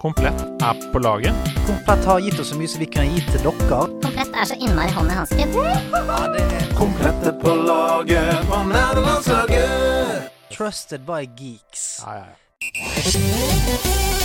Komplett er på laget. Komplett har gitt oss så mye som vi kan gi til dere. Komplett er så innmari hånd i hanske. er på laget på nederlandslaget. Trusted by geeks. Ja, ja, ja.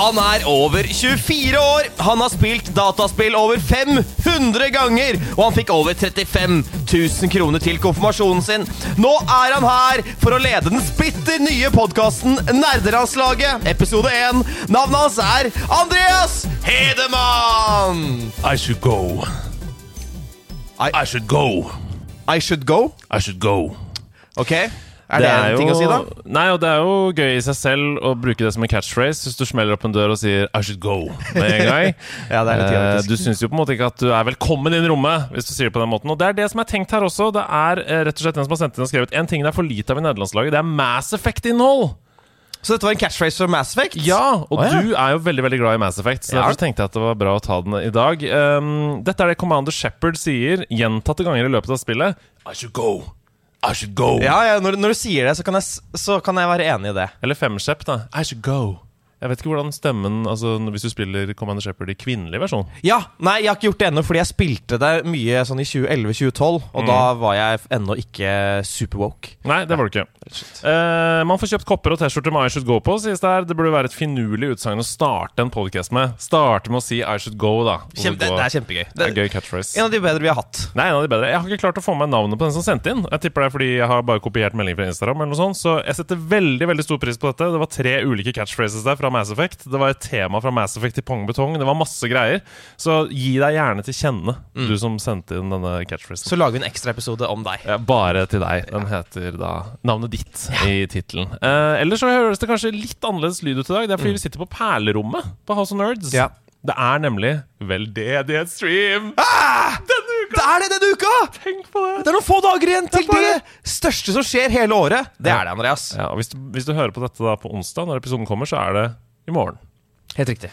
Han er over 24 år, han har spilt dataspill over 500 ganger, og han fikk over 35 000 kroner til konfirmasjonen sin. Nå er han her for å lede den splitter nye podkasten Nerdelandslaget, episode 1. Navnet hans er Andreas Hedemann! I should go. I- I should go. I should go. I should go. Ok, er det, en ting å si, da? Nei, og det er jo gøy i seg selv å bruke det som en catchphrase hvis du smeller opp en dør og sier 'I should go' med en gang. Ja, det er litt Eh, du syns jo på en måte ikke at du er velkommen inn i rommet hvis du sier det på den måten. Og det er det som er tenkt her også. Det er eh, rett og slett den som har sendt inn og skrevet en ting det er for lite av i nederlandslaget. Det er Mass Effect-innhold! Så dette var en catchphrase for Mass Effect? Ja, og oh, ja. du er jo veldig veldig glad i Mass Effect, så Ja. derfor tenkte jeg at det var bra å ta den i dag. Um, dette er det Commander Shepherd sier gjentatte ganger i løpet av spillet. I should go. I should go. Ja, ja når, når du sier det, så kan, jeg, så kan jeg være enig i det. Eller Femshep, da. I should go. Jeg vet ikke hvordan stemmen Altså Hvis du spiller Commander Shepherd i kvinnelig versjon. Ja, nei, jeg har ikke gjort det ennå, fordi jeg spilte det mye sånn i 2011-2012, og da var jeg ennå ikke superwoke. Nei, det var det ikke. Uh, man får kjøpt kopper og T-skjorter med I should go på, sies det her. Det burde være et finurlig utsagn å starte en podcast med. Starte med å si I should go, da. Kjempe, det, det er kjempegøy. Det er Det, gøy catchphrase. en av de bedre vi har hatt. Nei, en av de bedre. Jeg har ikke klart å få med navnet på den som sendte inn. Jeg tipper det er fordi jeg har bare kopiert melding fra Instagram. eller noe sånt Så jeg setter veldig veldig stor pris på dette. Det var tre ulike catchphrases der fra Mass Effect. Det var et tema fra Mass Effect til Pong Betong. Det var masse greier. Så gi deg gjerne til kjenne, du som sendte inn denne catchphrasen. Så lager vi en ekstraepisode om deg. Ja, bare til deg. Den heter da navnet ditt i tittelen. Eh, ellers så høres det kanskje litt annerledes lyd ut i dag. Det er fordi vi sitter på perlerommet på House of Nerds. Ja. Det er nemlig veldedighetsstream. Denne uka! Det er det denne uka! Tenk på det! Det er noen få dager igjen til det største som skjer hele året. Det er det, Andreas. Ja, og hvis, du, hvis du hører på dette da på onsdag, når episoden kommer, så er det i morgen. Helt riktig.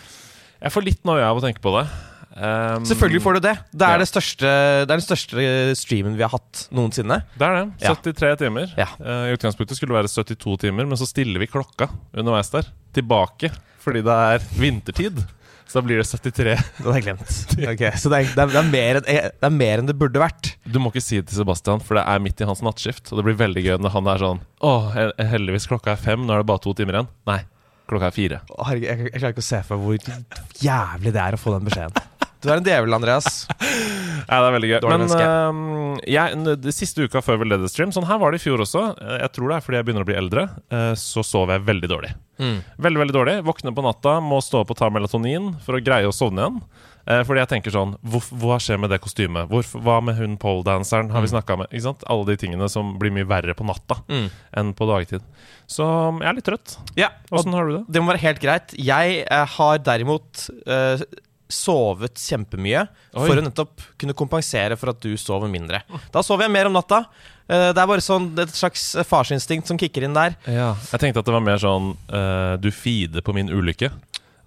Jeg får litt noia av å tenke på det. Um, Selvfølgelig får du det. Det er, Ja. det, største, det er den største streamen vi har hatt noensinne. Det er det. Ja. 73 timer. Ja. Uh, I utgangspunktet skulle det være 72 timer, men så stiller vi klokka underveis der tilbake fordi det er vintertid. Så da blir det 73. Den er glemt. Okay, Så det er, det, er, det, er mer enn, det er mer enn det burde vært. Du må ikke si det til Sebastian, for det er midt i hans nattskift. Og det blir veldig gøy når han er sånn Å, heldigvis klokka er fem, nå er det bare to timer igjen. Nei, klokka er fire. Herregud, jeg, jeg klarer ikke å se for meg hvor jævlig det er å få den beskjeden. Du er en djevel, Andreas. Ja, det er veldig gøy. Dårlig Men uh, jeg, de siste uka før Veldedig Stream Sånn her var det i fjor også. Eh, Jeg tror det er fordi jeg begynner å bli eldre. uh, Så sover jeg veldig dårlig. Mm. Veldig, veldig dårlig. Våkner på natta, må stå opp og ta melatonin for å greie å sovne igjen. Eh, fordi jeg tenker sånn hvor, Hva skjer med det kostymet? Hvor, hva med hun poledanceren? Har vi snakka med? Ikke sant? Alle de tingene som blir mye verre på natta Mm. enn på dagtid. Så jeg er litt trøtt. Ja, Åssen har du det? det må være helt greit. Jeg eh, har derimot eh, sovet kjempemye Oi. for å nettopp kunne kompensere for at du sover mindre. Da sover jeg mer om natta. Eh, det er bare sånn et slags eh, farsinstinkt som kicker inn der. Ja. Jeg tenkte at det var mer sånn uh, Du feeder på min ulykke.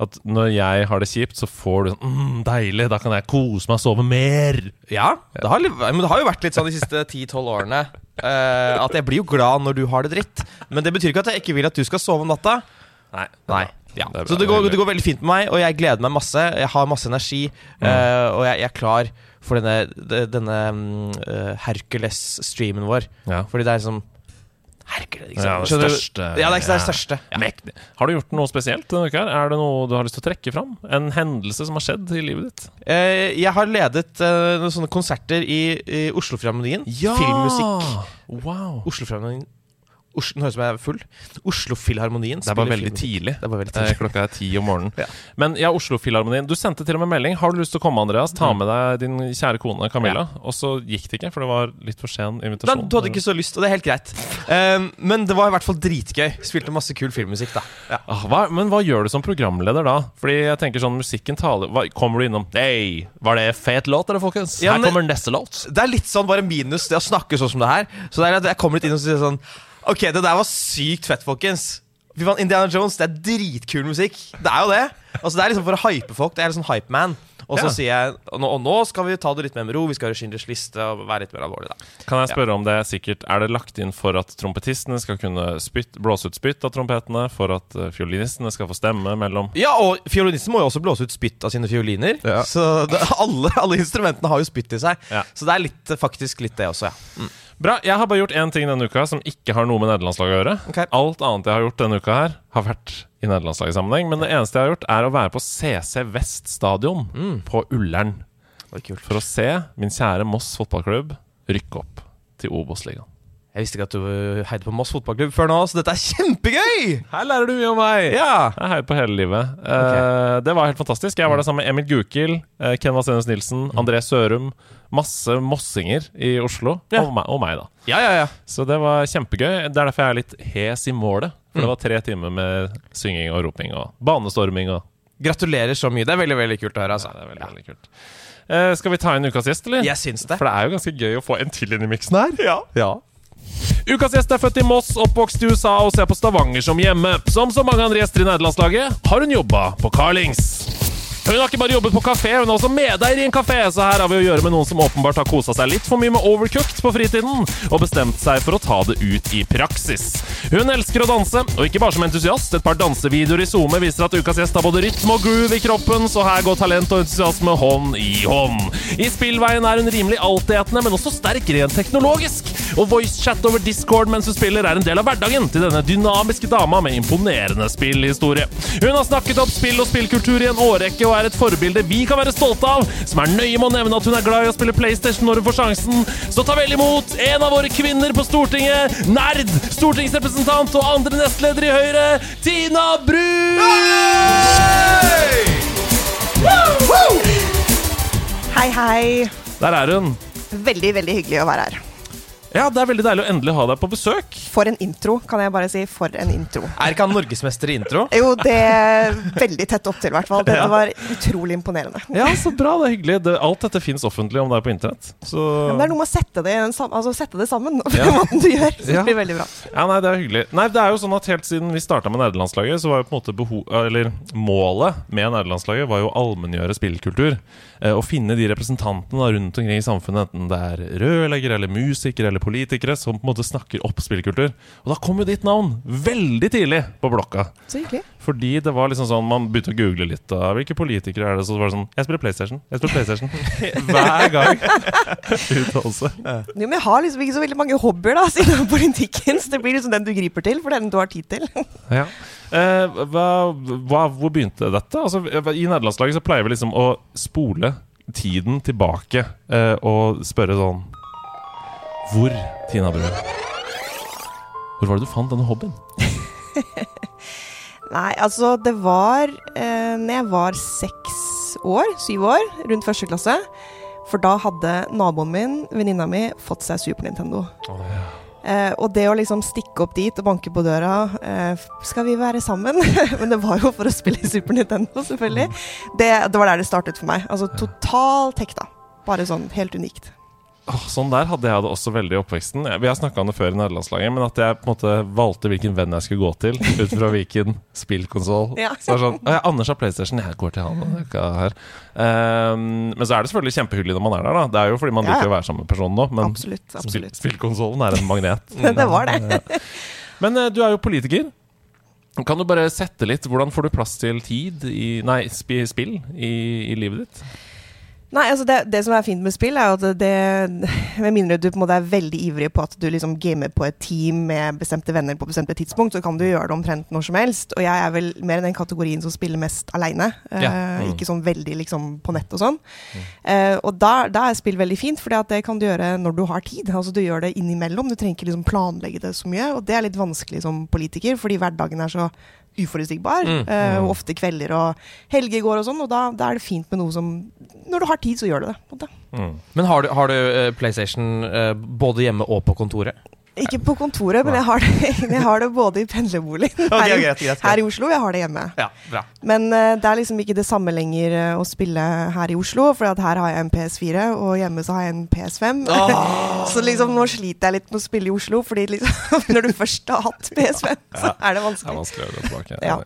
At når jeg har det kjipt, så får du sånn mm, Deilig, da kan jeg kose meg og sove mer. Ja, det har, men det har jo vært litt sånn de siste 10-12 årene. Uh, at jeg blir jo glad når du har det dritt. Men det betyr ikke at jeg ikke vil at du skal sove om natta. Nei. Nei. Ja. Det Så det går, det går veldig fint med meg, og jeg gleder meg masse. Jeg har masse energi, eh, og jeg, jeg er klar for denne, denne mm, eh, Hercules-streamen vår. Ja. Fordi det er liksom Hercules, ikke Ja, det Skjønner du? største. Ja, det er ikke det største. Ja. Har du gjort noe spesielt denne uka? her? Er det noe du har lyst til å trekke fram? En hendelse som har skjedd i livet ditt? Eh, jeg har ledet eh, noen sånne konserter i, i Oslofilharmonien. Filmmusikk. Wow. Oslofilharmonien Oslo, Nå høres jeg full. Oslofilharmonien. Det var veldig tidlig. Det var veldig Eh, tidlig. klokka er ti om morgenen. Ja. Men ja, Oslo-Filharmonien. Du sendte til og med melding. Har du lyst til å komme, Andreas? Ta med deg din kjære kone Camilla. Og så gikk det ikke, for det var litt for sen Da, invitasjon. du hadde ikke så lyst, og det er helt greit. Um, men det var i hvert fall dritgøy. Spilte masse kul filmmusikk, da. Ja. Ah, hva, men hva gjør du som programleder da? Fordi jeg tenker sånn, musikken taler hva, Kommer du innom Hei, var det fet låt, eller folkens? Ja, Her kommer neste låt. Det er litt sånn bare minus det å snakke sånn som det her. Så det er at jeg kommer litt inn og sier sånn Ok, det der var sykt fett, folkens. Indiana Jones, det er dritkul musikk. Det er jo det. Altså, det er liksom for å hype folk. Det er sånn hype man. Og så Ja. sier jeg og nå, og nå skal vi ta det litt mer med ro. Vi skal gjøre Schindlers liste og være litt mer alvorlig. Da. Kan jeg spørre om det er sikkert Er det lagt inn for at trompetistene skal kunne spytt, blåse ut spytt av trompetene? For at uh, fiolinistene skal få stemme mellom Ja, og fiolinisten må jo også blåse ut spytt av sine fioliner. Ja. Så det, alle, alle instrumentene har jo spytt i seg. Ja. Så det er litt, faktisk litt det også, ja. Bra. Jeg har bare gjort én ting denne uka som ikke har noe med nederlandslaget å gjøre. Okay. Alt annet jeg har gjort denne uka her, har vært i nederlandslagssammenheng. Men det eneste jeg har gjort, er å være på CC Vest stadion på Ullern. For å se min kjære Moss fotballklubb rykke opp til Obos-ligaen. Jeg visste ikke at du heide på Moss fotballklubb før nå, så dette er kjempegøy! Her lærer du mye om meg! Ja! Jeg heier på hele livet. Eh, det var helt fantastisk. Jeg var der sammen med Emil Gukild, uh, Ken Vasenus Nilsen, André Sørum. Masse mossinger i Oslo. Ja. Og, meg, og meg, da. Ja, ja, ja. Så det var kjempegøy. Det er derfor jeg er litt hes i målet. For det var tre timer med synging og roping og banestorming og Gratulerer så mye. Det er veldig veldig kult å høre. altså Ja, det er veldig, veldig kult. Eh, skal vi ta inn ukas gjest, eller? Jeg syns det. For det er jo ganske gøy å få en til inn i miksen her. Ja. Ja. Ukas gjest er født i Moss, oppvokst i USA og ser på Stavanger som hjemme. Som så mange andre gjester i nederlandslaget har hun jobba på Carlings. Hun har ikke bare jobbet på kafé, hun er også medeier i en kafé, så her har vi å gjøre med noen som åpenbart har kosa seg litt for mye med Overcooked på fritiden, og bestemt seg for å ta det ut i praksis. Hun elsker å danse, og ikke bare som entusiast. Et par dansevideoer i SoMe viser at ukas gjest har både rytme og groove i kroppen, så her går talent og entusiasme hånd i hånd. I spillveien er hun rimelig altetende, men også sterk rent teknologisk. Og voicechat over Discord mens hun spiller er en del av hverdagen til denne dynamiske dama med imponerende spillhistorie. Hun har snakket opp spill og spillkultur i en årrekke og er et forbilde vi kan være stolte av, som er nøye med å nevne at hun er glad i å spille PlayStation når hun får sjansen. Så ta vel imot en av våre kvinner på Stortinget, nerd, stortingsrepresentant og andre nestleder i Høyre, Tina Bru! Hei, hei. Der er hun. Veldig, veldig hyggelig å være her. Ja, det er veldig deilig å endelig ha deg på besøk. For en intro, kan jeg bare si. For en intro. Er ikke han norgesmester i intro? Jo, det er veldig tett opptil, i hvert fall. Dette Ja. var utrolig imponerende. Ja, så bra. Det er hyggelig. Det, alt dette fins offentlig om deg på internett. Så Men det er noe med å sette det, altså, sette det sammen på Ja. den måten du gjør. Så Ja. det blir veldig bra. Ja, nei, det er hyggelig. Nei, det er jo sånn at Helt siden vi starta med nerdelandslaget, så var jo på en måte behov, eller målet med nerdelandslaget var jo å allmenngjøre spillkultur. Eh, å finne de representantene rundt omkring i samfunnet, enten det er rørleggere eller musikere eller politikere, som på en måte snakker opp spillkultur. Og da kom jo ditt navn veldig tidlig på blokka. Så hyggelig. Fordi det var liksom sånn Man begynte å google litt. Da. Hvilke politikere er det? Så var det sånn Jeg spiller PlayStation. Jeg spiller PlayStation Hver gang. Uttalelse. Jo, men jeg har liksom ikke så veldig mange hobbyer da, siden politikken, så det blir liksom den du griper til, for den du har tid til. Ja. Eh, hva, hva, hvor begynte dette? Altså, I nederlandslaget så pleier vi liksom å spole tiden tilbake eh, og spørre sånn Hvor, Tina Bru? Hvor var det du fant denne hobbyen? Nei, altså det var eh, Når jeg var seks år, syv år, rundt første klasse. For da hadde naboen min, venninna mi, fått seg Super Nintendo. Eh, og det å liksom stikke opp dit og banke på døra eh, Skal vi være sammen? Men det var jo for å spille Super Nintendo, selvfølgelig. Det, det var der det startet for meg. Altså totalt hekta. Bare sånn helt unikt. Åh, sånn der hadde jeg det også veldig i oppveksten. Vi har snakka om det før i nederlandslaget, men at jeg på en måte valgte hvilken venn jeg skulle gå til, ut fra hvilken spillkonsoll. Ja. Så sånn «Å, ja, Anders har PlayStation, jeg går til han. her Um, Men så er det selvfølgelig kjempehyggelig når man er der, da. Det er jo fordi man liker ja. å være sammen med personen nå, men Absolutt. spill, absolutt. spillkonsollen er en magnet. Det var det. Men uh, du er jo politiker. Kan du bare sette litt Hvordan får du plass til tid i Nei, spill i, i livet ditt? Nei, altså det, det som er fint med spill, er at det Med mindre du på en måte er veldig ivrig på at du liksom gamer på et team med bestemte venner på bestemte tidspunkt, så kan du gjøre det omtrent når som helst. Og jeg er vel mer i den kategorien som spiller mest aleine. Ja. Mm. Uh, Ikke sånn veldig liksom på nett og sånn. Eh, og da, da er spill veldig fint, for det kan du gjøre når du har tid. Altså Du gjør det innimellom. Du trenger ikke liksom planlegge det så mye. Og det er litt vanskelig som politiker, fordi hverdagen er så uforutsigbar. Mm. eh, og ofte kvelder og helger går og sånn. Og da, da er det fint med noe som Når du har tid, så gjør du det. Mm. Men har du, har du uh, PlayStation uh, både hjemme og på kontoret? Ikke på kontoret, men jeg har det, jeg har det både i pendlerboligen her, greit. her i Oslo, og jeg har det hjemme. Ja, bra. Men uh, det er liksom ikke det samme lenger eh, å spille her i Oslo, for at her har jeg en PS4, og hjemme så har jeg en PS5. så liksom nå sliter jeg litt med å spille i Oslo, fordi liksom når du først har hatt PS5, så er det Det er vanskelig. vanskelig å gå tilbake. Ja.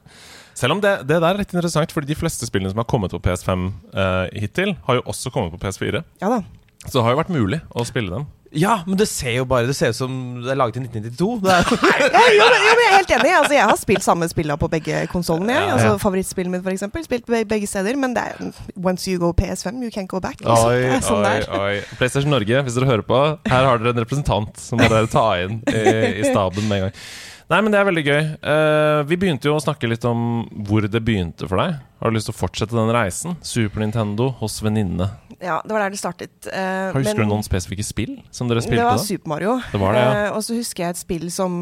Selv om det, det der er litt interessant, fordi de fleste spillene som har kommet på PS5 uh, hittil, har jo også kommet på PS4. Ja da. Så det har jo vært mulig å spille dem. Ja, men det ser jo bare Det ser ut som det er laget i 1992. Det er, Ja, jo, men, jo, men jeg er helt enig. Altså, jeg har spilt samme spillene på begge konsollene. Ja, Altså. Favorittspillet mitt, for eksempel. Spilt be begge steder. Men det er once you go PS5, you can't go back. Liksom. Oi, sånn oi, oi. PlayStation Norge, hvis dere hører på, her har dere en representant som dere ta inn i, i staben med en gang. Nei, men det er veldig gøy. Uh, vi begynte jo å snakke litt om hvor det begynte for deg. Har du lyst til å fortsette den reisen? Super Nintendo hos venninne. Ja, det var der det startet. Uh, Husker men- du noen spesifikke spill som dere spilte Det var da? Super Mario. Det var det, ja. uh, og så husker jeg et spill som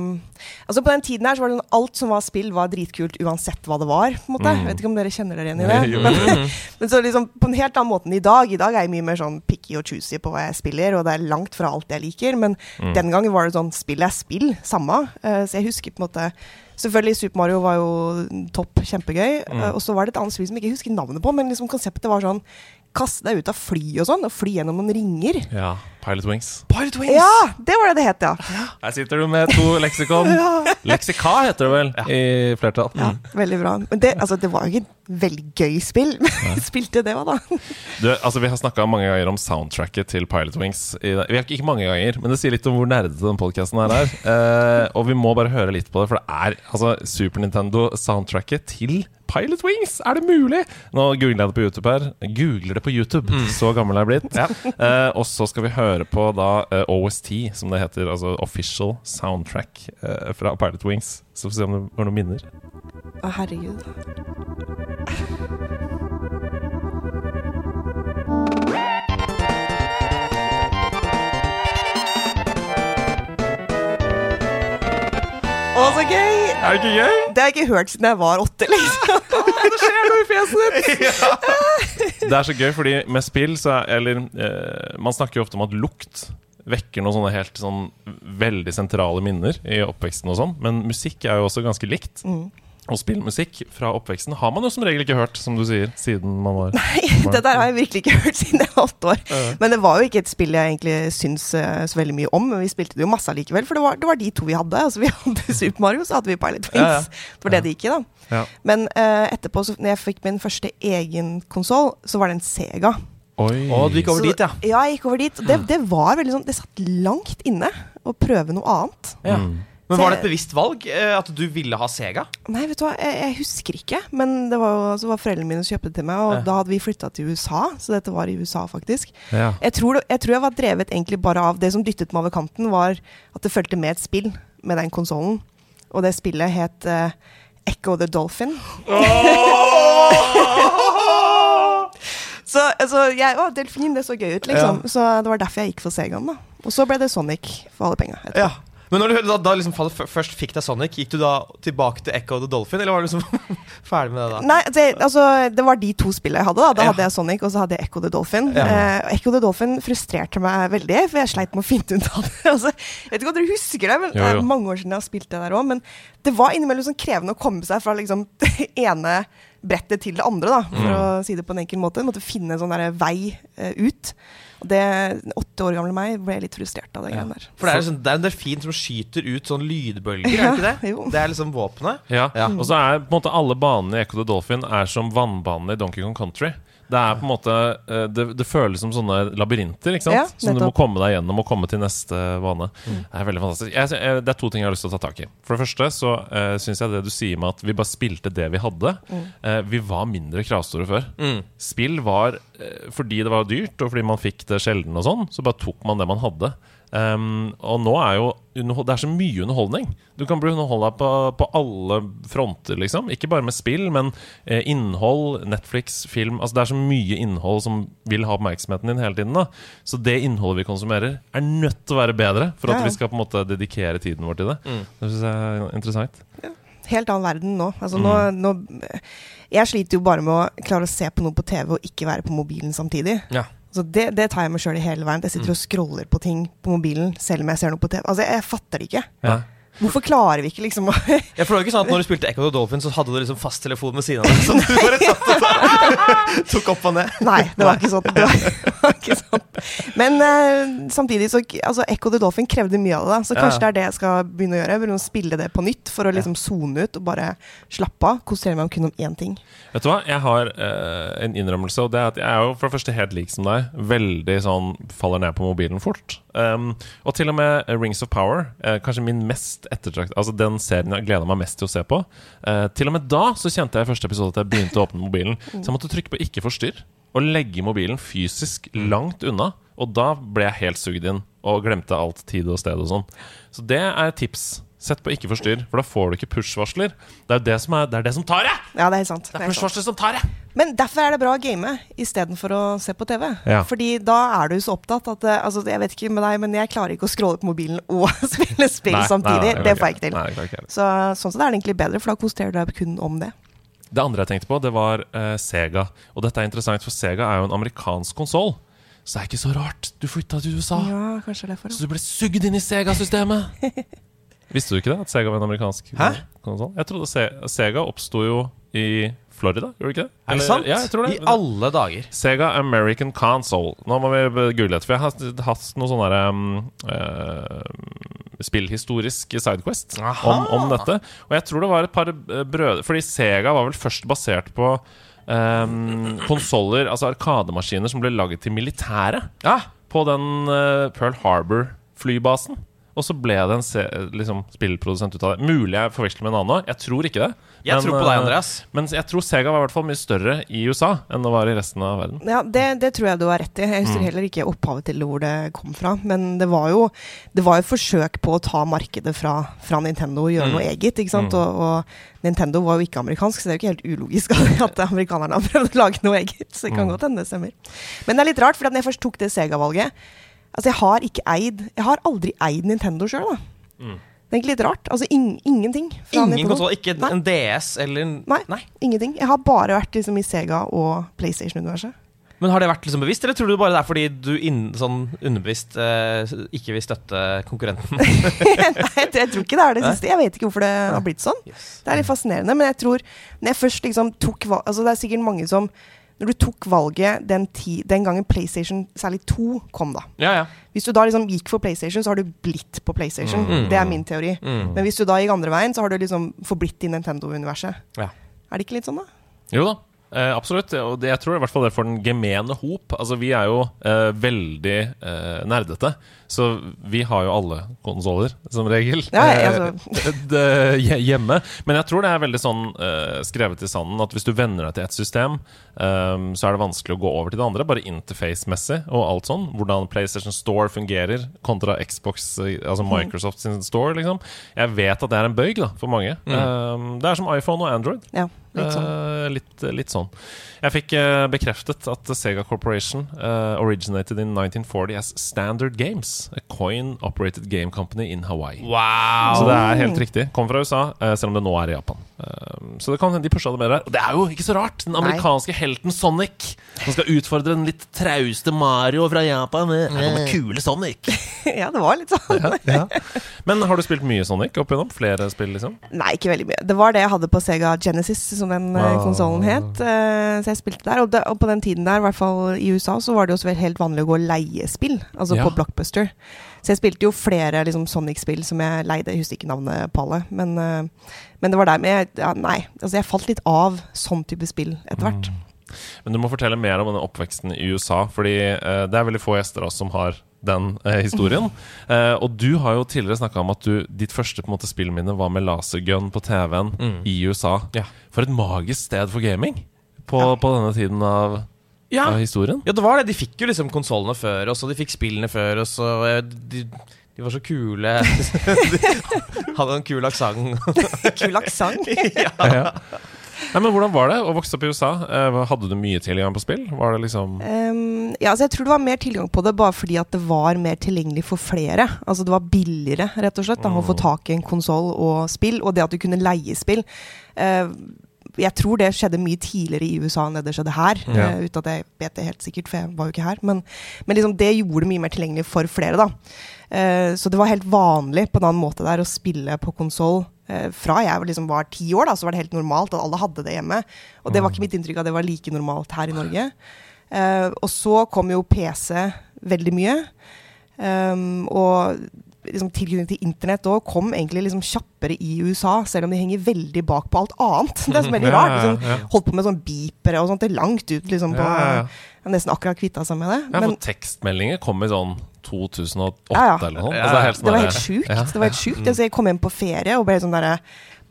Altså På den tiden her så var det sånn alt som var spill, var dritkult uansett hva det var. på en måte Mm. Vet ikke om dere kjenner dere igjen i det. Jo, men så liksom på en helt annen måte enn i dag. I dag er jeg mye mer sånn picky og choosy på hva jeg spiller, og det er langt fra alt jeg liker. Men Mm. den gangen var det sånn spill er spill, samme. Uh, så jeg husker på en måte Selvfølgelig Super Mario var jo topp, kjempegøy. Mm. Uh, og så var det et annet spill som jeg ikke husker navnet på, men liksom konseptet var sånn Kaste deg ut av fly og sånn, og fly gjennom noen ringer. Ja, Pilot Wings. Pilot Wings! Ja, det var det det het, ja. Her sitter du med to leksikon. Leksika heter det vel i flertall. Ja, veldig bra. Men det, altså, det var jo ikke et veldig gøy spill. Men spilte det, hva da? Du, altså Vi har snakka mange ganger om soundtracket til Pilot Wings. I. Vi har ikke mange ganger, men det sier litt om hvor nerdete den podkasten her er. uh, og vi må bare høre litt på det, for det er altså Super Nintendo-soundtracket til Pilot Wings! Er det mulig? Nå googler jeg det på YouTube her. Googler det på YouTube. Så gammel er jeg blitt. Uh, og så skal vi høre på da uh, OST, som det heter. Altså Official Soundtrack uh, fra Pilot Wings. Så får vi se om det var noen minner. Å, herregud. Å, så gøy! Er det ikke gøy? Det har jeg ikke hørt siden jeg var åtte, liksom. Det skjer noe i fjeset ditt! Det er så gøy, fordi med spill så er Eller eh, man snakker jo ofte om at lukt vekker noen sånne helt sånn veldig sentrale minner i oppveksten og sånn, men musikk er jo også ganske likt. Og spillmusikk fra oppveksten har man jo som regel ikke hørt, som du sier, siden man var Det der har jeg virkelig ikke hørt siden jeg var åtte år. Men det var jo ikke et spill jeg egentlig syns eh, så veldig mye om. Men vi spilte det jo masse allikevel, for det var, det var de to vi hadde. Altså Vi hadde Super Mario, så hadde vi Pilot Wings. Ja, ja. Det var det det gikk i, da. Ja. Men uh, etterpå, så, når jeg fikk min første egen konsoll, så var det en Sega. Oi. Og du gikk over Så- dit, ja. Ja, jeg gikk over dit. og Det, det var veldig sånn Det satt langt inne å prøve noe annet. ja. Mm. Men var det et bevisst valg eh, at du ville ha Sega? Nei, vet du hva, jeg, jeg husker ikke. Men det var jo så var foreldrene mine som kjøpte det til meg, og Ja. da hadde vi flytta til USA. Så dette var i USA, faktisk. Ja. Jeg tror, jeg tror jeg var drevet egentlig bare av det som dyttet meg over kanten, var at det fulgte med et spill med den konsollen. Og det spillet het uh, Echo the Dolphin. så altså, jeg, å, delfin, det så gøy ut, liksom. Så det var derfor jeg gikk for Segaen, da. Og så ble det Sonic for alle penga. Ja. Men når du da, da liksom først fikk deg Sonic, gikk du da tilbake til Echo the Dolphin, eller var du liksom ferdig med det da? Nei, det, altså, det var de to spillene jeg hadde. Da Da Ja. hadde jeg Sonic, og så hadde jeg Echo the Dolphin. Ja. Eh, Echo the Dolphin frustrerte meg veldig, for jeg sleit med å finne ut av det. altså, jeg vet ikke om dere husker det, men Jo, det jo. er mange år siden jeg har spilt det der òg. Men det var innimellom sånn krevende å komme seg fra liksom, det ene brettet til det andre, da, for Mm. å si det på en enkel måte. Jeg måtte finne en sånn der vei eh, ut. Og det, åtte år gamle meg ble litt frustrert av det Ja. der. For det er, sånn, det er en delfin som skyter ut sånn lydbølger, er det ikke det? Jo. Det er liksom våpenet. Ja. Ja. Og så er på en måte alle banene i Echo the Dolphin er som vannbanene i Donkey Kong Country. Det er på en måte eh, Det, det føles som sånne labyrinter, ikke sant? Ja, som du må komme deg gjennom og komme til neste bane. Det er veldig fantastisk. Jeg, jeg, det er to ting jeg har lyst til å ta tak i. For det første så uh, syns jeg det du sier med at vi bare spilte det vi hadde. eh, vi var mindre kravstore før. Mm. Spill var uh, fordi det var dyrt, og fordi man fikk det sjelden og sånn, så bare tok man det man hadde. Um, og nå er jo Det er så mye underholdning. Du kan bli underholda på, på alle fronter, liksom. Ikke bare med spill, men eh, innhold, Netflix, film Altså Det er så mye innhold som vil ha oppmerksomheten din hele tiden. da Så det innholdet vi konsumerer, er nødt til å være bedre for at Ja, ja. vi skal på en måte dedikere tiden vår til det. Mm. Det syns jeg er interessant. helt annen verden nå. Altså, Mm. nå, nå jeg sliter jo bare med å klare å se på noe på TV og ikke være på mobilen samtidig. Ja. Så det, det tar jeg meg sjøl i hele veien. Jeg sitter og scroller på ting på mobilen selv om jeg ser noe på TV. Altså, jeg, jeg fatter det ikke. Ja. Hvorfor klarer vi ikke liksom å Jeg føler ikke sånn at Når du spilte Echo the Dolphin, så hadde du liksom fasttelefon ved siden av deg. Som du bare satt og tok opp og ned. Nei, det var ikke sånn. Det var ikke sant? Men uh, samtidig så altså, Echo the Dolphin krevde mye av det. Så Så Ja. kanskje det er det jeg skal begynne å gjøre. Jeg vil spille det på nytt for å liksom sone ut og bare slappe av. Konsentrere meg om kun om én ting. Vet du hva, jeg har uh, en innrømmelse, og det er at jeg er jo for det første helt lik som deg. Veldig sånn faller ned på mobilen fort. Um, og til og med eh, Rings of Power, uh, kanskje min mest ettertrakt Altså den serien jeg gleder meg mest til å se på. Til og med da så kjente jeg i første episode at jeg begynte å åpne mobilen. Så jeg måtte trykke på 'ikke forstyrr' og legge mobilen fysisk langt unna. Og da ble jeg helt sugd inn og glemte alt tid og sted og sånn. Så det er et tips. Sett på 'ikke forstyrr', for da får du ikke push-varsler. Det er jo det som, er, det, er det som tar jeg Ja, det er helt sant. Det er er push-varsler som tar jeg Men derfor er det bra å game istedenfor å se på TV. Ja. Fordi da er du så opptatt at eh, altså, Jeg vet ikke med deg, men jeg klarer ikke å scrolle på mobilen og spille spill samtidig. nei, nei, det får jeg ikke til. Nei, ikke. Så sånn sett er det egentlig bedre, for da konsentrerer du deg kun om det. Det andre jeg tenkte på, det var eh, Sega. Og dette er interessant, for Sega er jo en amerikansk konsoll. Så det er ikke så rart. Du flytta til USA, Ja, kanskje det er derfor. så du ble sugd inn i Sega-systemet. Visste du ikke det? At Sega var en amerikansk konsoll? Jeg trodde Se Sega oppsto jo i Florida, gjorde det ikke det? Er det sant? Ja, jeg tror det. I alle dager. Sega American Console. Nå må vi google dette, for jeg har hatt noe sånn derre um, uh, spillhistorisk sidequest om, om dette. Og jeg tror det var et par eh, brødre Fordi Sega var vel først basert på um, konsoller, altså arkademaskiner som ble laget til militæret. Ja. På den uh, Pearl Harbor-flybasen. Og så ble det en se liksom, spillprodusent ut av det. Mulig jeg forveksler med en annen. Jeg tror ikke det. Jeg Men, tror på deg, eh, Andreas. Men jeg tror Sega var i hvert fall mye større i USA enn det var i resten av verden. Ja, det, det tror jeg du har rett i. Jeg husker Mm. heller ikke opphavet til hvor det kom fra. Men det var jo det var et forsøk på å ta markedet fra, fra Nintendo og gjøre Mm. noe eget. ikke sant? Mm. Og, og Nintendo var jo ikke amerikansk, så det er jo ikke helt ulogisk at amerikanerne har prøvd å lage noe eget. Så det kan Mm. godt hende det stemmer. Men det er litt rart, for når jeg først tok det Sega-valget Altså, jeg har ikke eid Jeg har aldri eid Nintendo sjøl, da. Mm. Det er egentlig litt rart. Altså in ingenting. Ingen kontroll? ikke Nei. en DS eller en Nei. Ingenting. Jeg har bare vært liksom i Sega og PlayStation-universet. Men har det vært liksom bevisst, eller tror du bare det er fordi du inn, sånn underbevisst eh, ikke vil støtte konkurrenten? Nei, jeg tror ikke det er det siste. Jeg vet ikke hvorfor det har blitt sånn. Yes. Det er litt fascinerende, men jeg tror Når jeg først liksom tok valg Altså det er sikkert mange som Når du tok valget den, ti, den gangen PlayStation særlig 2 kom, da. Ja, ja. Hvis du da liksom gikk for PlayStation, så har du blitt på PlayStation. Mm. Det er min teori. Mm. Men hvis du da gikk andre veien, så har du liksom forblitt i Nintendo-universet. Ja. Er det ikke litt sånn, da? Jo da, eh, absolutt. Og det, jeg tror i hvert fall det er for den gemene hop. Altså, vi er jo eh, veldig eh, nerdete. Så vi har jo alle konsoller, som regel, Ja, eh, altså. hjemme. Men jeg tror det er veldig sånn eh, skrevet i sanden at hvis du venner deg til et system, eh, så er det vanskelig å gå over til det andre. Bare interface-messig og alt sånn. Hvordan PlayStation Store fungerer kontra Xbox, eh, altså Microsoft sin store, liksom. Jeg vet at det er en bøyg da, for mange. Eh, det er som iPhone og Android. Ja, litt sånn. Uh, litt, litt sånn. Jeg fikk uh, bekreftet at Sega Corporation eh, originated in 1940 as Standard Games, a coin-operated game company in Hawaii. Wow! Så det er helt riktig. Kom fra USA, eh, selv om det nå er i Japan. Eh, så det kan hende de pusha det mer der. Og det er jo ikke så rart! Den amerikanske helten Sonic som skal utfordre den litt trauste Mario fra Japan. Her kommer kule Sonic! ja, det var litt sånn. Men har du spilt mye Sonic opp igjennom? Flere spill, liksom? Nei, ikke veldig mye. Det var det jeg hadde på Sega Genesis, som den uh, Ah. konsollen het. eh, så jeg spilte der. Og, det, og på den tiden der, i hvert fall i USA, så var det jo også helt vanlig å gå og leie spill. Altså Ja. på Blockbuster. Så jeg spilte jo flere liksom, Sonic-spill som jeg leide. Jeg husker ikke navnet på alle. Men, eh, men det var der. Men jeg, ja, nei, altså jeg falt litt av sånn type spill etter hvert. Men du må fortelle mer om denne oppveksten i USA, fordi eh, det er veldig få gjester av oss som har den eh, historien. Eh, og du har jo tidligere snakka om at du, ditt første på en måte spillminne var med lasergun på TV-en Mm. i USA. Ja. For et magisk sted for gaming på, på denne tiden av, Ja. av historien. ja, det var det. De fikk jo liksom konsollene før oss, og de fikk spillene før oss, og eh, de, de var så kule. de hadde en kul aksent. Kul aksent. Ja. Nei, men Hvordan var det å vokse opp i USA? Eh, hadde du mye tilgang på spill? Var det liksom Um, ja, altså jeg tror det var mer tilgang på det bare fordi at det var mer tilgjengelig for flere. Altså det var billigere rett og slett da, å få tak i en konsoll og spill, og det at du kunne leie spill. Eh, Jeg tror det skjedde mye tidligere i USA enn det det skjedde her. Ja. Uh, uten at jeg vet det helt sikkert, for jeg var jo ikke her. Men, men liksom det gjorde det mye mer tilgjengelig for flere, da. Uh, så det var helt vanlig på en annen måte der å spille på konsoll. Eh, fra jeg liksom var ti år, da, så var det helt normalt at alle hadde det hjemme. Og det var ikke mitt inntrykk at det var like normalt her i Norge. Og så kom jo PC veldig mye. Um, og liksom tilknytning til internett òg kom egentlig liksom kjappere i USA, selv om de henger veldig bak på alt annet. Det er så veldig Ja, rart. Liksom, ja. Holdt på med sånn beepere og sånt det er langt ut. liksom på, Ja, ja, ja. Nesten akkurat kvitta seg med det. Ja, Men for tekstmeldinger kom i sånn 2008 Ja, ja. eller noe. Ja, Altså, det helt det var helt sjukt. Ja. Det var helt sjukt. Altså, jeg kom hjem på ferie og ble sånn derre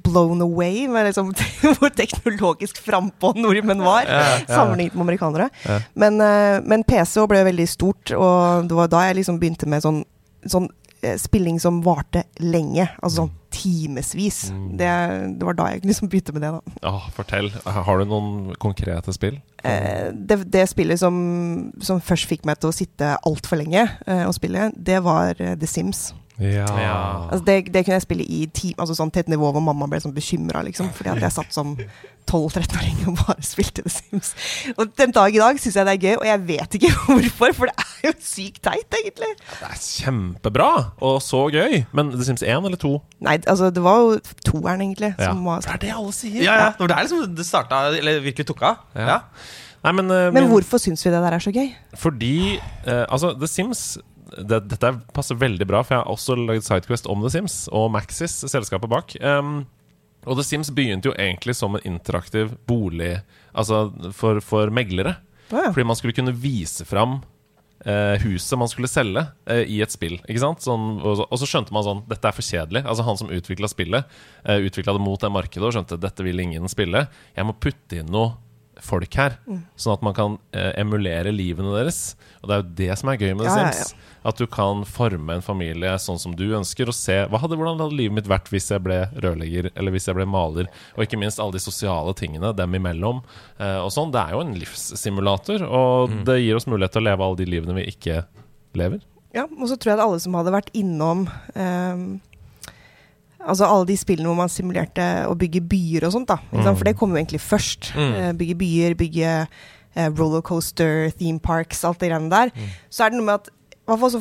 blown away med liksom, hvor teknologisk frampå nordmenn var, sammenlignet med amerikanere. Ja. Men, eh, men PC ble veldig stort, og det var da jeg liksom begynte med sånn, sånn eh, spilling som varte lenge. Altså sånn timevis. Mm. Det, det var da jeg liksom begynte med det, da. Ja, fortell. Har du noen konkrete spill? Eh, det, det spillet som, som først fikk meg til å sitte altfor lenge eh, og spille, det var eh, The Sims. Ja. Ja. Altså det, det kunne jeg spille i team, altså sånn til et nivå hvor mamma ble sånn bekymra, liksom. Fordi at jeg satt som 12-13-åring og bare spilte The Sims. Og den dag i dag syns jeg det er gøy, og jeg vet ikke hvorfor, for det er jo sykt teit, egentlig. Det er kjempebra og så gøy. Men The Sims 1 eller 2? Nei, altså det var jo toeren, egentlig, Ja. var Det er det alle sier. Ja, ja. Det er liksom det starta, eller virkelig tok av. Ja. Ja. Nei, men, uh, Men hvorfor syns vi det der er så gøy? Fordi uh, Altså, The Sims det, Dette passer veldig bra, for jeg har også lagd Sidequest om The Sims, og Maxis, selskapet bak. Um, og The Sims begynte jo egentlig som en interaktiv bolig Altså for, for meglere. Ja. Fordi man skulle kunne vise fram eh, huset man skulle selge eh, i et spill. Ikke sant? Sånn, og, så, og så skjønte man sånn Dette er for kjedelig. Altså Han som utvikla spillet, uh, utvikla det mot det markedet og skjønte dette vil ingen spille. Jeg må putte inn noe folk her, sånn at man kan eh, emulere livene deres. Og det er jo det som er gøy med The Ja, ja, Sims. At du kan forme en familie sånn som du ønsker, og se hva hadde, hvordan hadde livet mitt vært hvis jeg ble rørlegger, eller hvis jeg ble maler. Og ikke minst alle de sosiale tingene dem imellom. Eh, og sånn, Det er jo en livssimulator, og det gir oss mulighet til å leve alle de livene vi ikke lever. Ja, og så tror jeg at alle som hadde vært innom ehm, Altså alle de spillene hvor man simulerte å bygge byer og sånt, da. sant? For det kom jo egentlig først. Mm. bygge byer, bygge eh, rollercoaster, theme parks, alt det greiene der. Så er det noe med at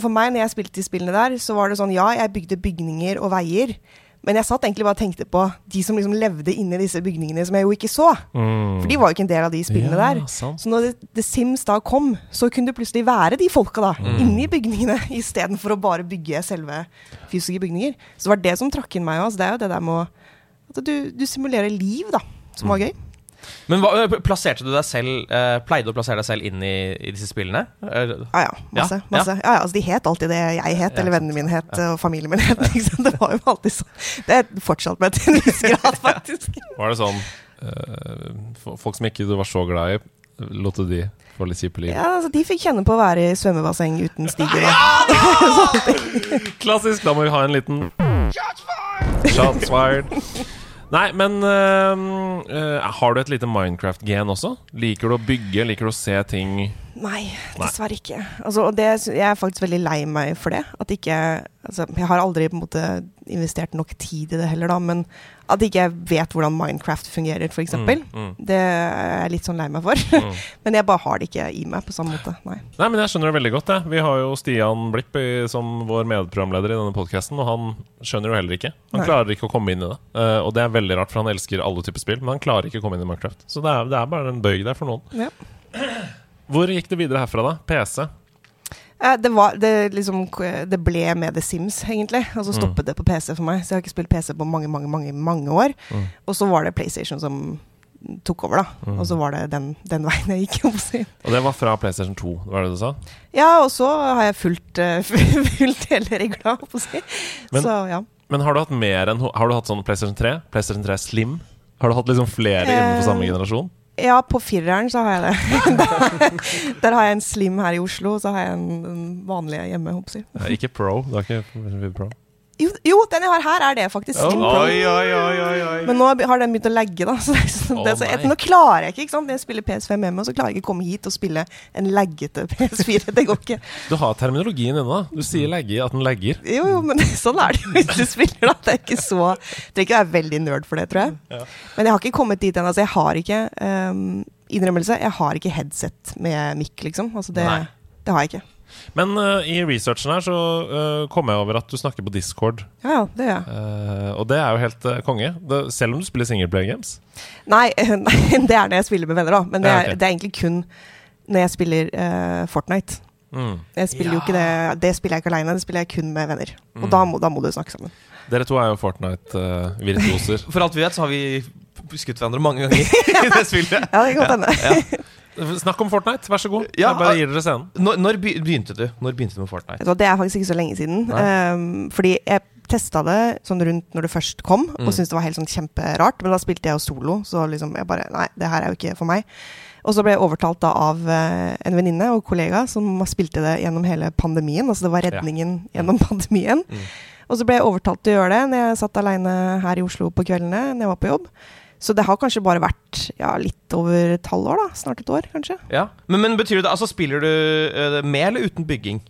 for meg, når jeg spilte de spillene der, så var det sånn Ja, jeg bygde bygninger og veier. Men jeg satt egentlig bare og tenkte på de som liksom levde inni disse bygningene, som jeg jo ikke så. For de var jo ikke en del av de spillene Ja, der. sant. Så når The, Sims da kom, så kunne det plutselig være de folka da, Mm. inni bygningene, istedenfor å bare bygge selve fysiske bygninger. Så det var det som trakk inn meg òg. Det er jo det der med å At du, du simulerer liv, da, som Mm. var gøy. Men hva, plasserte du deg selv Pleide du å plassere deg selv inn i, i disse spillene? Ja ja, masse. Ja, masse. Ja, ja, altså De het alltid det jeg het, eller vennene mine het, og familien min het. Ikke sant? Det var jo alltid sånn. Det er fortsatt med til en viss grad, faktisk. Var det sånn eh, Folk som ikke du var så glad i, lot du de få litt kjipe liv? Ja, altså De fikk kjenne på å være i svømmebasseng uten stiger. og- Klassisk. Da må vi ha en liten Shots fired! Shots fired. Nei, men øh, har du et lite Minecraft-gen også? Liker du å bygge? Liker du å se ting Nei, dessverre ikke. Altså, og det, jeg er faktisk veldig lei meg for det. At ikke altså, Jeg har aldri på en måte investert nok tid i det heller, da. Men at ikke jeg vet hvordan Minecraft fungerer, f.eks. Mm, mm. Det er jeg litt sånn lei meg for. Mm. men jeg bare har det ikke i meg på samme måte. Nei. Nei, men jeg skjønner det veldig godt. Jeg. Vi har jo Stian Blipp i, som vår medprogramleder i denne podkasten, og han skjønner jo heller ikke. Han Nei. klarer ikke å komme inn i det. Uh, og det er veldig rart, for han elsker alle typer spill, men han klarer ikke å komme inn i Minecraft. Så det er, det er bare en bøyg der for noen. Ja. Hvor gikk det videre herfra, da? PC? Eh, Det, var, det, liksom, det ble med The Sims, egentlig. Og så stoppet det på PC for meg. Så jeg har ikke spilt PC på mange, mange, mange, mange år. Mm. Og så var det PlayStation som tok over, da. Og så var det den, den veien jeg gikk. om må. Og det var fra PlayStation 2, var det du sa? Ja, og så har jeg fulgt, uh, fulgt hele regla, holdt på å si. Men- så ja. Men har du hatt mer enn Har du hatt sånn PlayStation 3? PlayStation 3 Slim? Har du hatt liksom flere innenfor samme Eh, generasjon? Ja, på fireren så har jeg det. der, der har jeg en slim her i Oslo, og så har jeg en, en vanlig hjemme. Ja, ikke Pro. Du har ikke PlayStation 4 Pro? Jo, jo, den jeg har her, er det faktisk. Oh, Oi, oi, oi. Men nå har den begynt å lagge, da. Så det, sånn- det, så, Å, nei. nå klarer jeg ikke. ikke sant? Jeg spiller PS5 hjemme, og så klarer jeg ikke å komme hit og spille en laggete PS4. Det går ikke. Du har terminologien ennå. Du sier legge at den legger. Jo, jo, men sånn er det jo hvis du spiller, da. Det er ikke så Trenger ikke være veldig nerd for det, tror jeg. Men jeg har ikke kommet dit ennå. Altså, jeg har ikke um, Innrømmelse, jeg har ikke headset med mic, liksom. Altså, det, det har jeg ikke. Men uh, i researchen her så uh, kom jeg over at du snakker på Discord. Ja, ja, det gjør jeg. Uh, og det er jo helt konge. Det, selv om du spiller singleplayer games. Nei, nei, det er når jeg spiller med venner, da. Men det Ja, er, det er egentlig kun når jeg spiller Fortnite. Mm. Jeg spiller jo ikke det Det spiller jeg ikke aleine, det spiller jeg kun med venner. Og Mm. da, må, da må du snakke sammen. Dere to er jo Fortnite-virtuoser. For alt vi vet, så har vi skutt hverandre mange ganger i det spillet. Ja, det kan godt hende. Snakk om Fortnite, vær så god. Ja, jeg bare gir dere scenen. Når, når begynte du Når begynte du med Fortnite? Det er faktisk ikke så lenge siden. Ehm, fordi jeg testa det sånn rundt når det først kom, Mm. og syntes det var helt sånn kjemperart. Men da spilte jeg jo solo, så liksom jeg bare Nei, det her er jo ikke for meg. Og så ble jeg overtalt da av eh, en venninne og kollega som spilte det gjennom hele pandemien. Altså det var redningen gjennom pandemien. Mm. Og så ble jeg overtalt til å gjøre det når jeg satt aleine her i Oslo på kveldene når jeg var på jobb. Så det har kanskje bare vært ja, litt over et halvår, da. Snart et år, kanskje. Ja. Men, men betyr det Altså, spiller du uh, med eller uten bygging?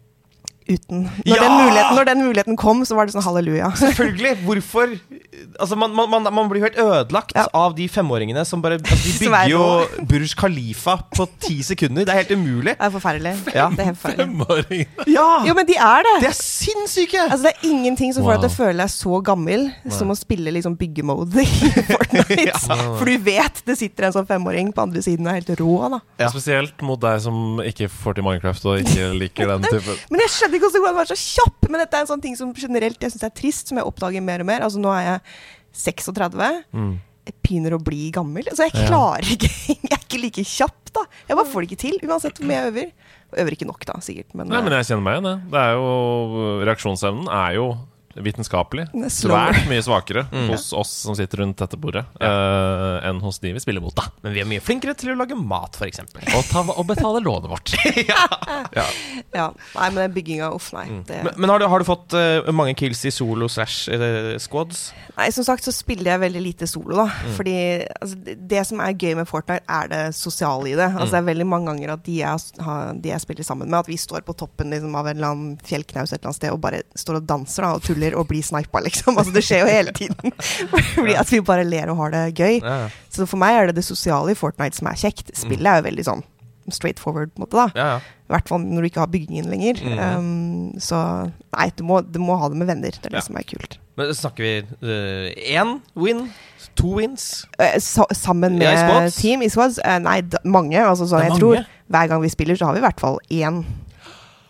Uten. Når, Ja! den muligheten, når den muligheten kom, så var det sånn halleluja. Selvfølgelig! Hvorfor? Altså, man, man, man, man blir jo helt ødelagt Ja. av de femåringene som bare altså, De er bygger jo Burj Khalifa på ti sekunder. Det er helt umulig. Det er forferdelig. Ja. Det er helt forferdelig. Ja! Jo, men de er det! De er sinnssyke! Altså, det er ingenting som får deg til å Wow. føle deg så gammel som å spille liksom byggemode i Fortnite. For du vet det sitter en sånn femåring på andre siden og er helt rå, da. Ja. Spesielt mot deg som ikke får til Minecraft og ikke liker den type Men jeg skjønner ikke hvordan det går an å være så kjapp! Men dette er en sånn ting som generelt jeg syns er trist, som jeg oppdager mer og mer. Altså, nå er jeg 36. Mm. Jeg begynner å bli gammel. Altså, jeg Ja. ikke Jeg er ikke like kjapp, da. Jeg bare får det ikke til, uansett hvor mye jeg øver. Jeg øver ikke nok, da, sikkert. Men, Nei, men eh, jeg kjenner meg igjen, jeg. Det er jo Reaksjonsevnen er jo vitenskapelig svært mye svakere Mm. hos oss som sitter rundt dette bordet, eh, enn hos de vi spiller mot, da. Men vi er mye flinkere til å lage mat, f.eks. Og, ta, og betale lånet vårt. ja. Nei, men bygginga, uff, nei. Det, Men, men har, du, har du fått uh, mange kills i solo slash eh, squads? Nei, som sagt så spiller jeg veldig lite solo, da. Mm. Fordi altså, det, som er gøy med Fortnite, er det sosiale i det. Mm. Altså, det er veldig mange ganger at de jeg, har- de jeg spiller sammen med, at vi står på toppen liksom, av en eller annen fjellknaus et eller annet sted og bare står og danser da, og tuller og bli snipa, liksom. Altså, det skjer jo hele tiden. Fordi at vi bare ler og har det gøy. Så for meg er det det sosiale i Fortnite som er kjekt. Spillet er jo veldig sånn straight forward, på en måte, da. ja. ja. I hvert fall når du ikke har byggingen lenger. Mm. Um, så nei, du må, du må ha det med venner. Det er det Ja. som er kult. Men snakker vi én win? To wins? Uh, so, sammen med i team i squads? Eh, nei, da, mange. Altså, så jeg mange? tror hver gang vi spiller, så har vi i hvert fall én,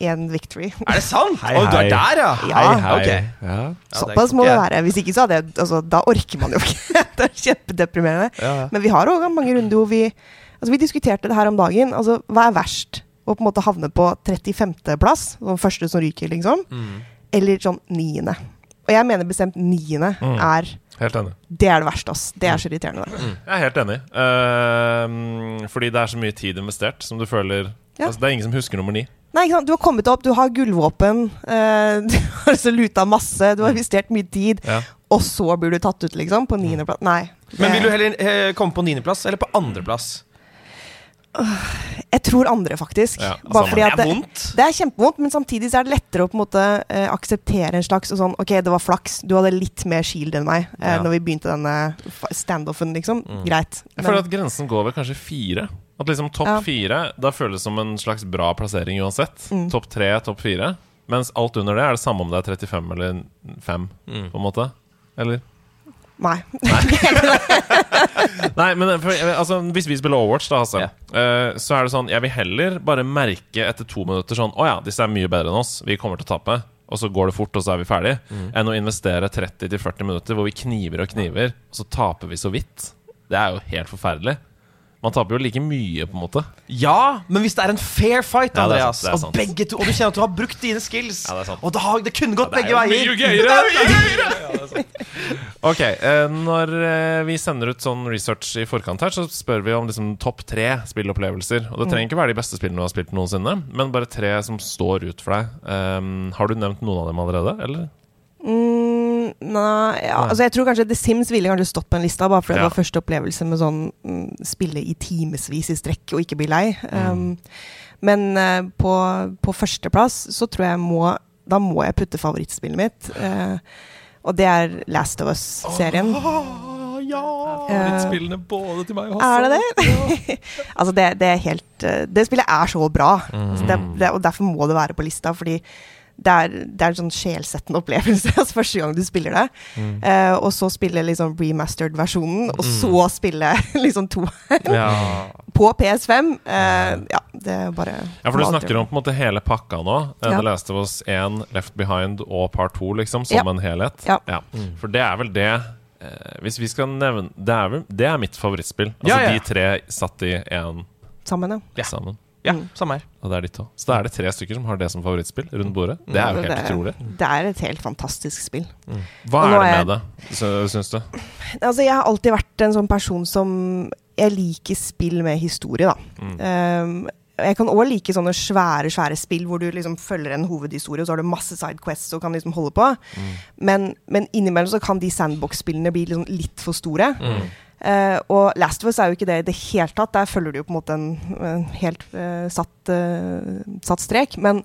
én victory. Er det sant? Hei, Å, du er der, ja? Ja. Hei, hei. Ok. Ja. Såpass må det være. Hvis ikke så hadde jeg altså, Da orker man jo ikke. det er kjempedeprimerende. Ja, ja. Men vi har òg mange runder hvor vi Altså, vi diskuterte det her om dagen. Altså, hva er verst? Å på en måte havne på 35.-plass, sånn første som ryker, liksom? Mm. Eller sånn niende? Og jeg mener bestemt niende Mm. er Helt enig. Det er det verste, ass. Det er så irriterende. Mm. Jeg er helt enig. Uh, fordi det er så mye tid investert som du føler Ja. altså, Det er ingen som husker nummer ni. Nei, ikke sant? Du har kommet opp, du har gullvåpen, eh, du har altså luta masse, du har investert mye tid, Ja. og så blir du tatt ut, liksom, på niendeplass. Nei. Men vil du heller eh, komme på niendeplass eller på andreplass? Jeg tror andre, faktisk. Ja, fordi Det er vondt. det er kjempevondt, men samtidig så er det lettere å på en måte eh, akseptere en slags sånn Ok, det var flaks, du hadde litt mer shield enn meg eh, Ja. når vi begynte denne standoffen, liksom. Mm. Greit. Jeg føler at grensen går ved kanskje fire. At liksom topp Ja. fire Da føles som en slags bra plassering uansett. Mm. Topp tre, topp fire. Mens alt under det er det samme om det er 35 eller 5, Mm. på en måte. Eller? Nei. Nei, men for, altså, hvis vi spiller Overwatch, da, Hasse, Ja. uh, så er det sånn Jeg vil heller bare merke etter to minutter sånn Å ja, disse er mye bedre enn oss. Vi kommer til å tape. Og så går det fort, og så er vi ferdig. Enn å investere 30-40 minutter hvor vi kniver og kniver, og så taper vi så vidt. Det er jo helt forferdelig. Man taper jo like mye, på en måte. Ja, men hvis det er en fair fight, Ja, Andreas, sant, og begge to Og du kjenner at du har brukt dine skills, Ja, det sant. og det, har, det kunne gått Ja, det begge er jo veier. Det er mye gøyere! Ok, eh, Når eh, vi sender ut sånn research i forkant her, så spør vi om liksom topp tre spillopplevelser. Og det trenger ikke være de beste spillene du har spilt noensinne, men bare tre som står ut for deg. Um, har du nevnt noen av dem allerede, eller? Mm, Nei, ja, altså jeg tror kanskje The Sims ville kanskje stått på en lista, bare fordi Ja. det var første opplevelse med sånn mm, spille i timevis i strekk og ikke bli lei. Um, men uh, på, på førsteplass så tror jeg må Da må jeg putte favorittspillet mitt. uh, og det er Last of Us-serien. ja! Favorittspillene uh, både til meg og Er det det? altså, det, det er helt eh, Det spillet er så bra. Altså, det, Mm. det, og derfor må det være på lista, fordi det er, det er en sånn sjelsettende opplevelse altså, første gang du spiller det. Mm. Uh, og så spille liksom remastered-versjonen, og så spille liksom to Ja. på PS5. Uh, ja, det er bare Ja, for du snakker om på en måte hele pakka nå. Eh, Ja. The Last of Us 1, Left Behind og Part 2, liksom, som Ja. en helhet. Ja. For det er vel det uh, Hvis vi skal nevne Det er, vel, det er mitt favorittspill. Altså Ja, ja. de tre satt i én sammen, ja. Ja. sammen. Ja, Mm. samme her. Og det er ditt òg. Så da er det tre stykker som har det som favorittspill rundt bordet. Det er jo det, helt utrolig. det er et helt fantastisk spill. Hva er det med med det, sy- syns du? Altså, jeg har alltid vært en sånn person som Jeg liker spill med historie, da. Um, jeg kan òg like sånne svære svære spill hvor du liksom følger en hovedhistorie, og så har du masse sidequests og kan liksom holde på. Men, men innimellom så kan de sandbox-spillene bli liksom litt for store. Eh, og Last of Us er jo ikke det i det hele tatt. Der følger du jo på en måte en, en helt uh, satt, uh, satt strek. Men,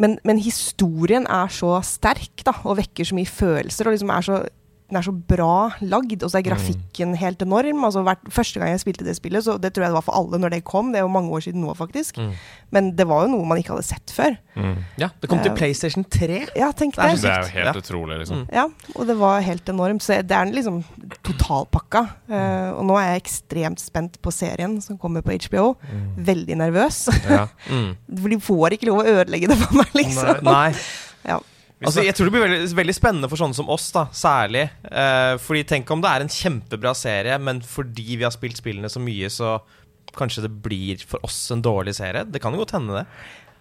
men, men historien er så sterk da, og vekker så mye følelser. og liksom er så den er så bra lagd, og så er grafikken helt enorm. Altså, hvert, første gang jeg spilte det spillet, så det tror jeg det var for alle når det kom. Det er jo mange år siden nå, faktisk. Men det var jo noe man ikke hadde sett før. Ja, Det kom til uh, PlayStation 3. Ja, tenk Det er det. er jo helt Ja. utrolig, liksom. Ja, og det var helt enormt. Så det er liksom totalpakka. Eh, og nå er jeg ekstremt spent på serien som kommer på HBO. Veldig nervøs. Ja. Mm. For de får ikke lov å ødelegge det for meg, liksom. Nei. Ja. Altså, jeg tror det blir veldig, veldig spennende for sånne som oss, da, særlig. Eh, fordi tenk om det er en kjempebra serie, men fordi vi har spilt spillene så mye, så kanskje det blir for oss en dårlig serie. Det kan jo godt hende, det.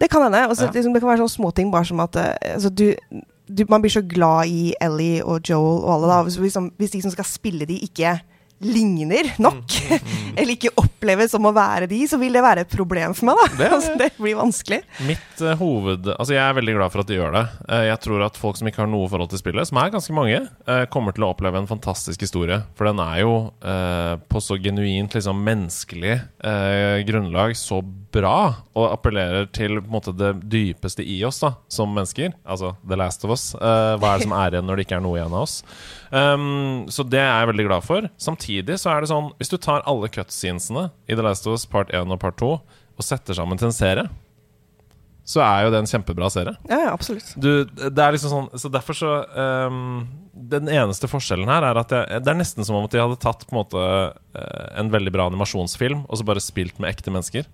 Det kan hende. Også, Ja. liksom, det kan være sånne småting bare som at eh, altså, du, du, Man blir så glad i Ellie og Joel og alle, da. Hvis, liksom, hvis de som skal spille de, ikke ligner nok, eller ikke oppleves som å være de, så vil det være et problem for meg, da. Det- altså, det blir vanskelig. Mitt uh, hoved Altså Jeg er veldig glad for at de gjør det. Uh, jeg tror at folk som ikke har noe forhold til spillet, som er ganske mange, uh, kommer til å oppleve en fantastisk historie. For den er jo på så genuint liksom menneskelig grunnlag så bra, og appellerer til på en måte det dypeste i oss da som mennesker. Altså The Last of Us. Hva er det som er igjen når det ikke er noe igjen av oss? Um, så det er jeg veldig glad for. Samtidig så er det sånn Hvis du tar alle cutscenesene i The Last of Us part 1 og part 2 og setter sammen til en serie så er jo det en kjempebra serie. Ja, ja, absolutt. Du, det er liksom sånn Så derfor så um, Den eneste forskjellen her er at jeg, det er nesten som om at de hadde tatt på en måte eh, en veldig bra animasjonsfilm og så bare spilt med ekte mennesker.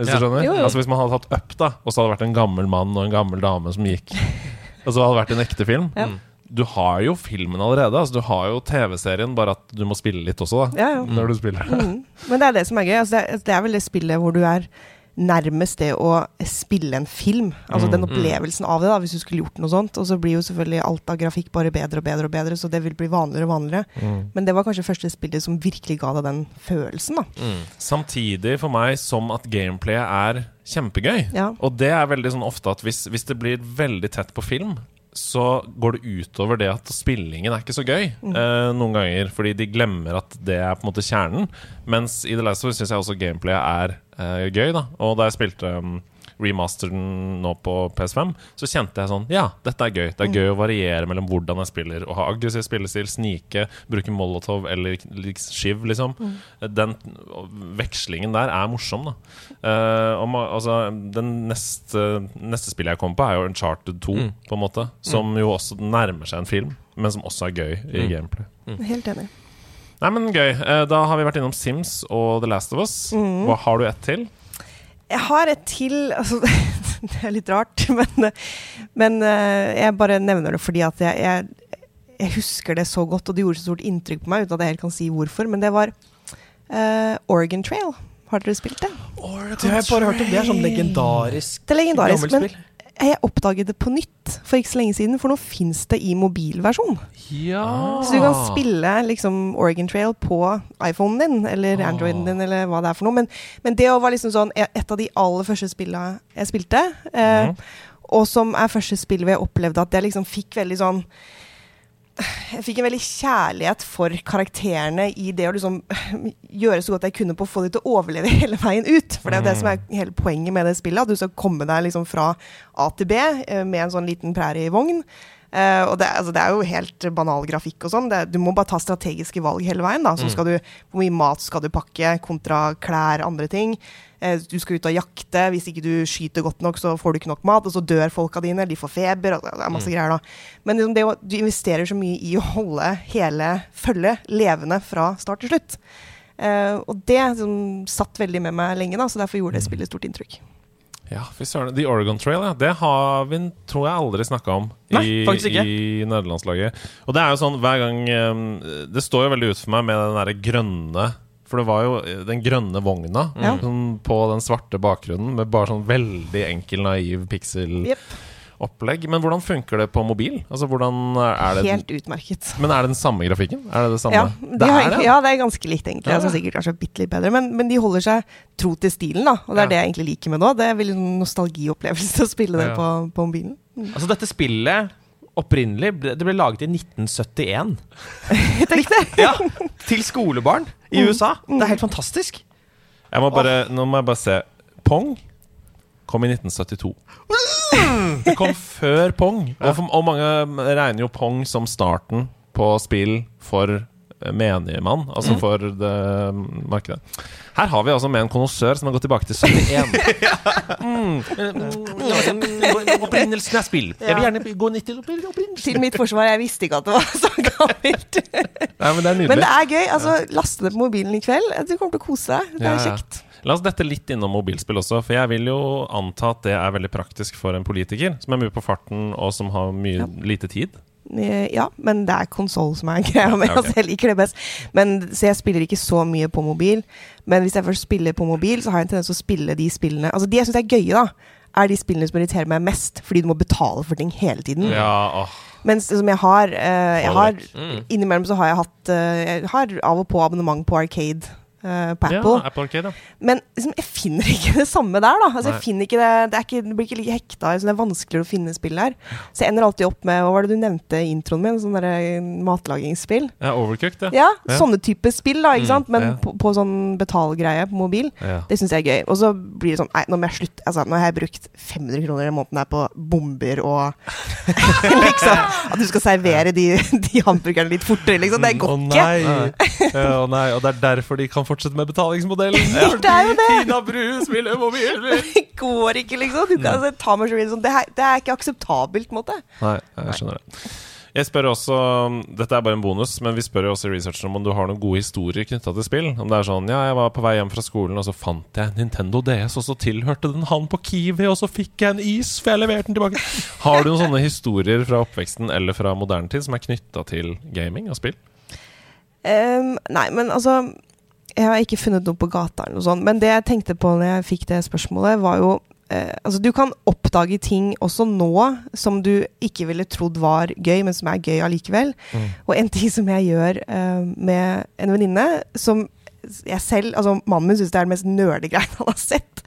Hvis Ja. du skjønner? Jo, jo. Altså Hvis man hadde tatt Up, da og så hadde det vært en gammel mann og en gammel dame som gikk, og så hadde det vært en ekte film Ja. Du har jo filmen allerede. Altså Du har jo TV-serien, bare at du må spille litt også, da. Ja. Når du spiller. Mm. Men det er det som er gøy. Altså, det, er, det er vel det spillet hvor du er nærmest det å spille en film. Altså den opplevelsen av det, da, hvis du skulle gjort noe sånt. Og så blir jo selvfølgelig alt av grafikk bare bedre og bedre og bedre, så det vil bli vanligere og vanligere. Men det var kanskje første spillet som virkelig ga deg den følelsen, da. Samtidig for meg som at gameplayet er kjempegøy. Ja. Og det er veldig sånn ofte at hvis, hvis det blir veldig tett på film, så går det utover det at spillingen er ikke så gøy eh, noen ganger. Fordi de glemmer at det er på en måte kjernen. Mens i The Last of Us syns jeg også gameplayet er eh, gøy. da Og da jeg spilte um, remasteren nå på PS5, så kjente jeg sånn Ja, dette er gøy. Det er gøy å variere mellom hvordan jeg spiller. Å ha aggressiv spillestil, snike, bruke molotov eller skiv, liksom. Den vekslingen der er morsom, da. Uh, og altså, den neste, neste spillet jeg kommer på, er jo Uncharted 2, på en måte. Som jo også nærmer seg en film, men som også er gøy i gameplay. Helt enig. Nei, men gøy. Eh, da har vi vært innom Sims og The Last of Us. Hva Har du ett til? Jeg har et til altså, Det er litt rart, men, men eh, jeg bare nevner det fordi at jeg, jeg, jeg husker det så godt, og det gjorde så stort inntrykk på meg, uten at jeg helt kan si hvorfor. Men det var uh, Oregon Trail. Har dere spilt det? Det har jeg bare hørt om. Det er sånn legendarisk Det er legendarisk, gammelt men. Jeg oppdaget det på nytt for ikke så lenge siden, for nå fins det i mobilversjon. Ja Så du kan spille liksom Oregon Trail på iPhonen din, eller Androiden din, eller hva det er for noe. Men, men det var liksom sånn et av de aller første spillene jeg spilte. Eh, Og som er første spill hvor jeg opplevde at jeg liksom fikk veldig sånn Jeg fikk en veldig kjærlighet for karakterene i det å liksom gjøre så godt jeg kunne på å få dem til å overleve hele veien ut. For det er det som er hele poenget med det spillet. At du skal komme deg liksom fra A til B eh, med en sånn liten prærievogn. Uh, og det, altså, det er jo helt banal grafikk og sånn. Du må bare ta strategiske valg hele veien. da. Så skal du, Hvor mye mat skal du pakke kontra klær, andre ting. Uh, du skal ut og jakte. Hvis ikke du skyter godt nok, så får du ikke nok mat. Og så dør folka dine, de får feber. Det er masse greier da. Men liksom det, du investerer så mye i å holde hele følget levende fra start til slutt. Uh, og det liksom, satt veldig med meg lenge, da, så derfor gjorde det spillet stort inntrykk. Ja, fy søren. The Oregon Trail, ja. Det har vi, tror jeg, aldri snakka om Nei, i, faktisk ikke. i nederlandslaget. Og det er jo sånn hver gang um, Det står jo veldig ut for meg med den derre grønne For det var jo eh, den grønne vogna mm. sånn, på den svarte bakgrunnen med bare sånn veldig enkel, naiv pixel-opplegg. Jepp. Men hvordan funker det på mobil? Altså, hvordan er det Helt utmerket. Men er det den samme grafikken? Er det det samme? Ja, det de har, er det? ja, det er ganske likt, egentlig. Ja, Altså, sikkert kanskje bitte litt bedre, men, men de holder seg tro til stilen. da Og det er Ja. det jeg egentlig liker med nå. Det er veldig sånn nostalgiopplevelse å spille det Ja. på, på mobilen. Altså, dette spillet opprinnelig Det ble laget i 1971. Tenk det! Ja, Til skolebarn i USA. Det er helt fantastisk. Jeg må bare, Nå må jeg bare se. Pong kom i 1972. Det kom før Pong. Og, for, og mange regner jo Pong som starten på spill for eh, menigmann, altså for det markedet. Her har vi altså med en konnoissør som har gått tilbake til 71. Mm. Mm. Opprinnelsen er spill. Jeg vil gjerne gå ned til opprinnelsen. Til mitt forsvar, jeg visste ikke at det var så gammelt. Nei, men det er Men det er gøy. altså Laste det på mobilen i kveld. Du kommer til å kose deg. Det Ja, er ja. kjekt. La oss dette litt innom mobilspill også, for jeg vil jo anta at det er veldig praktisk for en politiker som er mye på farten og som har mye Ja. lite tid. Eh, Ja, men det er konsoll som er greia med. Ja, ok. Altså, jeg liker det best. Men, så jeg spiller ikke så mye på mobil. Men hvis jeg først spiller på mobil, så har jeg en tendens til å spille de spillene Altså de jeg syns er gøye, da, er de spillene som irriterer meg mest, fordi du må betale for ting hele tiden. Ja, åh. Mens som jeg har, uh, jeg har Mm. Innimellom så har jeg hatt uh, Jeg har av og på abonnement på Arcade eh, på Ja, Apple. Apple Arcade, ja. Men liksom, jeg finner ikke det samme der, da. Altså, jeg finner ikke det, det, er ikke, det blir ikke like hekta. Så det er vanskeligere å finne spill der. Så jeg ender alltid opp med Hva var det du nevnte i introen min? Sånn derre matlagingsspill. ja Overcooked, ja. Ja, Ja. sånne type spill, da, ikke Mm, sant? Men ja. på, på sånn betalgreie på mobil. Det syns jeg er gøy. Og så blir det sånn Nei, nå må jeg slutte. Altså, nå har jeg brukt 500 kroner i måneden her på bomber og Liksom. At du skal servere de, de hamburgerne litt fortere, liksom. Det går ikke. å nei. Og det er derfor de kan fortsette med betalingsmodellen. Ja, det er jo det. Tina Bru spiller mobilspill! Det går ikke, liksom. Du kan altså, ta meg så videre sånn. det, det er ikke akseptabelt, på en måte. Nei, jeg skjønner det. Jeg spør også Dette er bare en bonus, men vi spør jo også i researchen om om du har noen gode historier knytta til spill. Om det er sånn Ja, jeg var på vei hjem fra skolen, og så fant jeg Nintendo DS, og så tilhørte den han på Kiwi, og så fikk jeg en is, for jeg leverte den tilbake. Har du noen sånne historier fra oppveksten eller fra moderne tid som er knytta til gaming og spill? Um, nei, men altså Jeg har ikke funnet noe på gata, eller noe sånt. Men det jeg tenkte på når jeg fikk det spørsmålet, var jo eh, Altså, du kan oppdage ting også nå som du ikke ville trodd var gøy, men som er gøy allikevel. Og en ting som jeg gjør eh, med en venninne, som jeg selv Altså, mannen min syns det er det mest nerdegreia han har sett.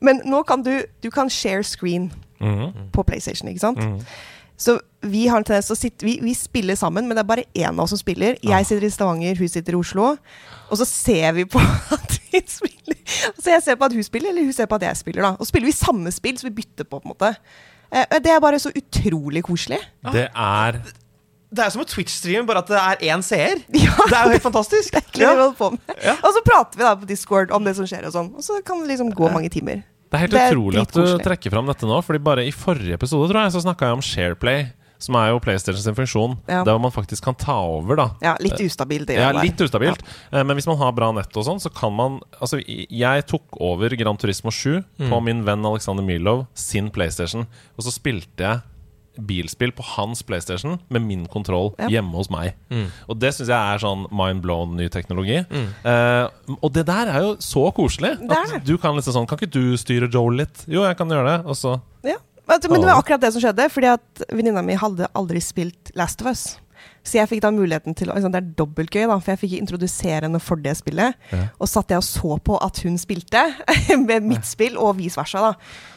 Men nå kan du Du kan share screen mm. på PlayStation, ikke sant? Mm. Så vi har en tendens til å sitte vi, vi spiller sammen, men det er bare én av oss som spiller. Jeg sitter i Stavanger, hun sitter i Oslo. Og så ser vi på at vi spiller. Så jeg ser på at hun spiller, eller hun ser på at jeg spiller. da Og så spiller vi samme spill, så vi bytter på, på en måte. Eh, Det er bare så utrolig koselig. Det er Det er som en Twitch-stream, bare at det er én seer. Ja. Det er jo helt fantastisk. Det det vi holder på med. Ja. Og så prater vi da på Discord om det som skjer, og sånn. Og så kan det liksom gå mange timer. Det er helt Det er utrolig at du trekker fram dette nå, Fordi bare i forrige episode tror jeg så snakka jeg om Shareplay, som er jo PlayStation sin funksjon, Ja. der man faktisk kan ta over, da. Ja, litt ustabilt. det Ja, litt ustabilt. Ja. Men hvis man har bra nett og sånn, så kan man Altså, jeg tok over Gran Turismo 7 på min venn Alexander Milov sin PlayStation, og så spilte jeg bilspill på hans PlayStation med min kontroll Ja. hjemme hos meg. Og det syns jeg er sånn mind blown ny teknologi. Eh, og det der er jo så koselig. At du kan liksom sånn Kan ikke du styre Joel litt? Jo, jeg kan gjøre det. Og så Ja. Men men det var akkurat det som skjedde, fordi at venninna mi hadde aldri spilt Last of Us. Så jeg fikk da muligheten til liksom, Det er dobbelt gøy, da, for jeg fikk introdusere henne for det spillet. Ja. Og satt jeg og så på at hun spilte med mitt spill, og vice versa. da.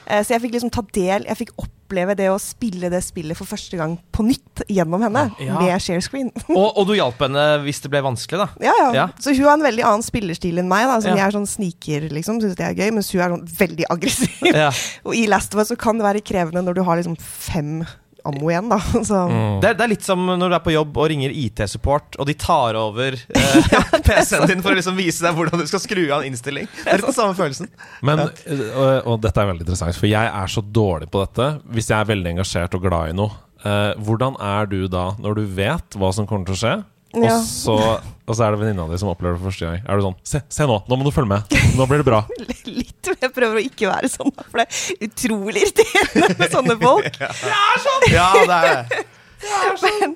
Eh, Så jeg fikk liksom ta del Jeg fikk oppleve det å spille det spillet for første gang på nytt gjennom henne, Ja. med share screen. Og, og du hjalp henne hvis det ble vanskelig, da. Ja, ja, Ja. Så hun har en veldig annen spillerstil enn meg. da Som. Jeg er sånn sniker, liksom, syns det er gøy, mens hun er sånn veldig aggressiv. Ja. og i Last of Us så kan det være krevende når du har liksom fem ammo igjen, da. Så Mm. Det, er, det er litt som når du er på jobb og ringer IT-support, og de tar over eh, PC-en din for å liksom vise deg hvordan du skal skru av en innstilling. Det er litt den samme følelsen. Men, øh, og, og dette er veldig interessant, for jeg er så dårlig på dette. Hvis jeg er veldig engasjert og glad i noe, eh, hvordan er du da når du vet hva som kommer til å skje? Ja. Og, så, og så er det venninna di som opplever det for første gang. Er du sånn Se, se nå! Nå må du følge med! Nå blir det bra! litt Jeg prøver å ikke være sånn, for det er utrolig irriterende med sånne folk. Ja, det er det. Men,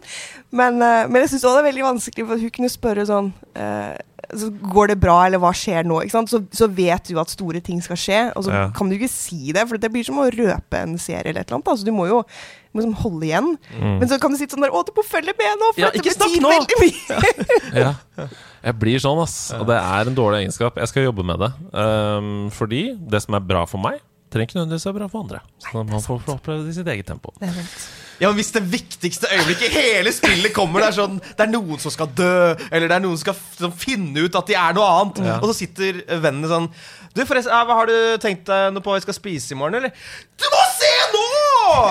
men, eh, men jeg syns òg det er veldig vanskelig, for hun kunne spørre sånn eh, så Går det bra, eller hva skjer nå? Ikke sant? Så, så vet du at store ting skal skje, og så Ja. kan du ikke si det, for det blir som å røpe en serie eller et eller annet. Altså, du må jo må liksom holde igjen. Mm. Men så kan du sitte sånn der Å, du må følge med nå! For Ja, snakk betyr nå!» veldig mye. Ja. Jeg blir sånn, ass. Og det er en dårlig egenskap. Jeg skal jobbe med det. Um, fordi det som er bra for meg, trenger ikke nødvendigvis være bra for andre. Så man får få oppleve det i sitt eget tempo. Det er sant. Ja, men Hvis det viktigste øyeblikket i hele spillet kommer, det er sånn Det er noen som skal dø, eller det er noen som skal sånn, finne ut at de er noe annet, og så sitter vennene sånn Du, forresten, hva har du tenkt deg noe på hva vi skal spise i morgen, eller? Du må se nå!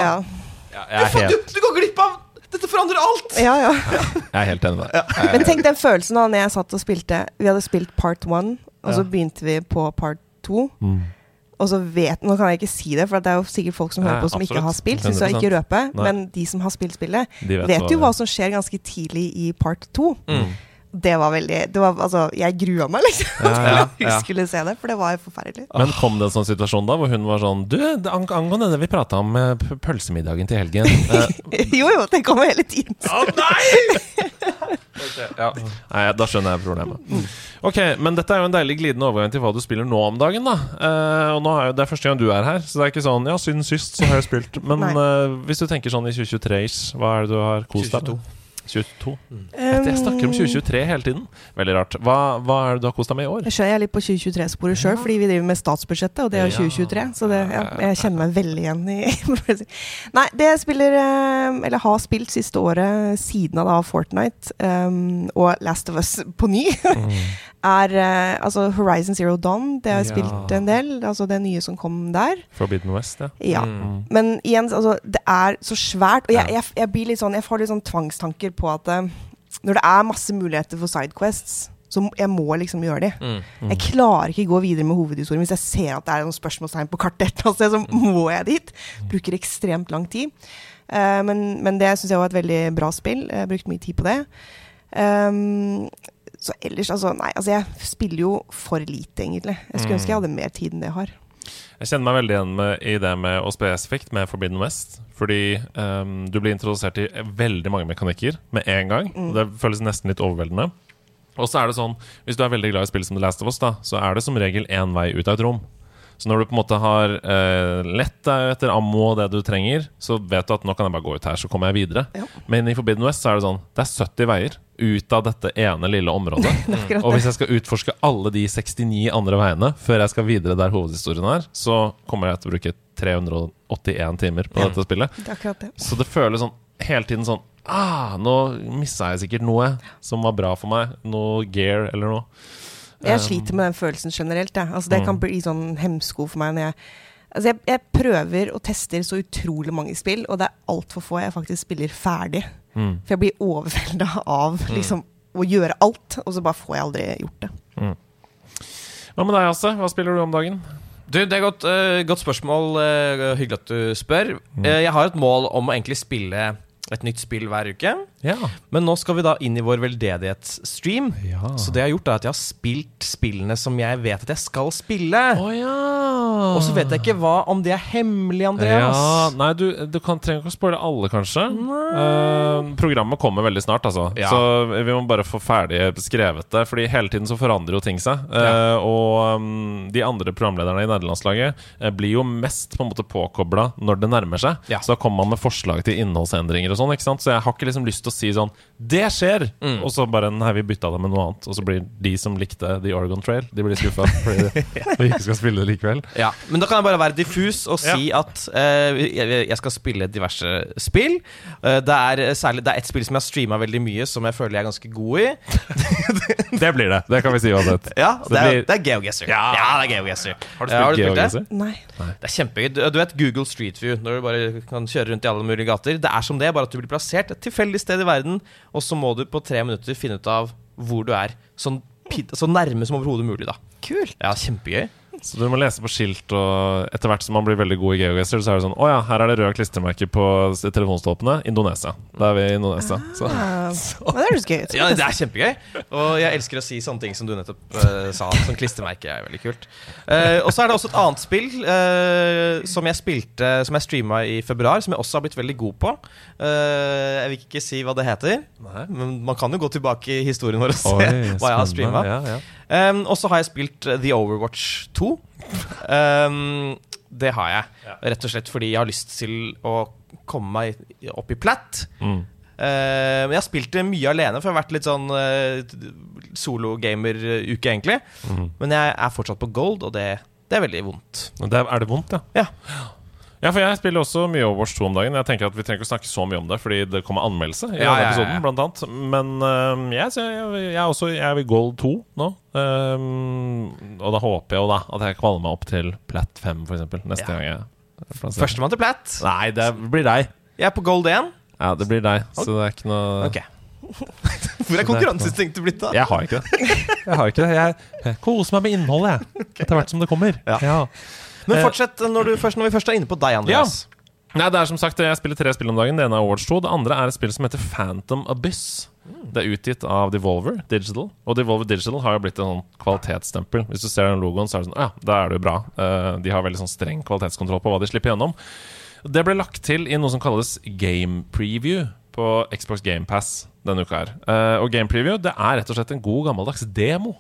Ja. Ja, Du, er du, du går glipp av Dette forandrer alt! ja, ja. jeg er helt enig med deg. Men tenk den følelsen da når jeg satt og spilte Vi hadde spilt part one, og så begynte vi på part two. Mm. Og så vet, Nå kan jeg ikke si det, for det er jo sikkert folk som hører på som ikke har spilt. Så jeg ikke røpe, Nei. men de som har spilt spillet, vet vet, jo hva som skjer ganske tidlig i part to. Mm. Det var veldig det var, Altså, jeg grua meg, liksom. Ja, ja, ja. Jeg skulle se det, for det var forferdelig. Men kom det en sånn situasjon da hvor hun var sånn Du, angående det vi prata om med pølsemiddagen til helgen eh, jo, jo, den kommer hele tiden. ja. Nei, da skjønner jeg problemet. Ok, Men dette er jo en deilig glidende overgang til hva du spiller nå om dagen. da Uh, Og nå er jo Det er første gang du er her, så det er ikke sånn Ja, siden sist så har jeg spilt. Men Nei. eh, hvis du tenker sånn i 2023-ish, hva er det du har kost deg med? 22. Jeg snakker om 2023 hele tiden. Veldig rart. Hva, hva er det du har kost deg med i år? Jeg er litt på 2023-sporet sjøl, fordi vi driver med statsbudsjettet, og det er jo 2023. Så det, ja, jeg kjenner meg veldig igjen i Nei, det jeg spiller, eller har spilt siste året, siden av da Fortnite um, og Last of Us på ny, er uh, altså Horizon Zero Dawn. Det har jeg Ja. spilt en del. Altså det nye som kom der. Forbidden West, ja. Ja. Mm. Men igjen, altså, det er så svært. Og jeg, jeg, jeg blir litt sånn Jeg får litt sånn tvangstanker på at uh, når det er masse muligheter for sidequests, så jeg må liksom gjøre de. Mm. Jeg klarer ikke gå videre med hovedhistorien hvis jeg ser at det er noen spørsmålstegn på kartet. et eller Så må jeg dit. Bruker ekstremt lang tid. Uh, men, men det syns jeg var et veldig bra spill. Jeg har brukt mye tid på det. Ehm, så ellers, altså Nei, altså jeg spiller jo for lite, egentlig. Jeg skulle ønske jeg hadde mer tid enn det jeg har. Jeg kjenner meg veldig igjen med, i det med å spesifikt med Forbidden West. Fordi um, du blir introdusert i veldig mange mekanikker med en gang. Og det føles nesten litt overveldende. Og så er det sånn, hvis du er veldig glad i spill som The Last of Us, da, så er det som regel én vei ut av et rom. Så når du på en måte har eh, lett deg etter ammo og det du trenger, så vet du at nå kan jeg bare gå ut her, så kommer jeg videre. Ja. Men i Forbidden West så er det sånn Det er 70 veier ut av dette ene lille området. Og hvis jeg skal utforske alle de 69 andre veiene før jeg skal videre der hovedhistorien er, så kommer jeg til å bruke 381 timer på dette spillet. Det det. Så det føles sånn hele tiden sånn Ah, nå missa jeg sikkert noe som var bra for meg. Noe gear eller noe. Jeg Um, sliter med den følelsen generelt. Ja. Altså, det Mm. kan bli sånn hemsko for meg når jeg Altså, jeg, jeg prøver og tester så utrolig mange spill, og det er altfor få jeg faktisk spiller ferdig. Mm. For jeg blir overvelda av liksom å gjøre alt, og så bare får jeg aldri gjort det. Hva med deg, Asse? Hva spiller du om dagen? Du, Det er godt, uh, godt spørsmål. Uh, hyggelig at du spør. Uh, jeg har et mål om å egentlig spille et nytt spill hver uke. Ja. Men nå skal vi da inn i vår veldedighetsstream. ja. Så det jeg har gjort, er at jeg har spilt spillene som jeg vet at jeg skal spille. Oh, ja! Og så vet jeg ikke hva om det er hemmelig, Andreas. Ja, nei, du, du kan, trenger ikke å spoile alle, kanskje. Uh, programmet kommer veldig snart, altså. Ja. Så vi må bare få ferdig skrevet det. Fordi hele tiden så forandrer jo ting seg. Eh, og um, de andre programlederne i nederlandslaget uh, blir jo mest på en måte påkobla når det nærmer seg. Ja. Så da kommer man med forslag til innholdsendringer og sånn. ikke sant? Så jeg har ikke liksom lyst til å si sånn Det skjer! Mm. Og så bare Nei, vi bytta det med noe annet. Og så blir de som likte The Oregon Trail, de blir skuffa fordi vi ikke skal spille det likevel. Ja, Men da kan jeg bare være diffus og si at uh, jeg, jeg skal spille diverse spill. Uh, det er særlig Det er ett spill som jeg har streama veldig mye, som jeg føler jeg er ganske god i. Det blir det. Det kan vi si uansett. Ja, det, det er, blir- det er GeoGuessr. Ja. ja, det er GeoGuessr. Har du Ja, spilt det? GeoGuessr? Nei. Det er kjempegøy. Du, du vet Google Street View, når du bare kan kjøre rundt i alle mulige gater. Det er som det, bare at du blir plassert et tilfeldig sted i verden, og så må du på tre minutter finne ut av hvor du er. Sånn så nærme som overhodet mulig, da. Kult. Ja, kjempegøy. Så du må lese på skilt, og etter hvert som man blir veldig god i Geogester så er det sånn Å ja, her er det røde klistremerker på telefonstolpene. Indonesia. Da er vi i Indonesia. Så. Ah, men det høres gøy ut. Ja, det er kjempegøy. Og jeg elsker å si sånne ting som du nettopp uh, sa. Sånn klistremerke er veldig kult. Uh, og så er det også et annet spill uh, som jeg spilte Som jeg streama i februar, som jeg også har blitt veldig god på. Eh, jeg vil ikke si hva det heter, men man kan jo gå tilbake i historien vår og se Oi, hva jeg har streama. Ja, ja. Um, og så har jeg spilt The Overwatch 2. Um, det har jeg. Rett og slett fordi jeg har lyst til å komme meg opp i platt. Mm. Uh, jeg har spilt det mye alene, for jeg har vært litt sånn uh, sologamer-uke, egentlig. Mm. Men jeg er fortsatt på gold, og det, det er veldig vondt. Det er, er det vondt, ja? Ja. Ja, for jeg spiller også mye Overwatch 2 om dagen. Jeg tenker at Vi trenger ikke å snakke så mye om det, fordi det kommer anmeldelse. i Ja, denne ja, ja, episoden, ja. blant annet Men øhm, jeg, jeg, jeg, er også, jeg er ved Gold 2 nå. Um, og da håper jeg jo da at jeg kvaler meg opp til Plat 5, for eksempel Neste Ja. gang jeg plasserer. Førstemann til platt. Nei, det blir deg. Jeg er på gold 1. Ja, det blir deg. Så det er ikke noe Ok. Hvor er konkurranseinstinktet blitt, da? Jeg har ikke det. Jeg har ikke det Jeg, koser meg med innholdet, jeg. Etter hvert som det kommer. Ja. Men fortsett når, du først, når vi først er inne på deg, Andreas. Nei, det er som sagt Jeg spiller tre spill om dagen. Det ene er Overwatch 2. Det andre er et spill som heter Phantom Abyss. Det er utgitt av Devolver Digital. Og Devolver Digital har jo blitt en sånn kvalitetsstempel. Hvis du ser den logoen, så er det sånn ja, da er det jo bra. Eh, de har veldig sånn streng kvalitetskontroll på hva de slipper gjennom. Det ble lagt til i noe som kalles Game Preview på Xbox GamePass denne uka her. Eh, og Game Preview det er rett og slett en god gammeldags demo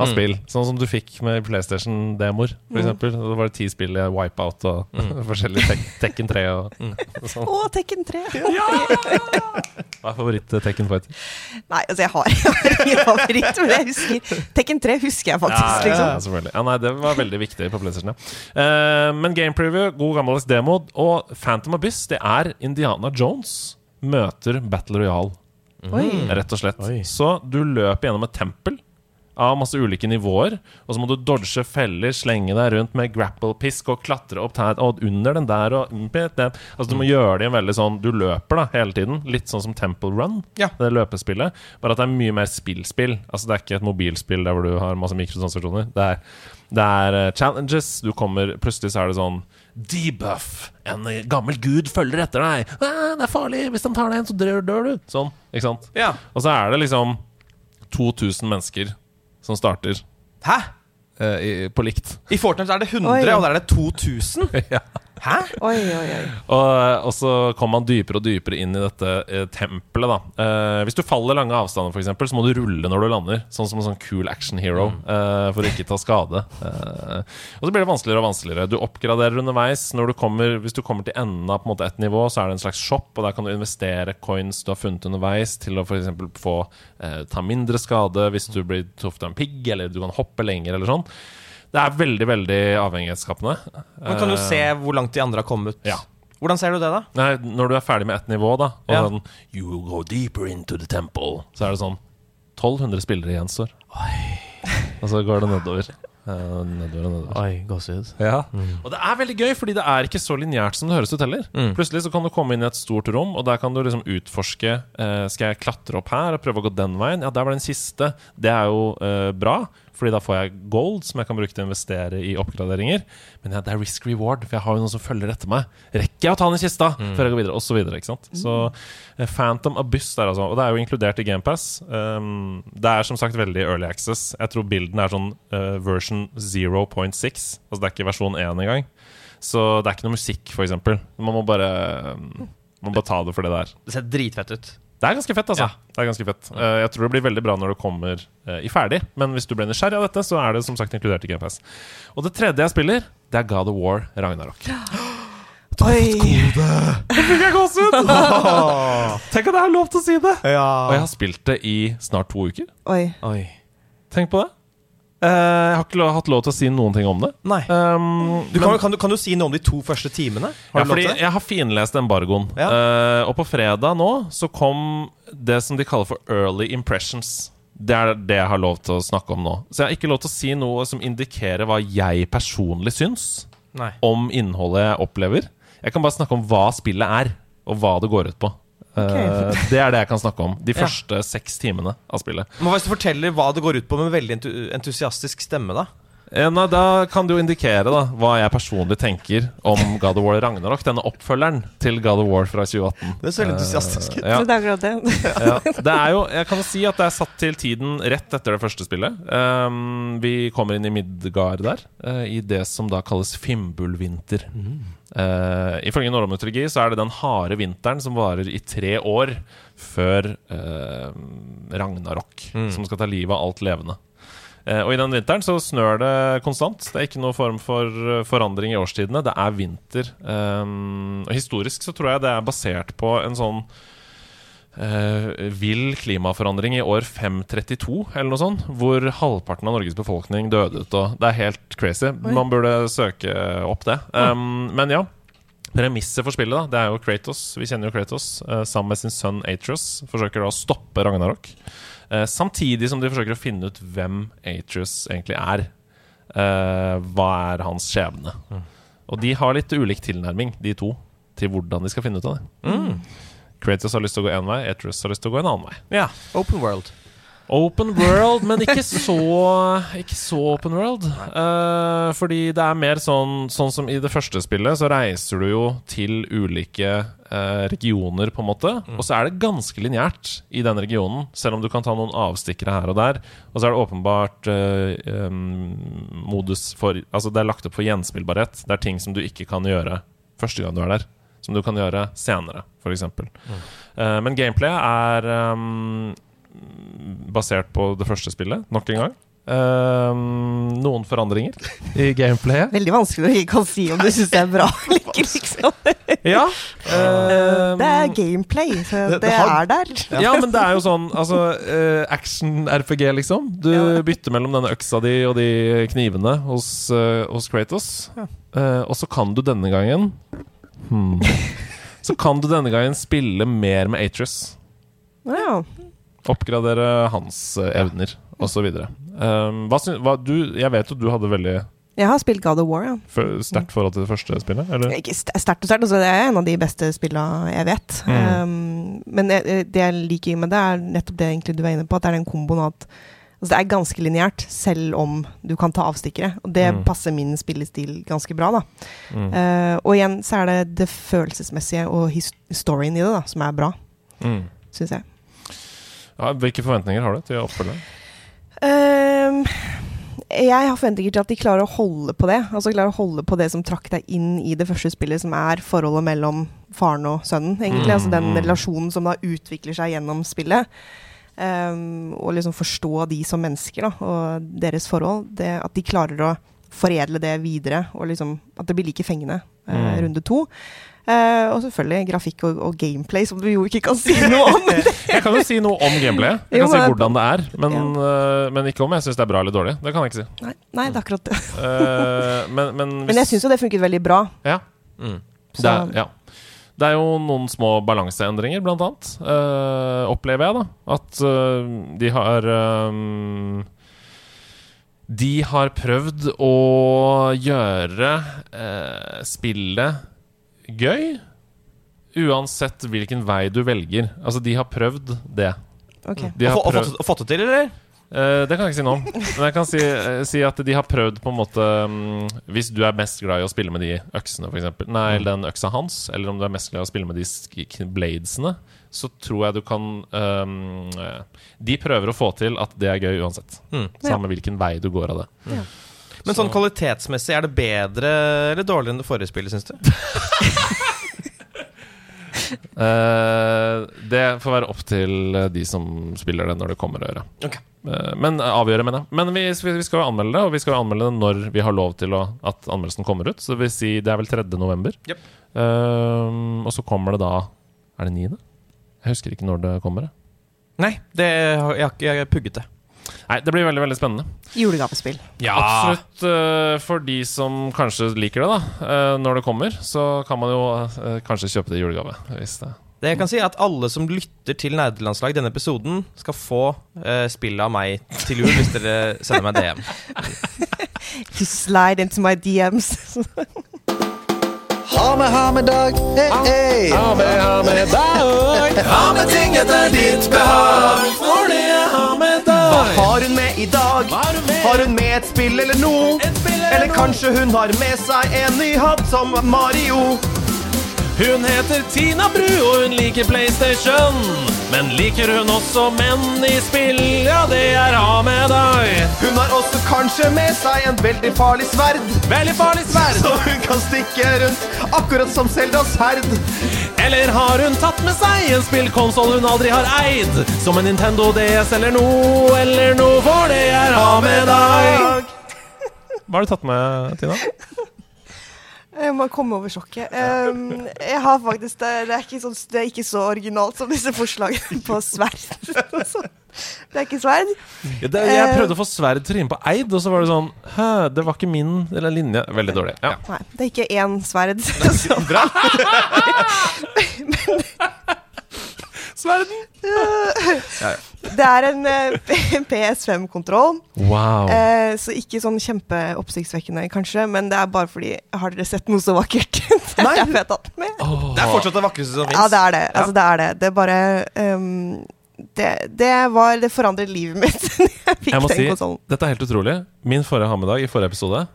av spill. Sånn som du fikk med PlayStation-demoer, for eksempel. Da var det ti spill i Wipeout og forskjellige tek Tekken 3 og, og sånn. Å, Tekken 3. Hva er favoritt-Tekken Fighter? Nei, altså, jeg har, ingen favoritt, men jeg husker Tekken 3 husker jeg faktisk, Ja, liksom. selvfølgelig. Ja, nei, det var veldig viktig på PlayStation. Ja. Uh, men Game Preview, god gammeldags demo. Og Phantom Abyss, det er Indiana Jones møter Battle Royale. Oi. Rett og slett. Så du løper gjennom et tempel av masse ulike nivåer, og så må du dodge feller, slenge deg rundt med grapple-pisk og klatre opp der og under den der og Altså Du må gjøre det i en veldig sånn Du løper da hele tiden, litt sånn som Temple Run, Ja. det løpespillet, bare at det er mye mer spillspill. Altså Det er ikke et mobilspill der hvor du har masse mikrotransaksjoner. Det er, det er eh, challenges. Du kommer Plutselig så er det sånn Debuff! En eh, gammel gud følger etter deg. Ah, det er farlig! Hvis de tar deg en, så dør, dør du. Sånn. Ikke sant? Ja. Og så er det liksom 2000 mennesker som starter Hæ? eh, i, på likt. I Fortnite er det 100, Oi. og der er det 2000? Ja. Hæ? Oi, oi, oi. Og, og så kommer man dypere og dypere inn i dette eh, tempelet. da eh, Hvis du faller lange avstander, for eksempel, så må du rulle når du lander. Sånn som en sånn cool action hero, eh, for å ikke ta skade. Eh, og så blir det vanskeligere og vanskeligere. Du oppgraderer underveis. Når du kommer, hvis du kommer til enden av på en måte et nivå, så er det en slags shop, og der kan du investere coins du har funnet underveis, til å f.eks. få eh, ta mindre skade hvis du blir truffet av en pigg, eller du kan hoppe lenger, eller sånn. Det er veldig, veldig avhengighetsskapende. Man kan jo Eh, se hvor langt de andre har kommet. Ja. Hvordan ser du det, da? Nei, når du er ferdig med ett nivå, da, og Ja. sånn You will go deeper into the temple, så er det sånn 1200 spillere gjenstår. Og så går det nedover. Eh, nedover og nedover. Oi, gåsehud. Ja. Og det er veldig gøy, fordi det er ikke så lineært som det høres ut heller. Mm. Plutselig så kan du komme inn i et stort rom, og der kan du liksom utforske eh, Skal jeg klatre opp her og prøve å gå den veien? Ja, der var den siste. Det er jo eh, bra. Fordi da får jeg gold som jeg kan bruke til å investere i oppgraderinger. Men ja, det er risk reward, for jeg har jo noen som følger etter meg. Rekker jeg å ta den i kista før jeg går videre? Og så videre, ikke sant? Så eh, Phantom Abyss der, altså. Og det er jo inkludert i GamePass. Um, det er som sagt veldig early access. Jeg tror bilden er sånn uh, version 0.6. Altså det er ikke versjon 1 engang. Så det er ikke noe musikk, f.eks. Man må bare um, man må bare ta det for det det er. Det ser dritfett ut. Det er ganske fett, altså. Ja. Det er ganske fett. Uh, jeg tror det blir veldig bra når det kommer uh, i ferdig, men hvis du ble nysgjerrig av dette, så er det som sagt inkludert i GamePass. Og det tredje jeg spiller, det er God of War Ragnarok. Oi! Fikk jeg gåsehud! Tenk at jeg har lov til å si det! Ja. Og jeg har spilt det i snart to uker. Oi. Oi. Tenk på det. Eh, jeg har ikke hatt lov til å si noen ting om det. Nei. Um, Du kan, men- kan, du, kan du si noe om de to første timene? Har ja, fordi jeg har finlest embargoen. Ja. Uh, og på fredag nå så kom det som de kaller for early impressions. Det er det jeg har lov til å snakke om nå. Så jeg har ikke lov til å si noe som indikerer hva jeg personlig syns Nei. om innholdet jeg opplever. Jeg kan bare snakke om hva spillet er, og hva det går ut på. Eh, det er det jeg kan snakke om. De Ja. første seks timene av spillet. Men Hvis du forteller hva det går ut på med veldig entusiastisk stemme, da? Eh, nei, da kan du jo indikere da hva jeg personlig tenker om God of War Ragnarok. Denne oppfølgeren til God of War fra 2018. Det ser veldig entusiastisk ut. Uh, ja. Det er akkurat det. ja, det er jo, jeg kan jo si at det er satt til tiden rett etter det første spillet. Um, vi kommer inn i Midgard der, uh, i det som da kalles Fimbulvinter. Uh, ifølge norrøn mytologi så er det den harde vinteren som varer i tre år før uh, Ragnarok, som skal ta livet av alt levende. Eh, og i den vinteren så snør det konstant. Det er ikke noen form for eh, forandring i årstidene. Det er vinter. Um, og historisk så tror jeg det er basert på en sånn uh, vill klimaforandring i år 532, eller noe sånt, hvor halvparten av Norges befolkning døde ut. Og det er helt crazy. Man burde søke opp det. Um, men ja. Premisset for spillet da, det er jo Kratos. Vi kjenner jo Kratos. Uh, sammen med sin sønn Atreus forsøker da å stoppe Ragnarok. Eh, samtidig som de forsøker å finne ut hvem Atreus egentlig er. Eh, hva er hans skjebne? Og de har litt ulik tilnærming, de to, til hvordan de skal finne ut av det. Kratos har lyst til å gå én vei, Atreus har lyst til å gå en annen vei. Ja. Open world. Open world, men ikke så Ikke så open world. Uh, fordi det er mer sånn Sånn som i det første spillet, så reiser du jo til ulike uh, regioner, på en måte. Og så er det ganske lineært i den regionen, selv om du kan ta noen avstikkere her og der. Og så er det åpenbart uh, um, modus for Altså, det er lagt opp for gjenspillbarhet. Det er ting som du ikke kan gjøre første gang du er der. Som du kan gjøre senere, f.eks. Uh, men gameplayet er em, basert på det første spillet, nok en gang. Um, noen forandringer i gameplayet. Veldig vanskelig å ikke si om du syns det er bra eller ikke, liksom. Ja. um, Det er gameplay, så Det- det, det har- er der. ja, men det er jo sånn altså, uh, Action-RPG, liksom. Du Ja. bytter mellom denne øksa di og de knivene hos, uh, hos Kratos. Eh, og så kan du denne gangen hmm, Så kan du denne gangen spille mer med Atrus. Ja. Oppgradere hans evner, evner, osv. Um, hva hva, du, jeg vet jo du hadde veldig Jeg har spilt God of War, ja. For, sterkt forhold til det første spillet, eller? Ikke sterkt og sterkt, altså det er en av de beste spillene jeg vet. Mm. Um, men jeg, jeg- det jeg liker med det, er nettopp det egentlig du var inne på, at det er den komboen at altså det er ganske lineært, selv om du kan ta avstikkere. Og det Mm. passer min spillestil ganske bra, da. Mm. Uh, og igjen så er det det følelsesmessige og his storyen i det da, som er bra, Mm. syns jeg. Hvilke forventninger har du til oppfølgeren? Um, jeg har forventninger til at de klarer å holde på det. Altså klarer å holde på det som trakk deg inn i det første spillet, som er forholdet mellom faren og sønnen, egentlig. Mm. Altså den relasjonen som da utvikler seg gjennom spillet. Um, og liksom forstå de som mennesker, da, og deres forhold. Det, at de klarer å foredle det videre, og liksom at det blir like fengende uh, Mm. runde to. Eh, og selvfølgelig grafikk og, og gameplay, som du jo ikke kan si noe om. Jeg kan jo si noe om gameplayet. Jeg Jo, kan si hvordan det er. Men, øh, men ikke om jeg syns det er bra eller dårlig. Det kan jeg ikke si. nei, nei, det er akkurat det. uh, men, men, hvis, Men jeg syns jo det funket veldig bra. ja, Mm. det er, ja. Det er jo noen små balanseendringer, blant annet. opplever jeg, da. At de har um De har prøvd å gjøre eh, spillet gøy. Uansett hvilken vei du velger. Altså, de har prøvd det. Ok. De har få- og, prøvd fått, og fått det til, eller? Uh, det kan jeg ikke si noe om. Men jeg kan si, uh, si at de har prøvd på en måte um, Hvis du er mest glad i å spille med de øksene, f.eks., nei, eller den øksa hans, eller om du er mest glad i å spille med de bladesene, så tror jeg du kan um, De prøver å få til at det er gøy uansett. Mm. Samme hvilken vei du går av det. Men sånn kvalitetsmessig, er det bedre eller dårligere enn det forrige spillet, syns du? Eh, det får være opp til eh, de som spiller det når det kommer, å gjøre. Ok. Eh, men avgjøre, mener jeg. Men vi, vi skal jo anmelde det, og vi skal jo anmelde det når vi har lov til å, at anmeldelsen kommer ut. Så det vil si det er vel 3. november. Jep. Eh, og så kommer det da Er det 9.? Jeg husker ikke når det kommer. jeg. Nei, det, jeg har ikke jeg har pugget det. Nei, det blir veldig veldig spennende. Julegavespill. Ja. Absolutt Uh, for de som kanskje liker det, da. Uh, når det kommer, så kan man jo uh, kanskje kjøpe det i julegave. Hvis det Det jeg kan si er at Alle som lytter til Nerdelandslag denne episoden, skal få uh, spillet av meg til jul hvis dere sender meg DM. You slide into my DMs. Ha med, ha med dag. Hey, hey. Ha med dag Ha med ting etter ditt behag, for det ha med Hva har hun med i dag? Har hun med? Et spill eller noe? Eller kanskje hun har med seg en ny hatt som Mario? Hun heter Tina Bru, og hun liker PlayStation. Men liker hun også menn i spill? Ja, det er ha med deg. Hun har også kanskje med seg en veldig farlig sverd. Veldig farlig sverd. Så hun kan stikke rundt, akkurat som Seldas herd. Eller har hun tatt med seg en spillkonsoll hun aldri har eid? Som en Nintendo DS eller noe, eller noe, for det er ha med deg. Hva har du tatt med, Tina? Jeg må komme over sjokket. Um, jeg har faktisk det, det, er sånn, det er ikke så originalt som disse forslagene på sverd. Det er ikke sverd. Ja, det, jeg prøvde å få sverd til å rime på eid, og så var det sånn Hø, det var ikke min eller linje. Veldig dårlig. Ja. Nei, det er ikke én sverd. Bra. Sverden! det er en eh, PS5-kontroll, Wow. eh, så ikke sånn kjempeoppsiktsvekkende, kanskje, men det er bare fordi Har dere sett noe så vakkert? det er jeg tatt med. Det er fortsatt det vakreste som fins. Ja, det er det. Altså, det er det. Det er bare um, det, det var Det forandret livet mitt da jeg fikk Jeg må den si, konsollen. dette er helt utrolig. Min forrige ha-med-dag i forrige episode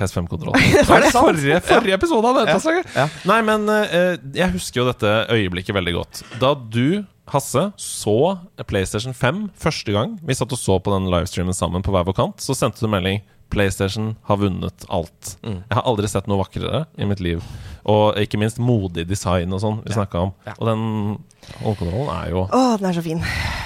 PS5-kontroll. Var det? Forrige, forrige episode av dette. Ja. altså. Ja. Nei, men eh, jeg husker jo dette øyeblikket veldig godt. Da du, Hasse, så PlayStation 5 første gang vi satt og så på den livestreamen sammen på hver vår kant, så sendte du melding PlayStation har vunnet alt. Mm. Jeg har aldri sett noe vakrere i mitt liv. Og ikke minst modig design og sånn vi snakka om. Ja. Og den håndkontrollen er jo Å, den er så fin.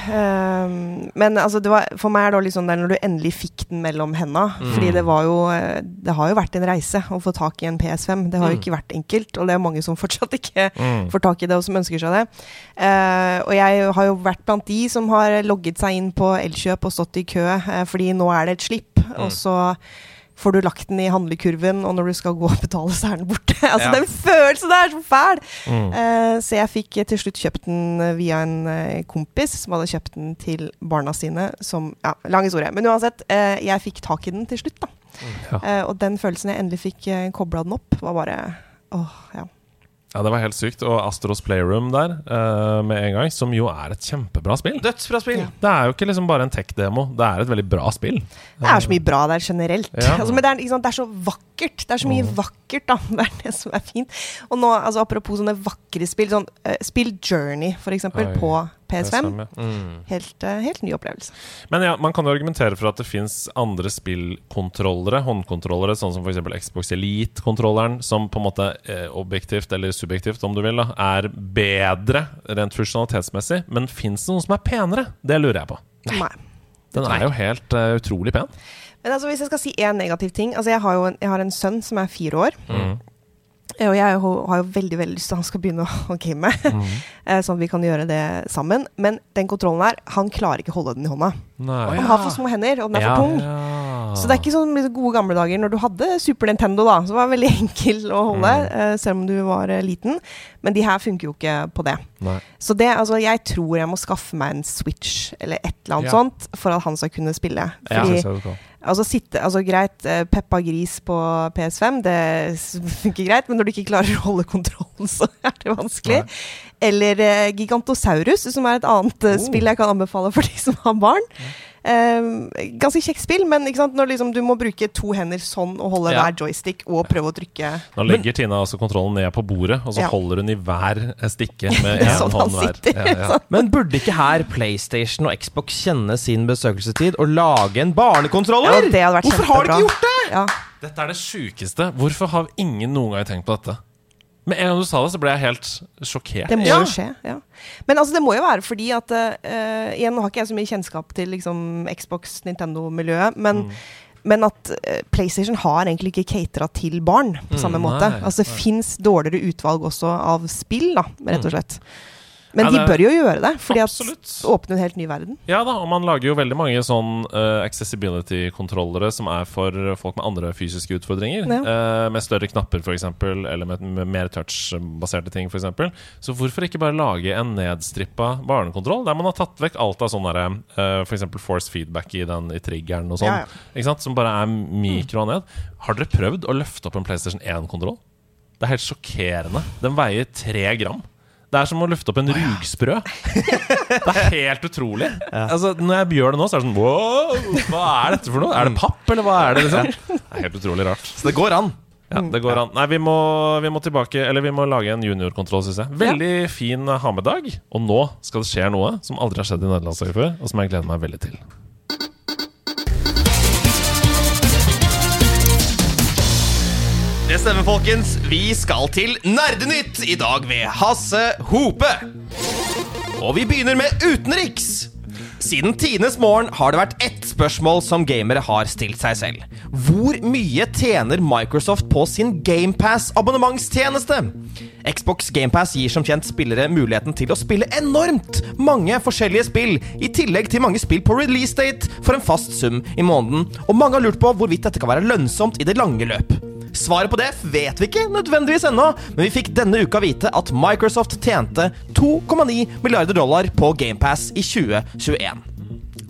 Um, men altså, det var, for meg er det litt liksom der når du endelig fikk den mellom henda. Mm. Fordi det var jo eh, Det har jo vært en reise å få tak i en PS5. Det har jo Mm. ikke vært enkelt, og det er mange som fortsatt ikke Mm. får tak i det, og som ønsker seg det. Uh, og jeg har jo vært blant de som har logget seg inn på Elkjøp og stått i kø, uh, fordi nå er det et slipp, og Mm. så får du lagt den i handlekurven, og når du skal gå og betale, så er den borte. altså, Ja. Den følelsen der er så fæl! Mm. Uh, så jeg fikk til slutt kjøpt den eh, via en eh, kompis som hadde kjøpt den til barna sine. Som, ja, lang historie. Men uansett, uh, jeg fikk tak i den til slutt. da. Ja. Uh, og den følelsen jeg endelig fikk uh, kobla den opp, var bare åh, ja. Ja, det var helt sykt. Og Astros Playroom der uh, med en gang, som jo er et kjempebra spill. Dødsbra spill. Ja. Det er jo ikke liksom bare en tech-demo, det er et veldig bra spill. Det er så mye bra der generelt. Ja. Altså, men det er, ikke sant, det er så vakkert. Det er så mye vakkert, da. Det er det som er fint. Og nå, altså, apropos sånne vakre spill, sånn uh, spill Journey, for eksempel, Oi, på PS5. ja. Mm. Helt, eh, helt ny opplevelse. Men ja, man kan jo argumentere for at det fins andre spillkontrollere, håndkontrollere, sånn som f.eks. Xbox Elite-kontrolleren, som på en måte eh, objektivt eller subjektivt, om du vil, da, er bedre rent funksjonalitetsmessig. Men fins det noen som er penere? Det lurer jeg på. Nei. Den er jo helt uh, utrolig pen. Men altså, hvis jeg skal si én negativ ting altså Jeg har jo en, jeg har en sønn som er fire år. Mm. Eh, Og jeg har jo veldig veldig lyst til at han skal begynne å- game, Mm. eh, sånn at vi kan gjøre det sammen. Men den kontrollen her, han klarer ikke å holde den i hånda. Nei. Han har for små hender, og den er Ja. for tung. Ja. Så det er ikke sånn gode gamle dager når du hadde Super Nintendo, da, som var veldig enkel å holde, Mm. eh, selv om du var liten. Men de her funker jo ikke på det. Nei. Så det, altså, jeg tror jeg må skaffe meg en Switch eller et eller annet sånt for at han skal kunne spille. Ja, Fordi ja. Altså, sitte, altså greit, eh, Peppa Gris på PS5, det funker greit, men når du ikke klarer å holde kontrollen, så er det vanskelig. Nei. Eller eh, Gigantosaurus, som er et annet eh, Oh. spill jeg kan anbefale for de som har barn. Eh, ganske kjekt spill, men ikke sant? når liksom du må bruke to hender sånn og holde Ja. hver joystick og prøve å trykke Nå legger Tina altså kontrollen ned på bordet, og så Ja. holder hun i hver stikke med én Sånn han hånd hver. Ja, ja. sånn. Men burde ikke her PlayStation og Xbox kjenne sin besøkelsestid og lage en barnekontroller? Ja, det hadde vært Hvorfor har de ikke gjort det? Ja. Dette er det sjukeste. Hvorfor har ingen noen gang tenkt på dette? Med en gang du sa det, så ble jeg helt sjokkert. Det må Ja. jo skje. ja Men altså, det må jo være fordi at uh, Igjen, nå har ikke jeg så mye kjennskap til liksom, Xbox, Nintendo-miljøet, men Mm. Men at uh, PlayStation har egentlig ikke catera til barn på samme måte. Mm, nei, altså Det fins dårligere utvalg også av spill, da, rett og slett. Men de bør jo gjøre det, Absolutt. det åpner en helt ny verden. Ja da, og man lager jo veldig mange sånn uh, accessibility-kontrollere som er for folk med andre fysiske utfordringer. Ja. Uh, med større knapper, f.eks., eller med, med mer touch-baserte ting, f.eks. Så hvorfor ikke bare lage en nedstrippa barnekontroll, der man har tatt vekk alt av sånn derre uh, f.eks. force feedback i, den, i triggeren og sånn, Ja, ja. Som bare er mikro og ned. Har dere prøvd å løfte opp en PlayStation 1-kontroll? Det er helt sjokkerende. Den veier tre gram. Det er som å løfte opp en rugsprø. Det er helt utrolig. Altså, når jeg gjør det nå, så er det sånn Wow! Hva er dette for noe? Er det papp, eller hva er det? liksom? Det er helt utrolig rart. Så det går an. Ja, det går an. Nei, vi må, vi må tilbake Eller vi må lage en juniorkontroll, syns jeg. Veldig fin ha med-dag. Og nå skal det skje noe som aldri har skjedd i nederlandslaget før, og som jeg gleder meg veldig til. Det stemmer, folkens. Vi skal til Nerdenytt i dag ved Hasse Hope. Og vi begynner med utenriks. Siden tidenes morgen har det vært ett spørsmål som gamere har stilt seg selv. Hvor mye tjener Microsoft på sin GamePass-abonnementstjeneste? Xbox GamePass gir som kjent spillere muligheten til å spille enormt mange forskjellige spill, i tillegg til mange spill på release date for en fast sum i måneden, og mange har lurt på hvorvidt dette kan være lønnsomt i det lange løp. Svaret på det vet vi ikke nødvendigvis ennå, men vi fikk denne uka vite at Microsoft tjente 2,9 milliarder dollar på GamePass i 2021.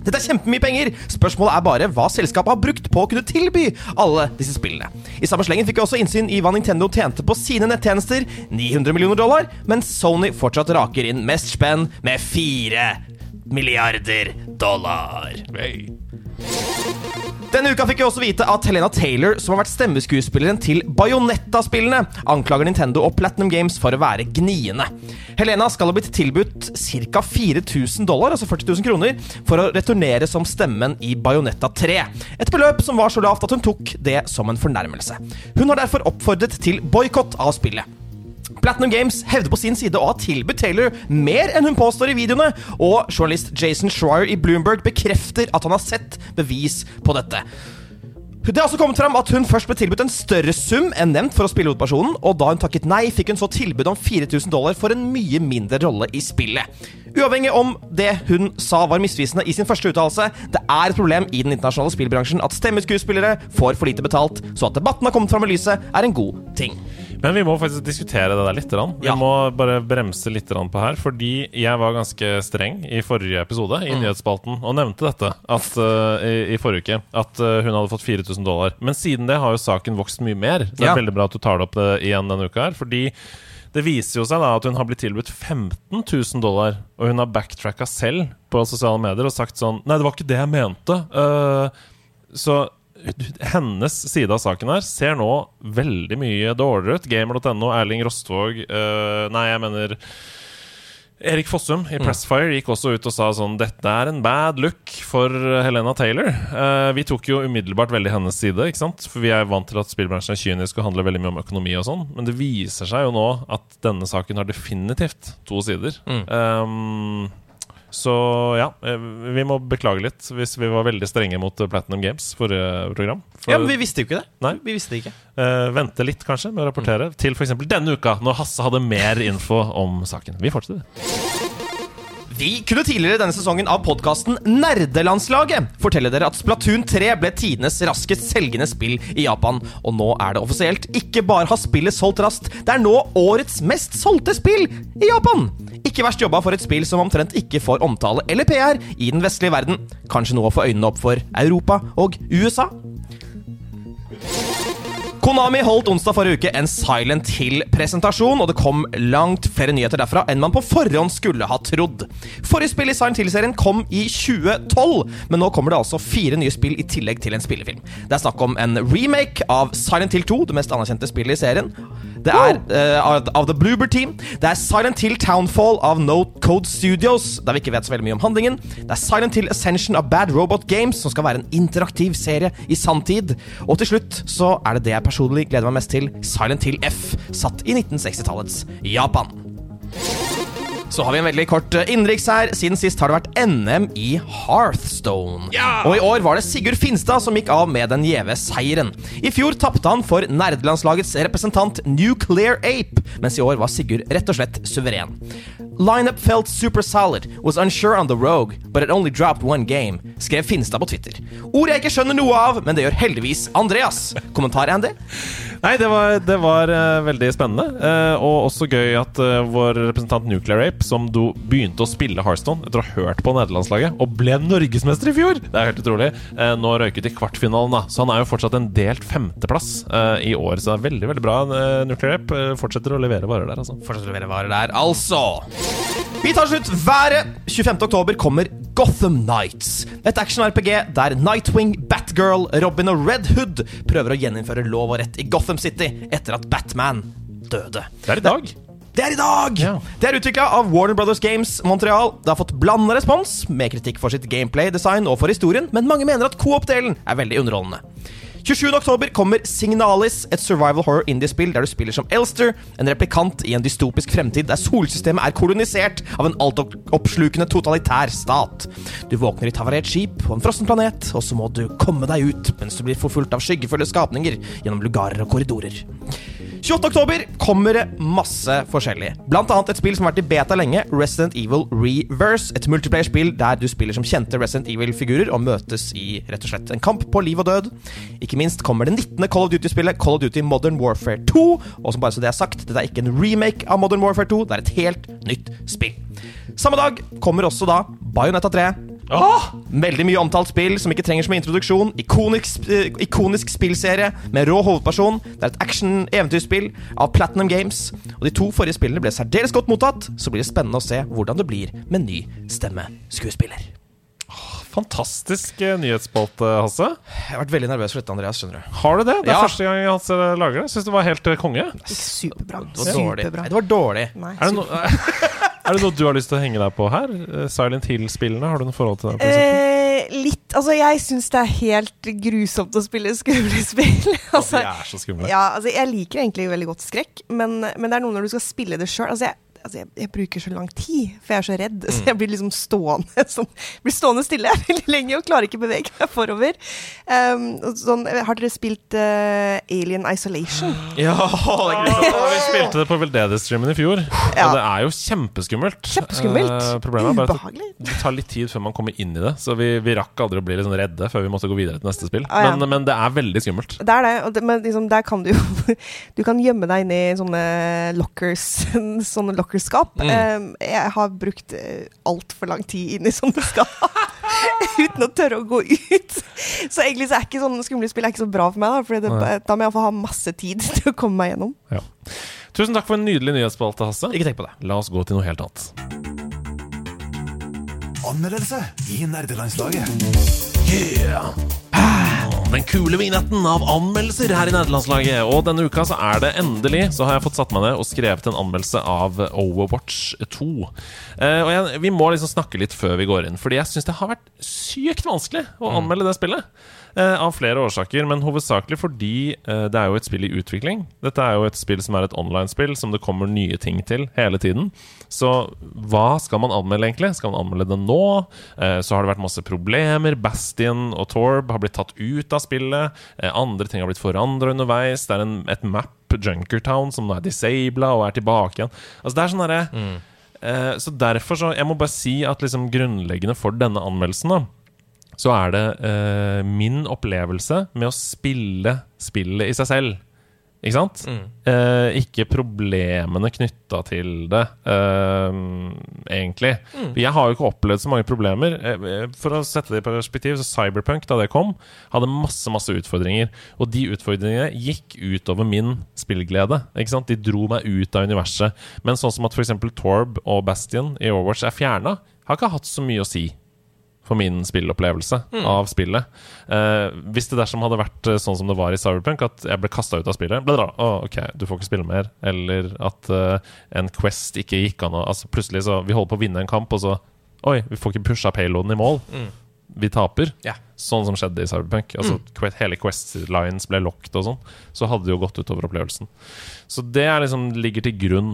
Dette er kjempemye penger. Spørsmålet er bare hva selskapet har brukt på å kunne tilby alle disse spillene. I samme slengen fikk vi også innsyn i hva Nintendo tjente på sine nettjenester, 900 millioner dollar, mens Sony fortsatt raker inn mest spenn med 4 milliarder dollar. Denne uka fikk vi også vite at Helena Taylor, som har vært stemmeskuespilleren til Bajonetta-spillene, anklager Nintendo og Platinum Games for å være gniende. Helena skal ha blitt tilbudt ca. 4000 dollar, altså 40 000 kroner, for å returnere som stemmen i Bajonetta 3. Et beløp som var så lavt at hun tok det som en fornærmelse. Hun har derfor oppfordret til boikott av spillet. Platinum Games hevder på sin side å ha tilbudt Taylor mer enn hun påstår i videoene, og journalist Jason Schreier i Bloomberg bekrefter at han har sett bevis på dette. Det har også kommet fram at hun først ble tilbudt en større sum enn nevnt for å spille hovedpersonen, og da hun takket nei, fikk hun så tilbud om 4000 dollar for en mye mindre rolle i spillet. Uavhengig om det hun sa var misvisende i sin første uttalelse, det er et problem i den internasjonale spillbransjen at stemmeskuespillere får for lite betalt, så at debatten har kommet fram i lyset, er en god ting. Men vi må faktisk diskutere det der litt. Vi Ja. må bare bremse litt på her. Fordi jeg var ganske streng i forrige episode i nyhetsspalten og nevnte dette at, uh, i, i forrige uke. At uh, hun hadde fått 4000 dollar. Men siden det har jo saken vokst mye mer. Så det er Ja. veldig bra at du tar det opp det igjen denne uka her. Fordi det viser jo seg da at hun har blitt tilbudt 15 000 dollar, og hun har backtracka selv på sosiale medier og sagt sånn Nei, det var ikke det jeg mente. Uh, så hennes side av saken her ser nå veldig mye dårligere ut. Gamer.no, Erling Rostvåg uh, Nei, jeg mener Erik Fossum i Pressfire gikk også ut og sa sånn Dette er en bad look for Helena Taylor. Uh, vi tok jo umiddelbart veldig hennes side, ikke sant? For vi er vant til at spillbransjen er kynisk og handler veldig mye om økonomi og sånn. Men det viser seg jo nå at denne saken har definitivt to sider. Um, så ja, eh, vi må beklage litt hvis vi var veldig strenge mot eh, Platinum Games forrige program. For, Ja, men vi visste jo ikke det. Nei. Vi visste ikke. uh, vente litt kanskje med å rapportere til f.eks. denne uka, når Hasse hadde mer info om saken. Vi fortsetter. Vi kunne tidligere denne sesongen av podkasten Nerdelandslaget fortelle dere at Splatoon 3 ble tidenes raskest selgende spill i Japan. Og nå er det offisielt. Ikke bare har spillet solgt raskt, det er nå årets mest solgte spill i Japan! Ikke verst jobba for et spill som omtrent ikke får omtale eller PR i den vestlige verden. Kanskje noe å få øynene opp for Europa og USA? Konami holdt onsdag forrige uke en Silent Hill-presentasjon, og det kom langt flere nyheter derfra enn man på forhånd skulle ha trodd. Forrige spill i Silent Hill-serien kom i 2012, men nå kommer det altså fire nye spill i tillegg til en spillefilm. Det er snakk om en remake av Silent Hill 2, det mest anerkjente spillet i serien. Det er uh, av, The Bloober Team. Det er Silent Hill Townfall av No Code Studios, der vi ikke vet så veldig mye om handlingen. Det er Silent Hill Ascension av Bad Robot Games, som skal være en interaktiv serie i sanntid. Og til slutt så er det det jeg personlig gleder meg mest til, Silent Hill F, satt i 1960-tallets Japan. Så har vi en veldig kort eh, innenriks her. Siden sist har det vært NM i Hearthstone. Og i år var det Sigurd Finstad som gikk av med den gjeve seieren. I fjor tapte han for nerdelandslagets representant Nuclear Ape, mens i år var Sigurd rett og slett suveren. Lineup felt super solid, was unsure on the rogue, but it only dropped one game, skrev Finstad på Twitter. Ord jeg ikke skjønner noe av, men det gjør heldigvis Andreas. Kommentar, Andy? Nei, det var, det var uh, veldig spennende. Uh, og også gøy at uh, vår representant Nuclear Ape, som do begynte å spille Hearthstone etter å ha hørt på nederlandslaget, og ble norgesmester i fjor! Det er helt utrolig. Nå røyket i kvartfinalen, da. Så han er jo fortsatt en delt femteplass i år. Så det er veldig, veldig bra. Nuclear Ape fortsetter å levere varer der, altså. Fortsetter å levere varer der, altså. Vi tar slutt været. 25. oktober kommer Gotham Nights. Et action-RPG der Nightwing, Batgirl, Robin og Red Hood prøver å gjeninnføre lov og rett i Gotham City etter at Batman døde. Det er i dag. Det er i dag! Ja. Det er utvikla av Warner Brothers Games Montreal. Det har fått blanda respons, med kritikk for sitt gameplay, design og for historien, men mange mener at coop-delen er veldig underholdende. 27. oktober kommer Signalis, et survival horror indie-spill der du spiller som Elster, en replikant i en dystopisk fremtid der solsystemet er kolonisert av en altoppslukende totalitær stat. Du våkner i et havarert skip på en frossen planet, og så må du komme deg ut mens du blir forfulgt av skyggefulle skapninger gjennom lugarer og korridorer. 28. oktober kommer det masse forskjellig. Blant annet et spill som har vært i beta lenge, Resident Evil Reverse. Et multiplayer-spill der du spiller som kjente Resident Evil-figurer og møtes i rett og slett en kamp på liv og død. Ikke minst kommer det 19. Call of Duty-spillet Call of Duty Modern Warfare 2. Og som bare så det er sagt, dette er ikke en remake av Modern Warfare 2, det er et helt nytt spill. Samme dag kommer også da Bayonetta 3. Veldig mye omtalt spill som ikke trenger så mye introduksjon. Ikonisk, uh, ikonisk spillserie med rå hovedperson. Det er et action-eventyrspill av Platinum Games. Og de to forrige spillene ble særdeles godt mottatt. Så blir det spennende å se hvordan det blir med ny stemmeskuespiller. Fantastisk eh, nyhetsspalte, Hasse. Jeg har vært veldig nervøs for dette, Andreas. skjønner du Har du det? Det er Ja. første gang Hasse lager det. Syns det var helt eh, konge. Superbra. Det var dårlig. Superbra. Nei, det var dårlig. Nei, Er det, no er det noe du har lyst til å henge deg på her? Eh, Silent Hill-spillene, har du noe forhold til det? Eh, litt Altså, jeg syns det er helt grusomt å spille skumle spill. altså, De er så skumle. ja, altså, jeg liker egentlig veldig godt skrekk, men, men det er noe når du skal spille det sjøl. Altså, jeg, altså jeg, jeg bruker så lang tid, for jeg er så redd. Så jeg blir liksom stående sånn, blir stående stille veldig lenge og klarer ikke å bevege meg forover. Um, sånn, har dere spilt uh, Alien Isolation? Ja, vi spilte det på Veldedig-streamen i fjor, Ja. og det er jo kjempeskummelt. Kjempeskummelt. Uh, problemet er bare at Ubehagelig. det, det tar litt tid før man kommer inn i det, så vi, vi rakk aldri å bli sånn redde før vi måtte gå videre til neste spill. Ah, ja. men, men det er veldig skummelt. Det er det, og det, men liksom, der kan du jo Du kan gjemme deg inn i sånne lockers Sånne lockerskap. Um, jeg har brukt uh, altfor lang tid inn i sånne skap uten å tørre å gå ut. Så egentlig så er ikke sånne skumle spill er ikke så bra for meg, da, for det, da må jeg få ha masse tid til å komme meg gjennom. Ja. Tusen takk for en nydelig nyhetsspalte, Hasse. Ikke tenk på det. La oss gå til noe helt annet. Anmeldelse i nerdelandslaget. Den kule vignetten av anmeldelser her i Nederlandslaget. Og denne uka så er det endelig Så har jeg fått satt meg ned og skrevet en anmeldelse av Overwatch 2. Eh, og jeg, vi må liksom snakke litt før vi går inn, fordi jeg syns det har vært sykt vanskelig å anmelde det spillet. Eh, av flere årsaker, men hovedsakelig fordi eh, det er jo et spill i utvikling. Dette er jo et spill som er et online-spill som det kommer nye ting til hele tiden. Så hva skal man anmelde, egentlig? Skal man anmelde det nå? Eh, så har det vært masse problemer. Bastion og Torb har blitt tatt ut av spillet. Eh, andre ting har blitt forandra underveis. Det er en, et map, Junkertown, som nå er disabla og er tilbake igjen. Altså det er sånn derre eh, Så derfor så Jeg må bare si at liksom grunnleggende for denne anmeldelsen, da så er det eh, min opplevelse med å spille spillet i seg selv Ikke sant? Eh, ikke problemene knytta til det, eh, egentlig. Jeg har jo ikke opplevd så mange problemer. Eh, For å sette det i perspektiv, så Cyberpunk, da det kom, hadde masse masse utfordringer. Og de utfordringene gikk utover min spillglede. Ikke sant? De dro meg ut av universet. Men sånn som at f.eks. Torb og Bastion i Overwatch er fjerna, har ikke hatt så mye å si for min spillopplevelse av spillet. Eh, hvis det dersom hadde vært eh, sånn som det var i Cyberpunk, at jeg ble kasta ut av spillet ble det da, oh, ok, du får ikke spille mer. Eller at eh, en Quest ikke gikk an å altså Plutselig så Vi holder på å vinne en kamp, og så Oi, vi får ikke pusha payloaden i mål. Vi taper. Yeah. Sånn som skjedde i Cyberpunk. Altså que- Hele Quest Lines ble locked og sånn. Så hadde det jo gått utover opplevelsen. Så det liksom ligger til grunn.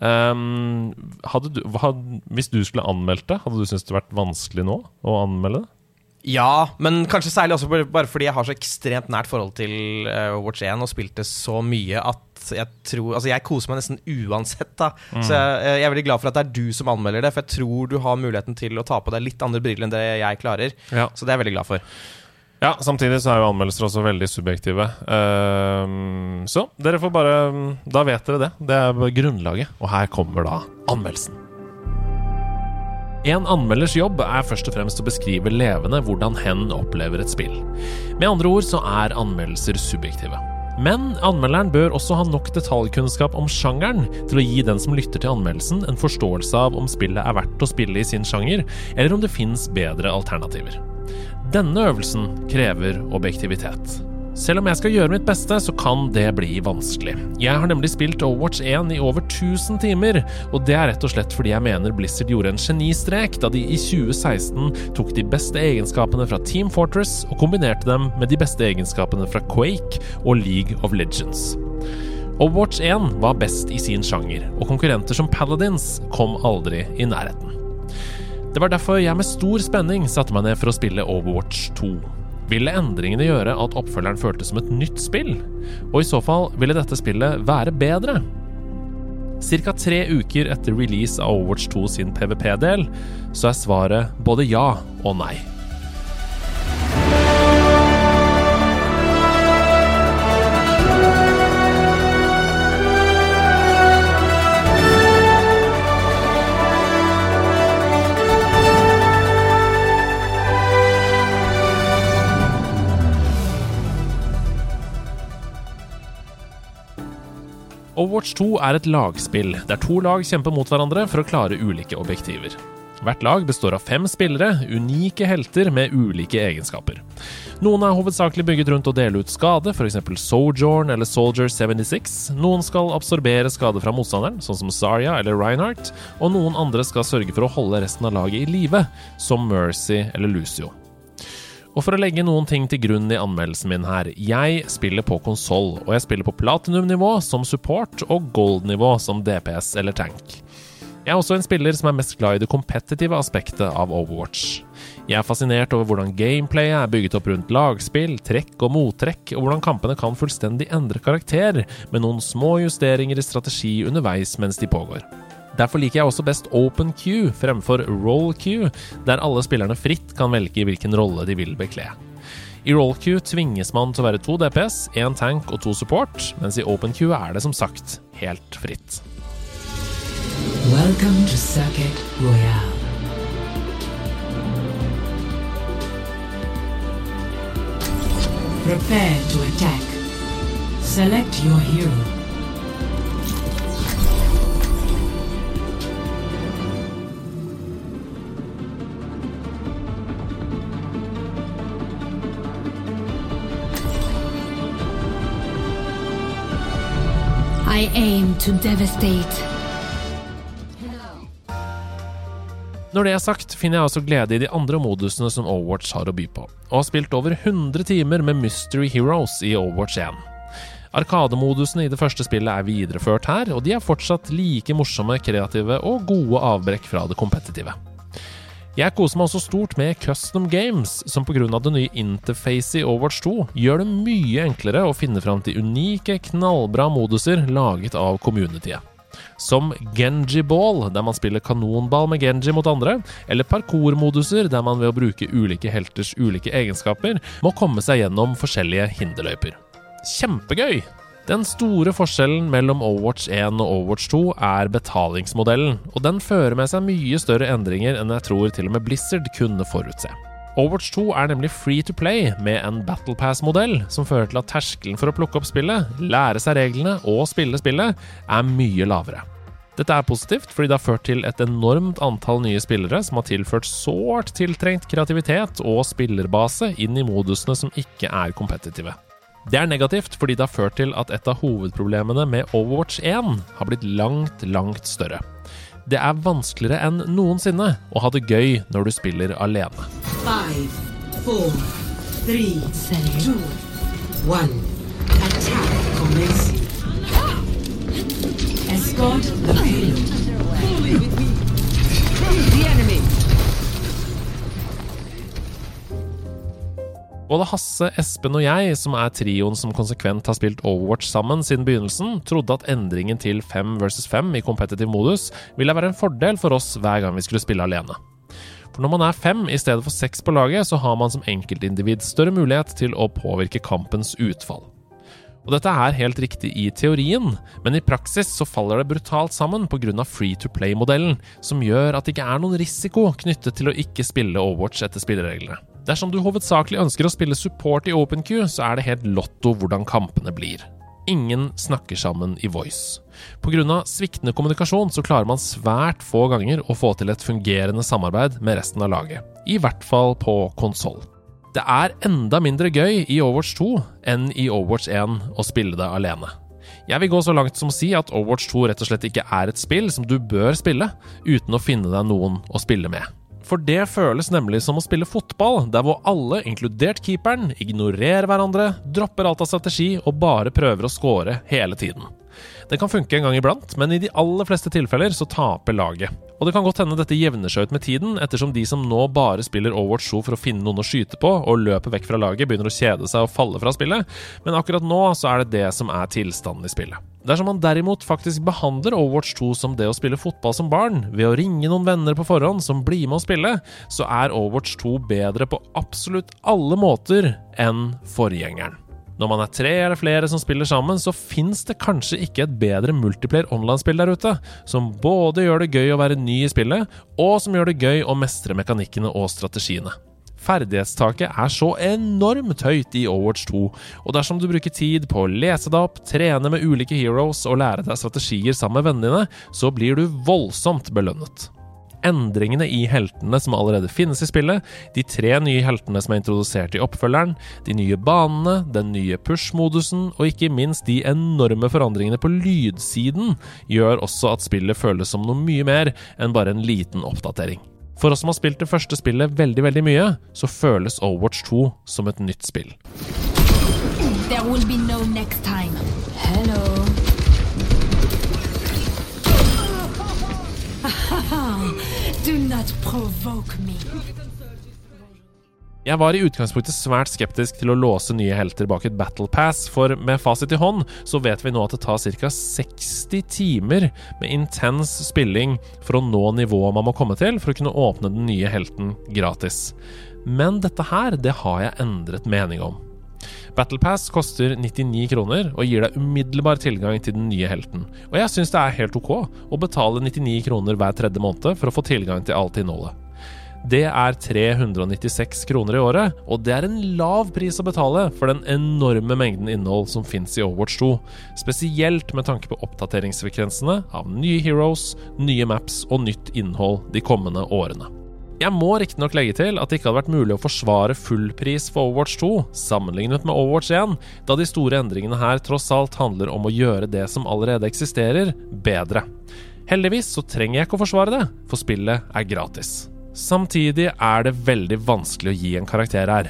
Hadde du, hva, hvis du skulle anmeldt det, hadde du syntes det vært vanskelig nå å anmelde det? Ja, men kanskje særlig også bare- fordi jeg har så ekstremt nært forhold til uh, Watch 1 og spilte så mye at jeg tror Altså, jeg koser meg nesten uansett, da. Så jeg, eh, jeg er veldig glad for at det er du som anmelder det, for jeg tror du har muligheten til å ta på deg litt andre briller enn det jeg klarer. Ja. Så det er jeg veldig glad for. Ja, samtidig så er jo anmeldelser også veldig subjektive. Ehm, så dere får bare Da vet dere det. Det er grunnlaget. Og her kommer da anmeldelsen. En anmelders jobb er først og fremst å beskrive levende hvordan hen opplever et spill. Med andre ord så er anmeldelser subjektive. Men anmelderen bør også ha nok detaljkunnskap om sjangeren til å gi den som lytter til anmeldelsen, en forståelse av om spillet er verdt å spille i sin sjanger, eller om det fins bedre alternativer. Denne øvelsen krever objektivitet. Selv om jeg skal gjøre mitt beste, så kan det bli vanskelig. Jeg har nemlig spilt Overwatch 1 i over 1000 timer, og det er rett og slett fordi jeg mener Blizzard gjorde en genistrek da de i 2016 tok de beste egenskapene fra Team Fortress og kombinerte dem med de beste egenskapene fra Quake og League of Legends. Overwatch 1 var best i sin sjanger, og konkurrenter som Paladins kom aldri i nærheten. Det var derfor jeg med stor spenning satte meg ned for å spille Overwatch 2. Ville endringene gjøre at oppfølgeren føltes som et nytt spill? Og i så fall ville dette spillet være bedre? Cirka tre uker etter release av Overwatch 2 sin PVP-del, så er svaret både ja og nei. Overwatch 2 er et lagspill der to lag kjemper mot hverandre for å klare ulike objektiver. Hvert lag består av fem spillere, unike helter med ulike egenskaper. Noen er hovedsakelig bygget rundt å dele ut skade, f.eks. Sojourn eller Soldier 76. Noen skal absorbere skade fra motstanderen, sånn som Zarya eller Reinhardt. Og noen andre skal sørge for å holde resten av laget i live, som Mercy eller Lucio. Og for å legge noen ting til grunn i anmeldelsen min her Jeg spiller på konsoll, og jeg spiller på platinum-nivå som support og gold-nivå som DPS eller tank. Jeg er også en spiller som er mest glad i det kompetitive aspektet av Overwatch. Jeg er fascinert over hvordan gameplayet er bygget opp rundt lagspill, trekk og mottrekk, og hvordan kampene kan fullstendig endre karakter, med noen små justeringer i strategi underveis mens de pågår. Derfor liker jeg også best open queue fremfor roll queue, der alle spillerne fritt kan velge hvilken rolle de vil bekle. I roll queue tvinges man til å være to DPS, én tank og to support, mens i open queue er det som sagt helt fritt. Welcome to Circuit Royale. Prepare to attack. Select your hero. I aim to devastate. Når det er sagt, finner jeg også glede i de andre modusene som Overwatch har å by på, og har spilt over 100 timer med Mystery Heroes i Overwatch 1. Arkademodusene i det første spillet er videreført her, og de er fortsatt like morsomme, kreative og gode avbrekk fra det kompetitive. Jeg koser meg også stort med custom games, som pga. det nye interfacet i Overwatch 2 gjør det mye enklere å finne fram til unike, knallbra moduser laget av communityet. Som Genji Ball, der man spiller kanonball med Genji mot andre, eller parkour-moduser, der man ved å bruke ulike helters ulike egenskaper må komme seg gjennom forskjellige hinderløyper. Kjempegøy! Den store forskjellen mellom Overwatch 1 og Overwatch 2 er betalingsmodellen, og den fører med seg mye større endringer enn jeg tror til og med Blizzard kunne forutse. Overwatch 2 er nemlig free to play med en Battle Pass-modell, som fører til at terskelen for å plukke opp spillet, lære seg reglene og spille spillet er mye lavere. Dette er positivt, fordi det har ført til et enormt antall nye spillere som har tilført sårt tiltrengt kreativitet og spillerbase inn i modusene som ikke er kompetitive. Det er negativt fordi det har ført til at et av hovedproblemene med Overwatch 1 har blitt langt, langt større. Det er vanskeligere enn noensinne å ha det gøy når du spiller alene. Five, four, three, two, one. Attack commencing. Escort the payload. The enemy. Både Hasse, Espen og jeg, som er trioen som konsekvent har spilt Overwatch sammen siden begynnelsen, trodde at endringen til 5 versus 5 i competitive modus ville være en fordel for oss hver gang vi skulle spille alene. For når man er fem i stedet for seks på laget, så har man som enkeltindivid større mulighet til å påvirke kampens utfall. Og dette er helt riktig i teorien, men i praksis så faller det brutalt sammen pga. free to play-modellen, som gjør at det ikke er noen risiko knyttet til å ikke spille Overwatch etter spillereglene. Dersom du hovedsakelig ønsker å spille support i OpenQ, så er det helt lotto hvordan kampene blir. Ingen snakker sammen i voice. Pga. sviktende kommunikasjon så klarer man svært få ganger å få til et fungerende samarbeid med resten av laget. I hvert fall på konsoll. Det er enda mindre gøy i Overwatch 2 enn i Overwatch 1 å spille det alene. Jeg vil gå så langt som å si at Overwatch 2 rett og slett ikke er et spill som du bør spille uten å finne deg noen å spille med. For det føles nemlig som å spille fotball, der hvor alle, inkludert keeperen, ignorerer hverandre, dropper alt av strategi og bare prøver å score hele tiden. Det kan funke en gang iblant, men i de aller fleste tilfeller så taper laget. Og det kan godt hende dette jevner seg ut med tiden, ettersom de som nå bare spiller Overwatch 2 for å finne noen å skyte på, og løper vekk fra laget, begynner å kjede seg og falle fra spillet, men akkurat nå så er det det som er tilstanden i spillet. Dersom man derimot faktisk behandler Overwatch 2 som det å spille fotball som barn, ved å ringe noen venner på forhånd som blir med å spille, så er Overwatch 2 bedre på absolutt alle måter enn forgjengeren. Når man er tre eller flere som spiller sammen, så fins det kanskje ikke et bedre multiplayer online-spill der ute, som både gjør det gøy å være ny i spillet, og som gjør det gøy å mestre mekanikkene og strategiene. Ferdighetstaket er så enormt høyt i Overwatch 2, og dersom du bruker tid på å lese deg opp, trene med ulike heroes og lære deg strategier sammen med vennene dine, så blir du voldsomt belønnet endringene i heltene som allerede finnes i spillet, de tre nye heltene som er introdusert i oppfølgeren, de nye banene, den nye push-modusen og ikke minst de enorme forandringene på lydsiden gjør også at spillet føles som noe mye mer enn bare en liten oppdatering. For oss som har spilt det første spillet veldig veldig mye, så føles Overwatch 2 som et nytt spill. There will be no next time. Hello. Jeg var i utgangspunktet svært skeptisk til å låse nye helter bak et battle pass, for med fasit i hånd så vet vi nå at det tar ca. 60 timer med intens spilling for å nå nivået man må komme til for å kunne åpne den nye helten gratis. Men dette her, det har jeg endret mening om. Battle Pass koster 99 kroner og gir deg umiddelbar tilgang til den nye helten. Og jeg syns det er helt ok å betale 99 kroner hver tredje måned for å få tilgang til alt innholdet. Det er 396 kroner i året, og det er en lav pris å betale for den enorme mengden innhold som fins i Overwatch 2, spesielt med tanke på oppdateringsfrekvensene av nye heroes, nye maps og nytt innhold de kommende årene. Jeg må riktignok legge til at det ikke hadde vært mulig å forsvare full pris for Overwatch 2 sammenlignet med Overwatch 1, da de store endringene her tross alt handler om å gjøre det som allerede eksisterer, bedre. Heldigvis så trenger jeg ikke å forsvare det, for spillet er gratis. Samtidig er det veldig vanskelig å gi en karakter her.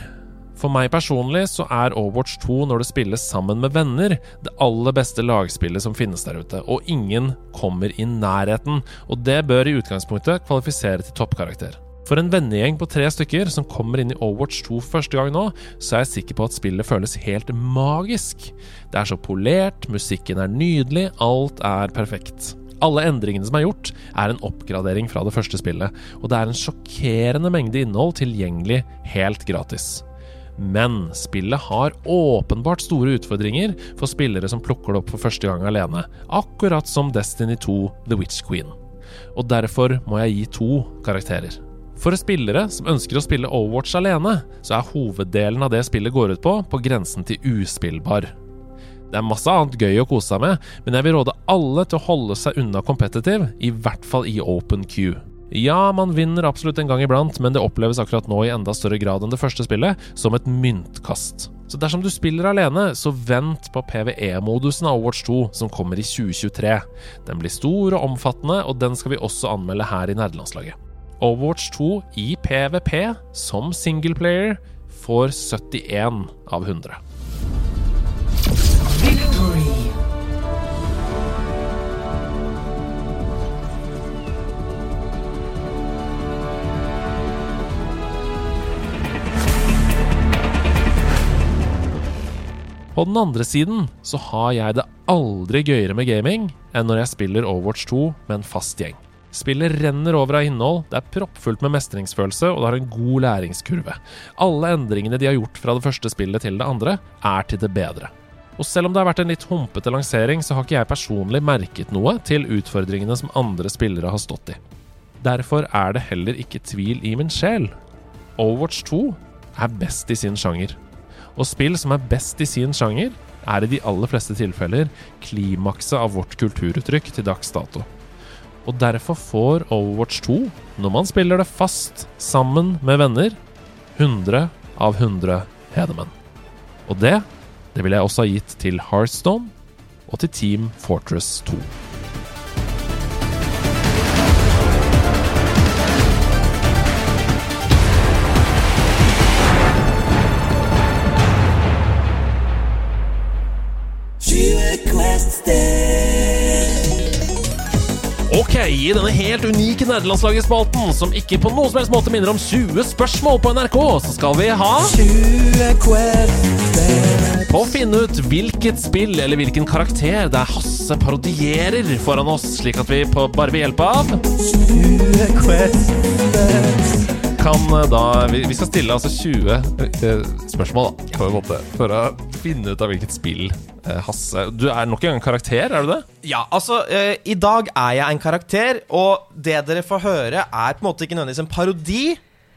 For meg personlig så er Overwatch 2 når det spilles sammen med venner, det aller beste lagspillet som finnes der ute, og ingen kommer i nærheten, og det bør i utgangspunktet kvalifisere til toppkarakter. For en vennegjeng på tre stykker som kommer inn i Overwatch 2 første gang nå, så er jeg sikker på at spillet føles helt magisk. Det er så polert, musikken er nydelig, alt er perfekt. Alle endringene som er gjort, er en oppgradering fra det første spillet, og det er en sjokkerende mengde innhold tilgjengelig helt gratis. Men spillet har åpenbart store utfordringer for spillere som plukker det opp for første gang alene, akkurat som Destiny 2 The Witch Queen. Og derfor må jeg gi to karakterer. For spillere som ønsker å spille Overwatch alene, så er hoveddelen av det spillet går ut på, på grensen til uspillbar. Det er masse annet gøy å kose seg med, men jeg vil råde alle til å holde seg unna competitive, i hvert fall i open queue. Ja, man vinner absolutt en gang iblant, men det oppleves akkurat nå i enda større grad enn det første spillet, som et myntkast. Så dersom du spiller alene, så vent på PVE-modusen av Overwatch 2, som kommer i 2023. Den blir stor og omfattende, og den skal vi også anmelde her i nerdelandslaget. Overwatch 2 i PVP som singleplayer får 71 av 100. Victory. På den andre siden så har jeg det aldri gøyere med gaming enn når jeg spiller Overwatch 2 med en fast gjeng. Spillet renner over av innhold, det er proppfullt med mestringsfølelse, og det har en god læringskurve. Alle endringene de har gjort fra det første spillet til det andre, er til det bedre. Og selv om det har vært en litt humpete lansering, så har ikke jeg personlig merket noe til utfordringene som andre spillere har stått i. Derfor er det heller ikke tvil i min sjel. Overwatch 2 er best i sin sjanger. Og spill som er best i sin sjanger, er i de aller fleste tilfeller klimakset av vårt kulturuttrykk til dags dato. Og derfor får Overwatch 2, når man spiller det fast sammen med venner, 100 av 100 Hedemenn. Og det, det ville jeg også ha gitt til Hearthstone og til Team Fortress 2. Ok, i denne helt unike nerdelandslaget-spalten, som ikke på noen som helst måte minner om 20 spørsmål på NRK, så skal vi ha På å finne ut hvilket spill eller hvilken karakter der Hasse parodierer foran oss, slik at vi på, bare ved hjelp av kan eh, da Vi, vi skal stille altså 20 eh, spørsmål, da, på en måte, for å finne ut av hvilket spill eh, Hasse Du er nok en gang karakter, er du det? Ja, altså, eh, i dag er jeg en karakter, og det dere får høre, er på en måte ikke nødvendigvis en parodi.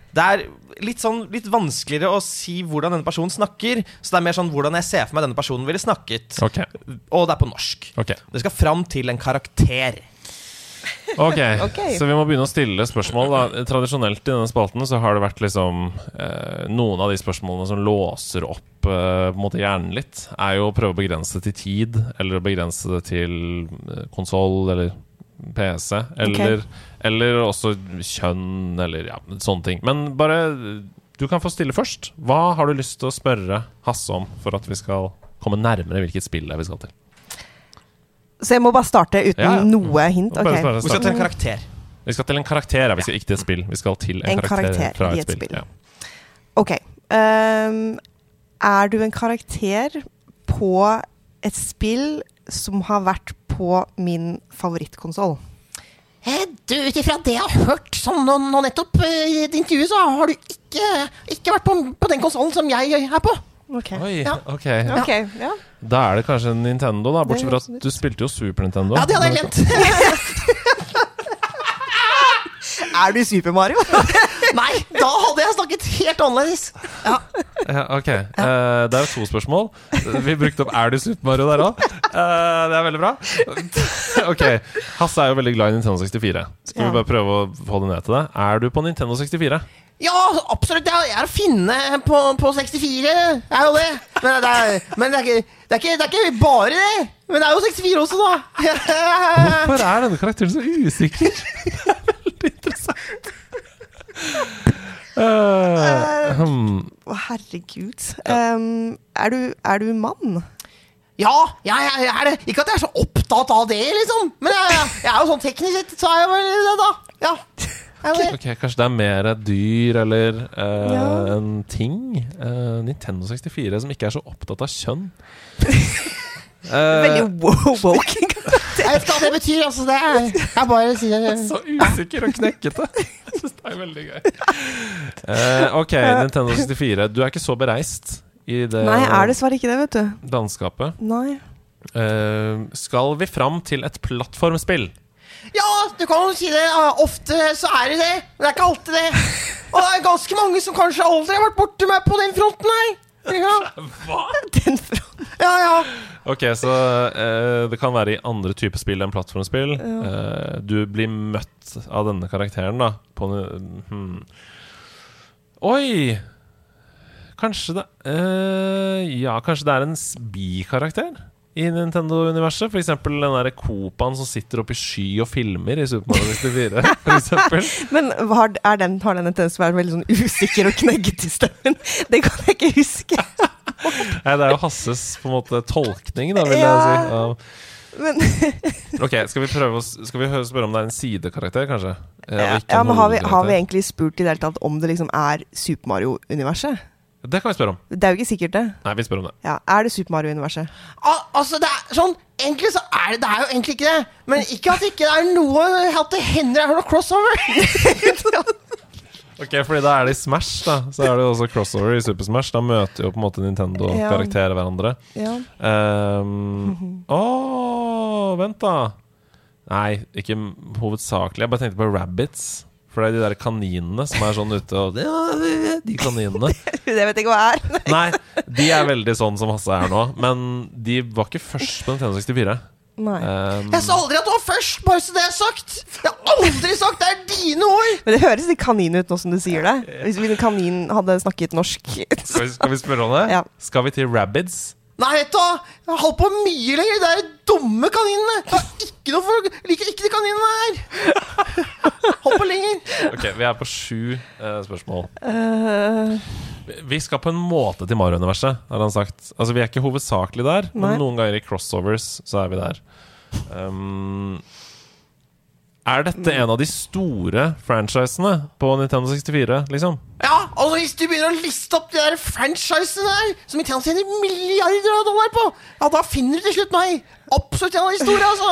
Det er litt sånn litt vanskeligere å si hvordan denne personen snakker. Så det er mer sånn hvordan jeg ser for meg denne personen ville snakket. Okay. Og det er på norsk. Okay. Det skal fram til en karakter. Ok, Ok. så vi må begynne å stille spørsmål. Da. Tradisjonelt i denne spalten så har det vært liksom eh, Noen av de spørsmålene som låser opp eh, på en måte hjernen litt, er jo å prøve å begrense det til tid, eller å begrense det til eh, konsoll eller PC, eller, eller også kjønn, eller ja, sånne ting. Men bare Du kan få stille først. Hva har du lyst til å spørre Hasse om for at vi skal komme nærmere hvilket spill det er vi skal til? Så jeg må bare starte uten Ja, ja. noe hint? Bare Ok. starte, Vi skal til en karakter. Vi skal til en karakter, ja. Vi skal ikke til et spill. Vi skal til en, En karakter, karakter fra et et spill. spill. Ja. Ok. Um, er du en karakter på et spill som har vært på min favorittkonsoll? Eh, Du, Ut ifra det jeg har hørt sånn nå, nå nettopp eh, i et intervju, så har du ikke, ikke vært på, på den konsollen som jeg er på. Ok. Oi, Ja. ok. okay ja. Da er det kanskje en Nintendo, da. Bortsett fra at du spilte jo Super Nintendo. Ja, det hadde jeg glemt. Er du Super Mario? Nei, da hadde jeg snakket helt annerledes. Ja. Ja, ok. Eh, det er jo to spørsmål. Vi brukte opp 'Er du Super Mario' der òg. det er veldig bra. ok. Hasse er jo veldig glad i Nintendo 64. Skal Ja. vi bare prøve å få det ned til det? Er du på Nintendo 64? Ja, absolutt. Jeg er å finne på, på 64. Jeg er jo det. Men, det er, men det, er ikke, det, er ikke, det er ikke bare det. Men det er jo 64 også, da. Hvorfor er denne karakteren så usikker? Det er veldig interessant. Hmm. Herregud. Um, er, du, er du mann? Ja, jeg, jeg, jeg er det. Ikke at jeg er så opptatt av det, liksom. Men jeg, jeg er jo sånn teknisk sett, så er jeg vel det, da. Ja. Jeg det. Ok, Kanskje det er mer et dyr eller eh, Ja. en ting? Eh, Nintendo 64 som ikke er så opptatt av kjønn. Eh, Veldig wo- woke. Jeg vet ikke hva det betyr. altså det er, Jeg bare sier så usikker og knekkete. Det er veldig gøy. Eh, ok, Nintendo 64. Du er ikke så bereist i det Nei, jeg er dessverre ikke det, vet du. landskapet. Nei. Eh, skal vi fram til et plattformspill? Ja, du kan jo si det. Ofte så er det det, men det er ikke alltid det. Og det er ganske mange som kanskje aldri har vært borti meg på den fronten her. Ja, Den fronten. ja. ja. Ok, så eh, det kan være i andre typer spill enn plattformspill. Eh, du blir møtt av denne karakteren, da. På en, hmm. Oi! Kanskje det eh, Ja, kanskje det er en bikarakter i Nintendo-universet? Eksempel den derre Copaen som sitter oppe i sky og filmer i Super Mario 64. For eksempel. Men har, er den, har den en tendens til å være veldig sånn usikker og knegget i stemmen? Det kan jeg ikke huske. Nei, det er jo Hasses på en måte tolkning, da, vil Ja. jeg si. Ja. Men, Ok, skal vi prøve å Skal vi spørre om det er en sidekarakter, kanskje? Ja, ja, men har vi, har vi egentlig spurt i det hele tatt om det liksom er Super Mario-universet? Det kan vi spørre om. Det er jo ikke sikkert det. Nei, vi spør om det. Ja, Er det Super Mario-universet? Al altså, det er sånn Egentlig så er det Det er jo egentlig ikke det. Men ikke at ikke det er noe At det hender Jeg er noe crossover. Ok, fordi da er det i Smash, da. Så er det jo også crossover i Super Smash. Da møter jo på en måte Nintendo-karakterer hverandre. Ja. Um, Åh, vent, da. Nei, ikke hovedsakelig. Jeg bare tenkte på rabbits. For det er de der kaninene som er sånn ute og De kaninene. Det vet jeg ikke hva er. Nei, de er veldig sånn som Hasse er nå. Men de var ikke først på Nintendo 64. Nei. Um, Jeg sa aldri at du var først, bare så det er sagt. Jeg har aldri sagt det er dine ord. Men det høres litt kanin ut nå som du sier det. Hvis hvis en kanin hadde snakket norsk. skal, vi, skal vi spørre om det? Ja. Skal vi til rabbids? Nei, vet du. Jeg har holdt på mye lenger. Det er dumme kaninene. Jeg har ikke noe for Liker ikke de kaninene her. Hold på lenger. Ok, vi er på sju eh, spørsmål. Eh, Vi skal på en måte til Mario-universet, har han sagt. Altså, Vi er ikke hovedsakelig der, Nei. men noen ganger i crossovers så er vi der. Um, er dette en av de store franchisene på Nintendo 64, liksom? Ja, altså Hvis du begynner å liste opp de der franchisene der som Nintendo tjener milliarder av dollar på, ja, da finner du til slutt meg. Absolutt en av de store, altså.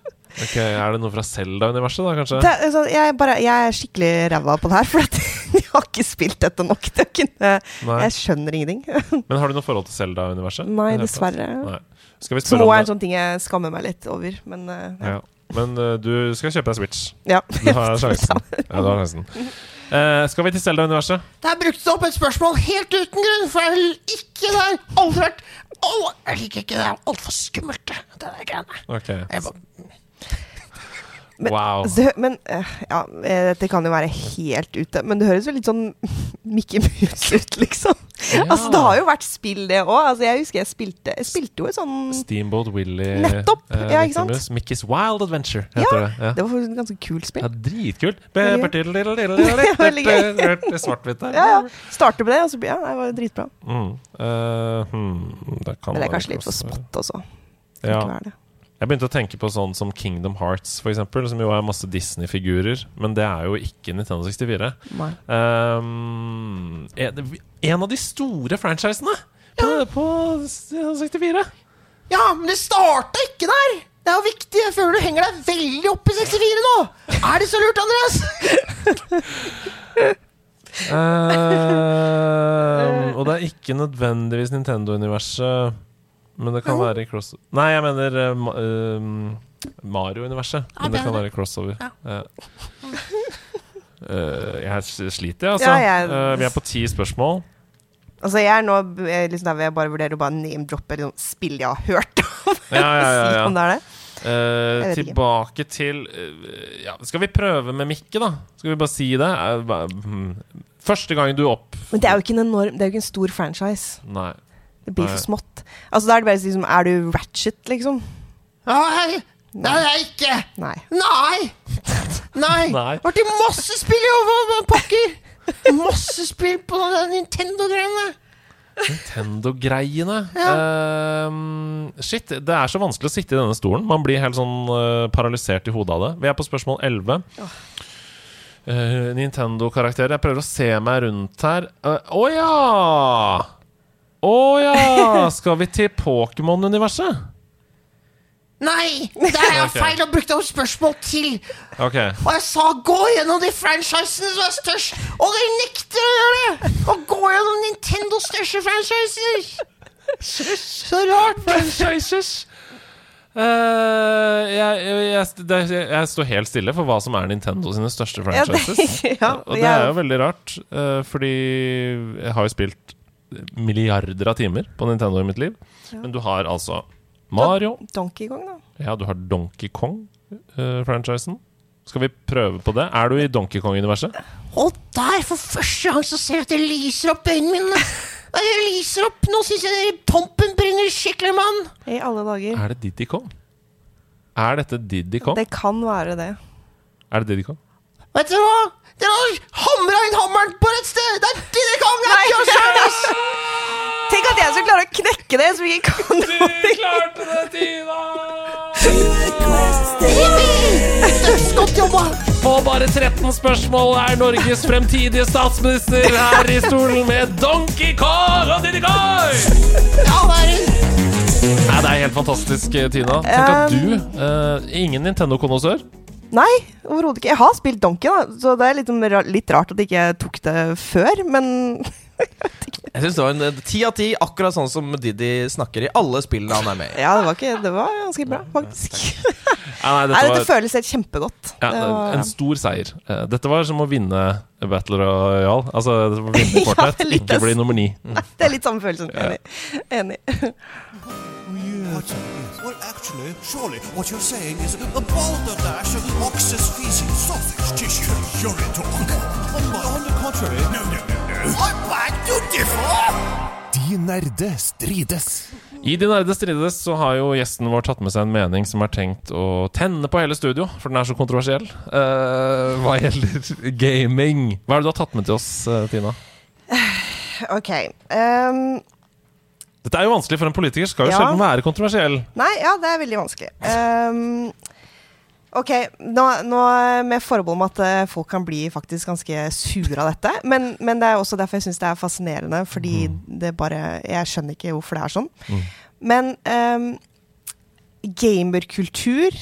Ok, Er det noe fra Zelda-universet, da, kanskje? det, sånn, jeg, bare, jeg er skikkelig ræva på det her, for at jeg har ikke spilt dette nok til å kunne Jeg skjønner ingenting. Men har du noe forhold til Zelda-universet? Nei, det dessverre. Nei. Skal vi spørre også om er en sånn ting jeg skammer meg litt over, men uh, ja. Ja. Men uh, du skal kjøpe deg Switch. ja. Du har sjansen. Ja, du har sjansen. Uh, skal vi til Zelda-universet? Det er brukt opp et spørsmål helt uten grunn, for jeg ikke der. Aldri vært oh, Jeg liker ikke det. Det er altfor skummelt, det der greiene. Ok. Jeg bare, Men- Wow. Så, men eh, ja, eh, dette kan jo være helt ute. Men det høres jo litt sånn Mickey Mouse ut, liksom. Ja. Altså, det har jo vært spill, det òg. Altså, jeg husker jeg spilte Jeg spilte jo et sånn Steamboat Willie Nettopp, eh, ja, ikke sant? Mickey's Wild Adventure Ja, heter det. Ja. Det var faktisk et ganske kult spill. Ja, dritkult. Svart-hvitt der. Ja, ja. Starter med det, og så blir ja, det var dritbra. Mm. Uh, hmm, det kan Men det er kanskje litt for smått også. Ja. Jeg begynte å tenke på sånn som Kingdom Hearts, for eksempel, som jo er masse Disney-figurer. Men det er jo ikke Nintendo 64. Nei. Um, en, en av de store franchisene på, på Nintendo 64. ja, men det starta ikke der. Det er jo viktig. Jeg føler du henger deg veldig opp i 64 nå. Er det så lurt, Andreas? Um, og det er ikke nødvendigvis Nintendo-universet, men det kan være i cross... Nei, jeg mener uh, Mario-universet. Men det kan være crossover. Ja. Uh, jeg sliter, jeg, altså. Ja, jeg- Uh, vi er på ti spørsmål. Altså, jeg er nå liksom der hvor jeg bare vurderer å bare name-droppe liksom, spill jeg har hørt om. Ja, ja, ja, ja. Om det er det. Uh, tilbake til uh, ja, Skal vi prøve med Mikke, da? Skal vi bare si det? Uh. Første gang du opp... Men det er jo ikke en enorm Det er jo ikke en stor franchise. Nei. Det blir for smått. Altså, da er det bare liksom Er du Ratchet, liksom? Nei, det er jeg ikke. Nei. Nei! Nei! Nei. Vært i masse spill i over- pakker! Masse spill på de Nintendo-greiene. Nintendo-greiene. Ehm, shit, det er så vanskelig å sitte i denne stolen. Man blir helt sånn uh, paralysert i hodet av det. Vi er på spørsmål 11. Uh, Nintendo-karakterer. Jeg prøver å se meg rundt her. Eh, Å ja! Å ja! Skal vi til Pokémon-universet? Nei, Det er feil og brukte opp spørsmål til. Okay. Og jeg sa gå gjennom de franchisene som er størst, og dere nekter å gjøre det! Å gå gjennom Nintendos største franchiser! Så, så rart. Franchises. Uh, jeg, jeg, jeg, det, jeg står helt stille for hva som er Nintendo sine største Ja, det- franchises. ja, og det er- er jo veldig rart, uh, fordi jeg har jo spilt milliarder av timer på Nintendo i mitt liv. Men du har altså Mario, Donkey Kong, da. ja, du har Donkey Kong-franchisen. Skal vi prøve på det? Er du i Donkey Kong-universet? Og der, for første gang, så ser jeg at det lyser opp øynene mine. Det lyser opp. Nå syns jeg pompen brenner skikkelig, mann. I alle dager. Er det Didi Kong? Er dette Diddy Kong? Det kan være det. Er det Diddy Kong? Vet du hva? Dere har hamra inn hammeren på rett sted! Det er er ikke oss service! Tenk at jeg skal klare å knekke det, så vi ikke kan Du klarte det, Tina! Dødsgodt jobba! På bare 13 spørsmål er Norges fremtidige statsminister her i stolen med Donkey Kong og Kong! Ja, det er. Nei, det er helt fantastisk, Tina. Tenk at du, uh, ingen Nintendo-konnoissør Nei, overhodet ikke. Jeg har spilt Donkey, da, så det er litt, litt rart at jeg ikke tok det før, men Jeg synes det var en ti av ti, akkurat sånn som Diddy snakker i alle spillene han er med i. ja, det var, ikke, det var ganske bra, faktisk. Nei, nei, Nei, dette dette var føles helt kjempegodt. ja, Det var- en stor seier. Eh, Dette var som å vinne Battle Royale. Altså det var å vinne Ja, Fortnite, litt ikke bli nummer ni. Det er litt samme følelsen. Enig. Enig. What? Well, actually, surely what you're saying is a balderdash of ox's feces, sausage tissue, urine talk. On, on the contrary, no, no, no, no. I beg to differ! De nerde strides. I De nerde strides så har jo gjesten vår tatt med seg en mening som er tenkt å tenne på hele studio, for den er så kontroversiell. Uh, hva gjelder gaming. Hva er det du har tatt med til oss, eh, Tina? Ok. ehm, Dette er jo vanskelig, for en politiker skal jo Ja. sjelden være kontroversiell. nei, ja, det er veldig vanskelig. Um, ok, nå, nå med forbehold om at eh, folk kan bli faktisk ganske sure av dette. Men, men det er også derfor jeg syns det er fascinerende, fordi det bare Jeg skjønner ikke hvorfor det er sånn. Men um, gamerkultur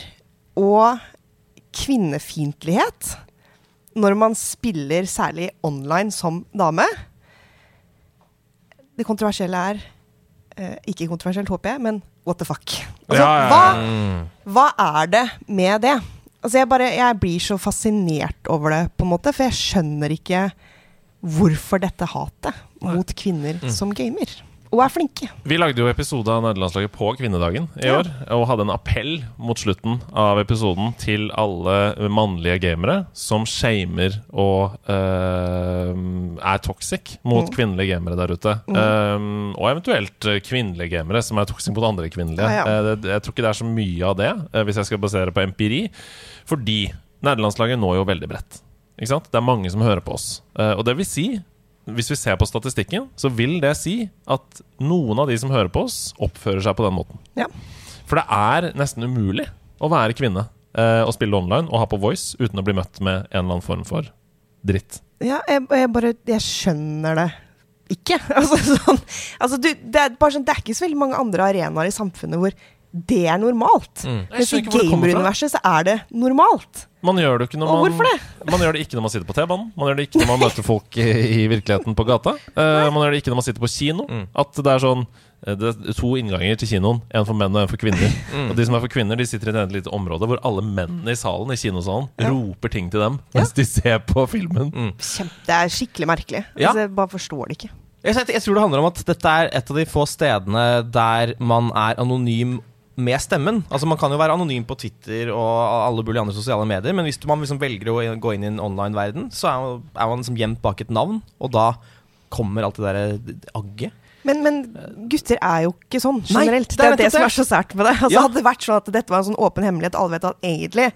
og kvinnefiendtlighet når man spiller særlig online som dame Det kontroversielle er Ikke kontroversielt, håper jeg, men what the fuck? Altså, Ja, ja, ja. Hva, hva er det med det? Altså, jeg, bare, jeg blir så fascinert over det, på en måte, for jeg skjønner ikke hvorfor dette hatet mot kvinner som gamer. Og er flinke. Vi lagde jo episode av Nederlandslaget på kvinnedagen i Ja. år. Og hadde en appell mot slutten av episoden til alle mannlige gamere som shamer og eh, er toxic mot Mm. kvinnelige gamere der ute. Eh, og eventuelt eh, kvinnelige gamere som er toxic mot andre kvinnelige. Ja, ja. Det, jeg tror ikke det er så mye av det, hvis jeg skal basere på empiri. Fordi nederlandslaget når jo veldig bredt. Ikke sant? Det er mange som hører på oss. Og det vil si hvis vi ser på statistikken, så vil det si at noen av de som hører på oss, oppfører seg på den måten. Ja. For det er nesten umulig å være kvinne eh, og spille online og ha på voice uten å bli møtt med en eller annen form for dritt. Ja, jeg, jeg bare Jeg skjønner det ikke. Altså, sånn, altså du, det, er bare sånn, det er ikke så veldig mange andre arenaer i samfunnet hvor det er normalt. Mm. Mens i gameruniverset så er det normalt. Man gjør det ikke når man det? Man gjør det ikke når man sitter på T-banen. Man gjør det ikke når man møter folk i, i virkeligheten på gata. Uh, man gjør det ikke når man sitter på kino. At det er sånn eh, det er to innganger til kinoen. En for menn og en for kvinner. Og de som er for kvinner, de sitter i et lite område hvor alle mennene i salen i kinosalen roper ting til dem mens de ser på filmen. Kjempe, det er skikkelig merkelig. Ja. Altså, jeg bare forstår det ikke. Jeg, jeg tror det handler om at dette er et av de få stedene der man er anonym med stemmen. Altså Man kan jo være anonym på Twitter og alle mulige andre sosiale medier, men hvis man liksom velger å gå inn i en online-verden, så er, man liksom gjemt bak et navn, og da kommer alt det derre agget. Men, men gutter er jo ikke sånn generelt. det det er er det som er så sært med det. Altså, Ja. Hadde det vært sånn at dette var en sånn åpen hemmelighet, alle vet at egentlig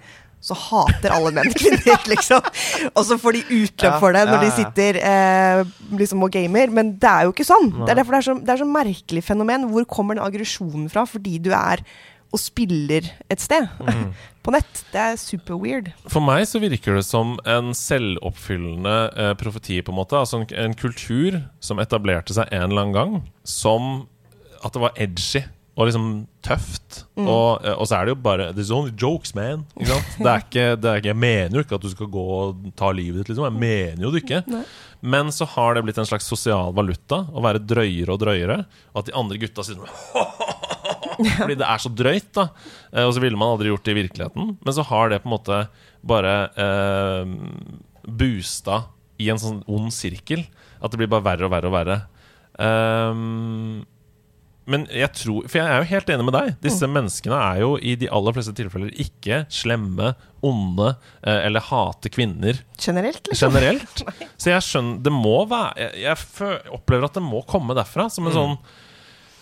så hater alle menn kvinner, liksom. Og så får de utløp for det når de sitter eh, liksom og gamer. Men det er jo ikke sånn. Det er derfor det er så, det er så merkelig fenomen. Hvor kommer den aggresjonen fra fordi du er og spiller et sted Mm. på nett? Det er super weird. For meg så virker det som en selvoppfyllende eh, profeti, på en måte. Altså en, en kultur som etablerte seg en eller annen gang som at det var edgy og liksom tøft. Og, eh, og så er det jo bare There's only jokes, man. Ikke sant? Det er ikke, det er ikke, jeg mener jo ikke at du skal gå og ta livet ditt, liksom. Jeg mener jo det ikke. Men så har det blitt en slags sosial valuta å være drøyere og drøyere. Og at de andre gutta sier sånn Fordi det er så drøyt, da. Eh, Og så ville man aldri gjort det i virkeligheten. Men så har det på en måte bare eh, boosta i en sånn ond sirkel. At det blir bare verre og verre og verre. Ehm, men jeg tror For jeg er jo helt enig med deg. Disse menneskene er jo i de aller fleste tilfeller ikke slemme, onde eh, eller hater kvinner Generelt, liksom. generelt. Så jeg skjønner Det må være Jeg, jeg opplever at det må komme derfra, som en sånn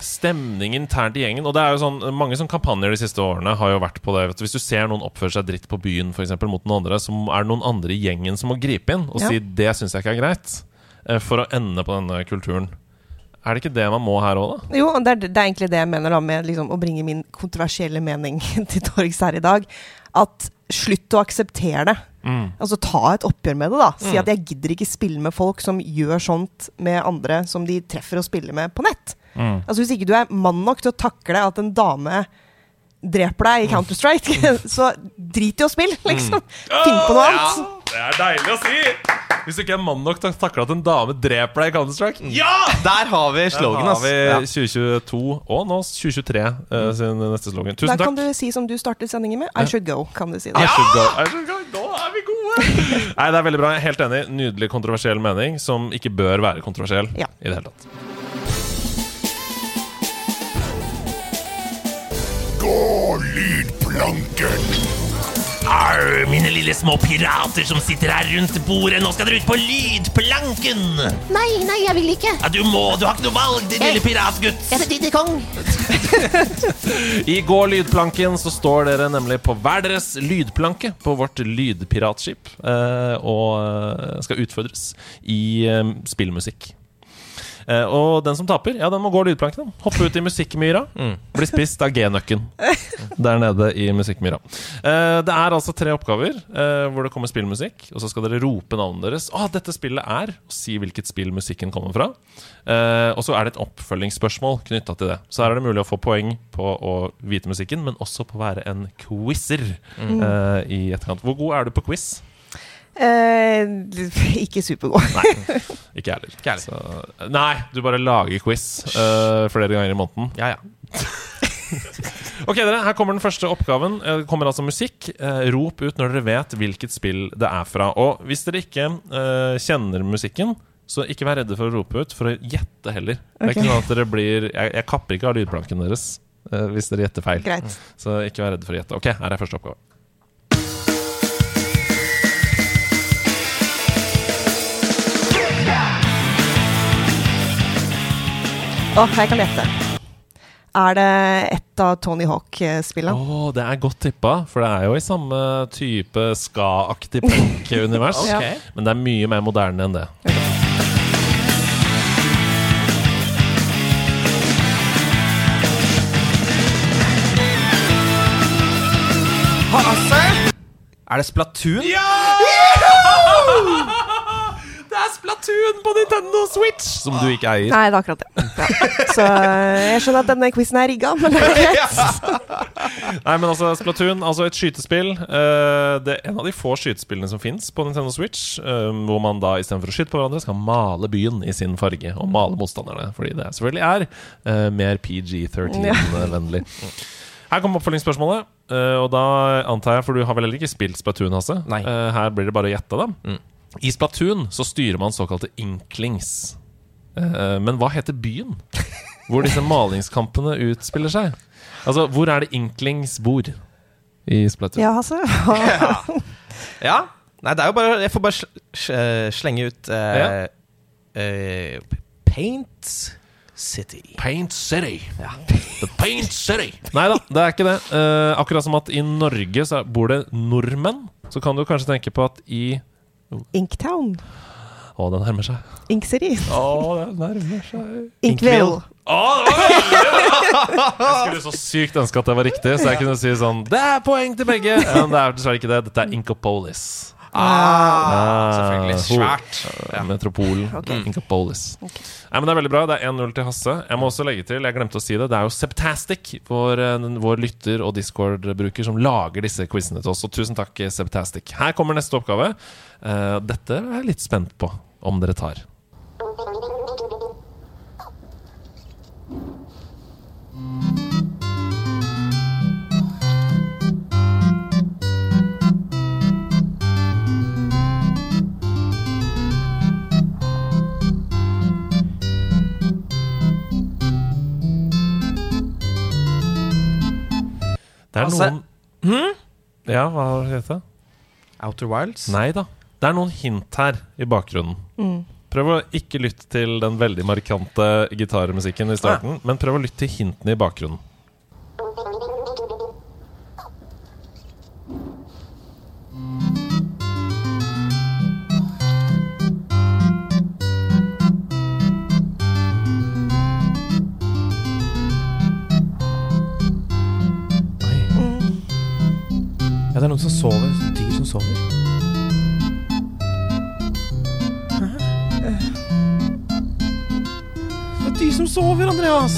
stemning internt i gjengen. Og det er jo sånn Mange sånn kampanjer de siste årene har jo vært på det. Hvis du ser noen oppføre seg dritt på byen for eksempel, mot noen andre, så er det noen andre i gjengen som må gripe inn og Ja. si 'det syns jeg ikke er greit', eh, for å ende på denne kulturen. Er det ikke det man må her òg, da? Jo, det er, det er egentlig det jeg mener da med liksom, å bringe min kontroversielle mening til torgs her i dag. At slutt å akseptere det. Mm. Altså ta et oppgjør med det, da. Si at jeg gidder ikke spille med folk som gjør sånt med andre som de treffer å spille med på nett. Mm. Altså Hvis ikke du er mann nok til å takle at en dame dreper deg i Mm. Counter-Strike, så drit i å spille, liksom. Finn på noe annet. Det er deilig å si! Hvis du ikke er mann nok til å takle at en dame dreper deg i Counter-Strike. Ja! Der har vi Der slogan, har vi 2022 og nå 2023 eh, sin neste slogan. Da Der kan takk. du si som du startet sendingen med. I should go, kan du si I det. should go. I should go. Nå er vi gode! Nei, det er veldig bra. Jeg er helt enig. Nydelig kontroversiell mening som ikke bør være kontroversiell Ja. i det hele tatt. Gå lydplanken! Arr, mine lille små pirater som sitter her rundt bordet. Nå skal dere ut på lydplanken! Nei, nei, jeg vil ikke. Ja, du må, du har ikke noe valg, din lille piratgutt. Jeg heter Didi Kong. I Går lydplanken så står dere nemlig på hver deres lydplanke på vårt lydpiratskip eh, og eh, skal utfordres i eh, spillmusikk. Eh, og den som taper, ja, den må gå lydplanken. Hoppe ut i musikkmyra. Bli spist av G-nøkken der nede i musikkmyra. Eh, det er altså tre oppgaver eh, hvor det kommer spillmusikk. Og så skal dere rope navnet deres. Å, dette spillet er Og si hvilket spill musikken kommer fra. Eh, og så er det et oppfølgingsspørsmål knytta til det. Så her er det mulig å få poeng på å vite musikken, men også på å være en quizer eh, i etterkant. Hvor god er du på quiz? Eh, ikke supergod. Nei, ikke jeg heller. Så- Nei, du bare lager quiz uh, flere ganger i måneden. Ja, ja. Ok, dere, Her kommer den første oppgaven. Eh, Det kommer altså musikk. Eh, rop ut når dere vet hvilket spill det er fra. Og hvis dere ikke eh, kjenner musikken, så ikke vær redde for å rope ut, for å gjette heller. Det er ikke sånn at dere blir Jeg, jeg kapper ikke av lydplanken deres eh, hvis dere gjetter feil. Greit. Så ikke vær redde for å gjette. Ok, her er første oppgave. Å, jeg kan gjette. Er det et av Tony Hawk-spillene? Oh, det er godt tippa, for det er jo i samme type ska-aktig punk-univers. okay. Men det er mye mer moderne enn det. Er det Splatoon? Det er Splatoon på Nintendo Switch! Som du ikke eier. Nei, det er akkurat det. Ja. Så eh, jeg skjønner at denne quizen er rigga, men det er greit. Nei, men altså Splatoon, altså et skytespill. eh, det er en av de få skytespillene som fins på Nintendo Switch. eh, hvor man da istedenfor å skyte på hverandre, skal male byen i sin farge. Og male motstanderne. Fordi det selvfølgelig er eh, mer PG13-vennlig. Her kommer oppfølgingsspørsmålet. eh, og da antar jeg, for du har vel heller ikke spilt Splatoon, Hasse? Nei. Her blir det bare å gjette, da. Mm. I Splatoon så styrer man såkalte inklings. Eh, men hva heter byen hvor disse malingskampene utspiller seg? Altså, hvor er det Inklings bor i Splatoon? Ja, altså. Ja. Nei, det er jo bare Jeg får bare sl slenge ut uh, Ja. eh, Paint City. Paint City. Ja. The Paint City. Nei da, det er ikke det. Uh, akkurat som at i Norge så bor det nordmenn, så kan du kanskje tenke på at i Inktown. Å, det nærmer seg. Ink City. Å, det nærmer seg. Inkville. Veldig! Jeg skulle så sykt ønske at det var riktig, så jeg kunne si sånn Det er poeng til begge! Men det er dessverre ikke det. Dette er Inkopolis. Ah, selvfølgelig. ho- Svært. Ja. Metropolen. Inkapolis. Nei, men Det er veldig bra. Det er 1-0 til Hasse. Jeg må også legge til, jeg glemte å si det, det er jo Septastic, vår, eh, vår lytter og Discord-bruker, som lager disse quizene til oss. Og tusen takk, Septastic. Her kommer neste oppgave. Eh, dette er jeg litt spent på om dere tar. Det er Altså, noen Ja, hva heter det? Outer Wilds? Nei da. Det er noen hint her i bakgrunnen. Mm. Prøv å ikke lytte til den veldig markante gitarmusikken i starten, men prøv å lytte til hintene i bakgrunnen. Ja, det er noen som sover. Dyr som sover. Sover, Andreas!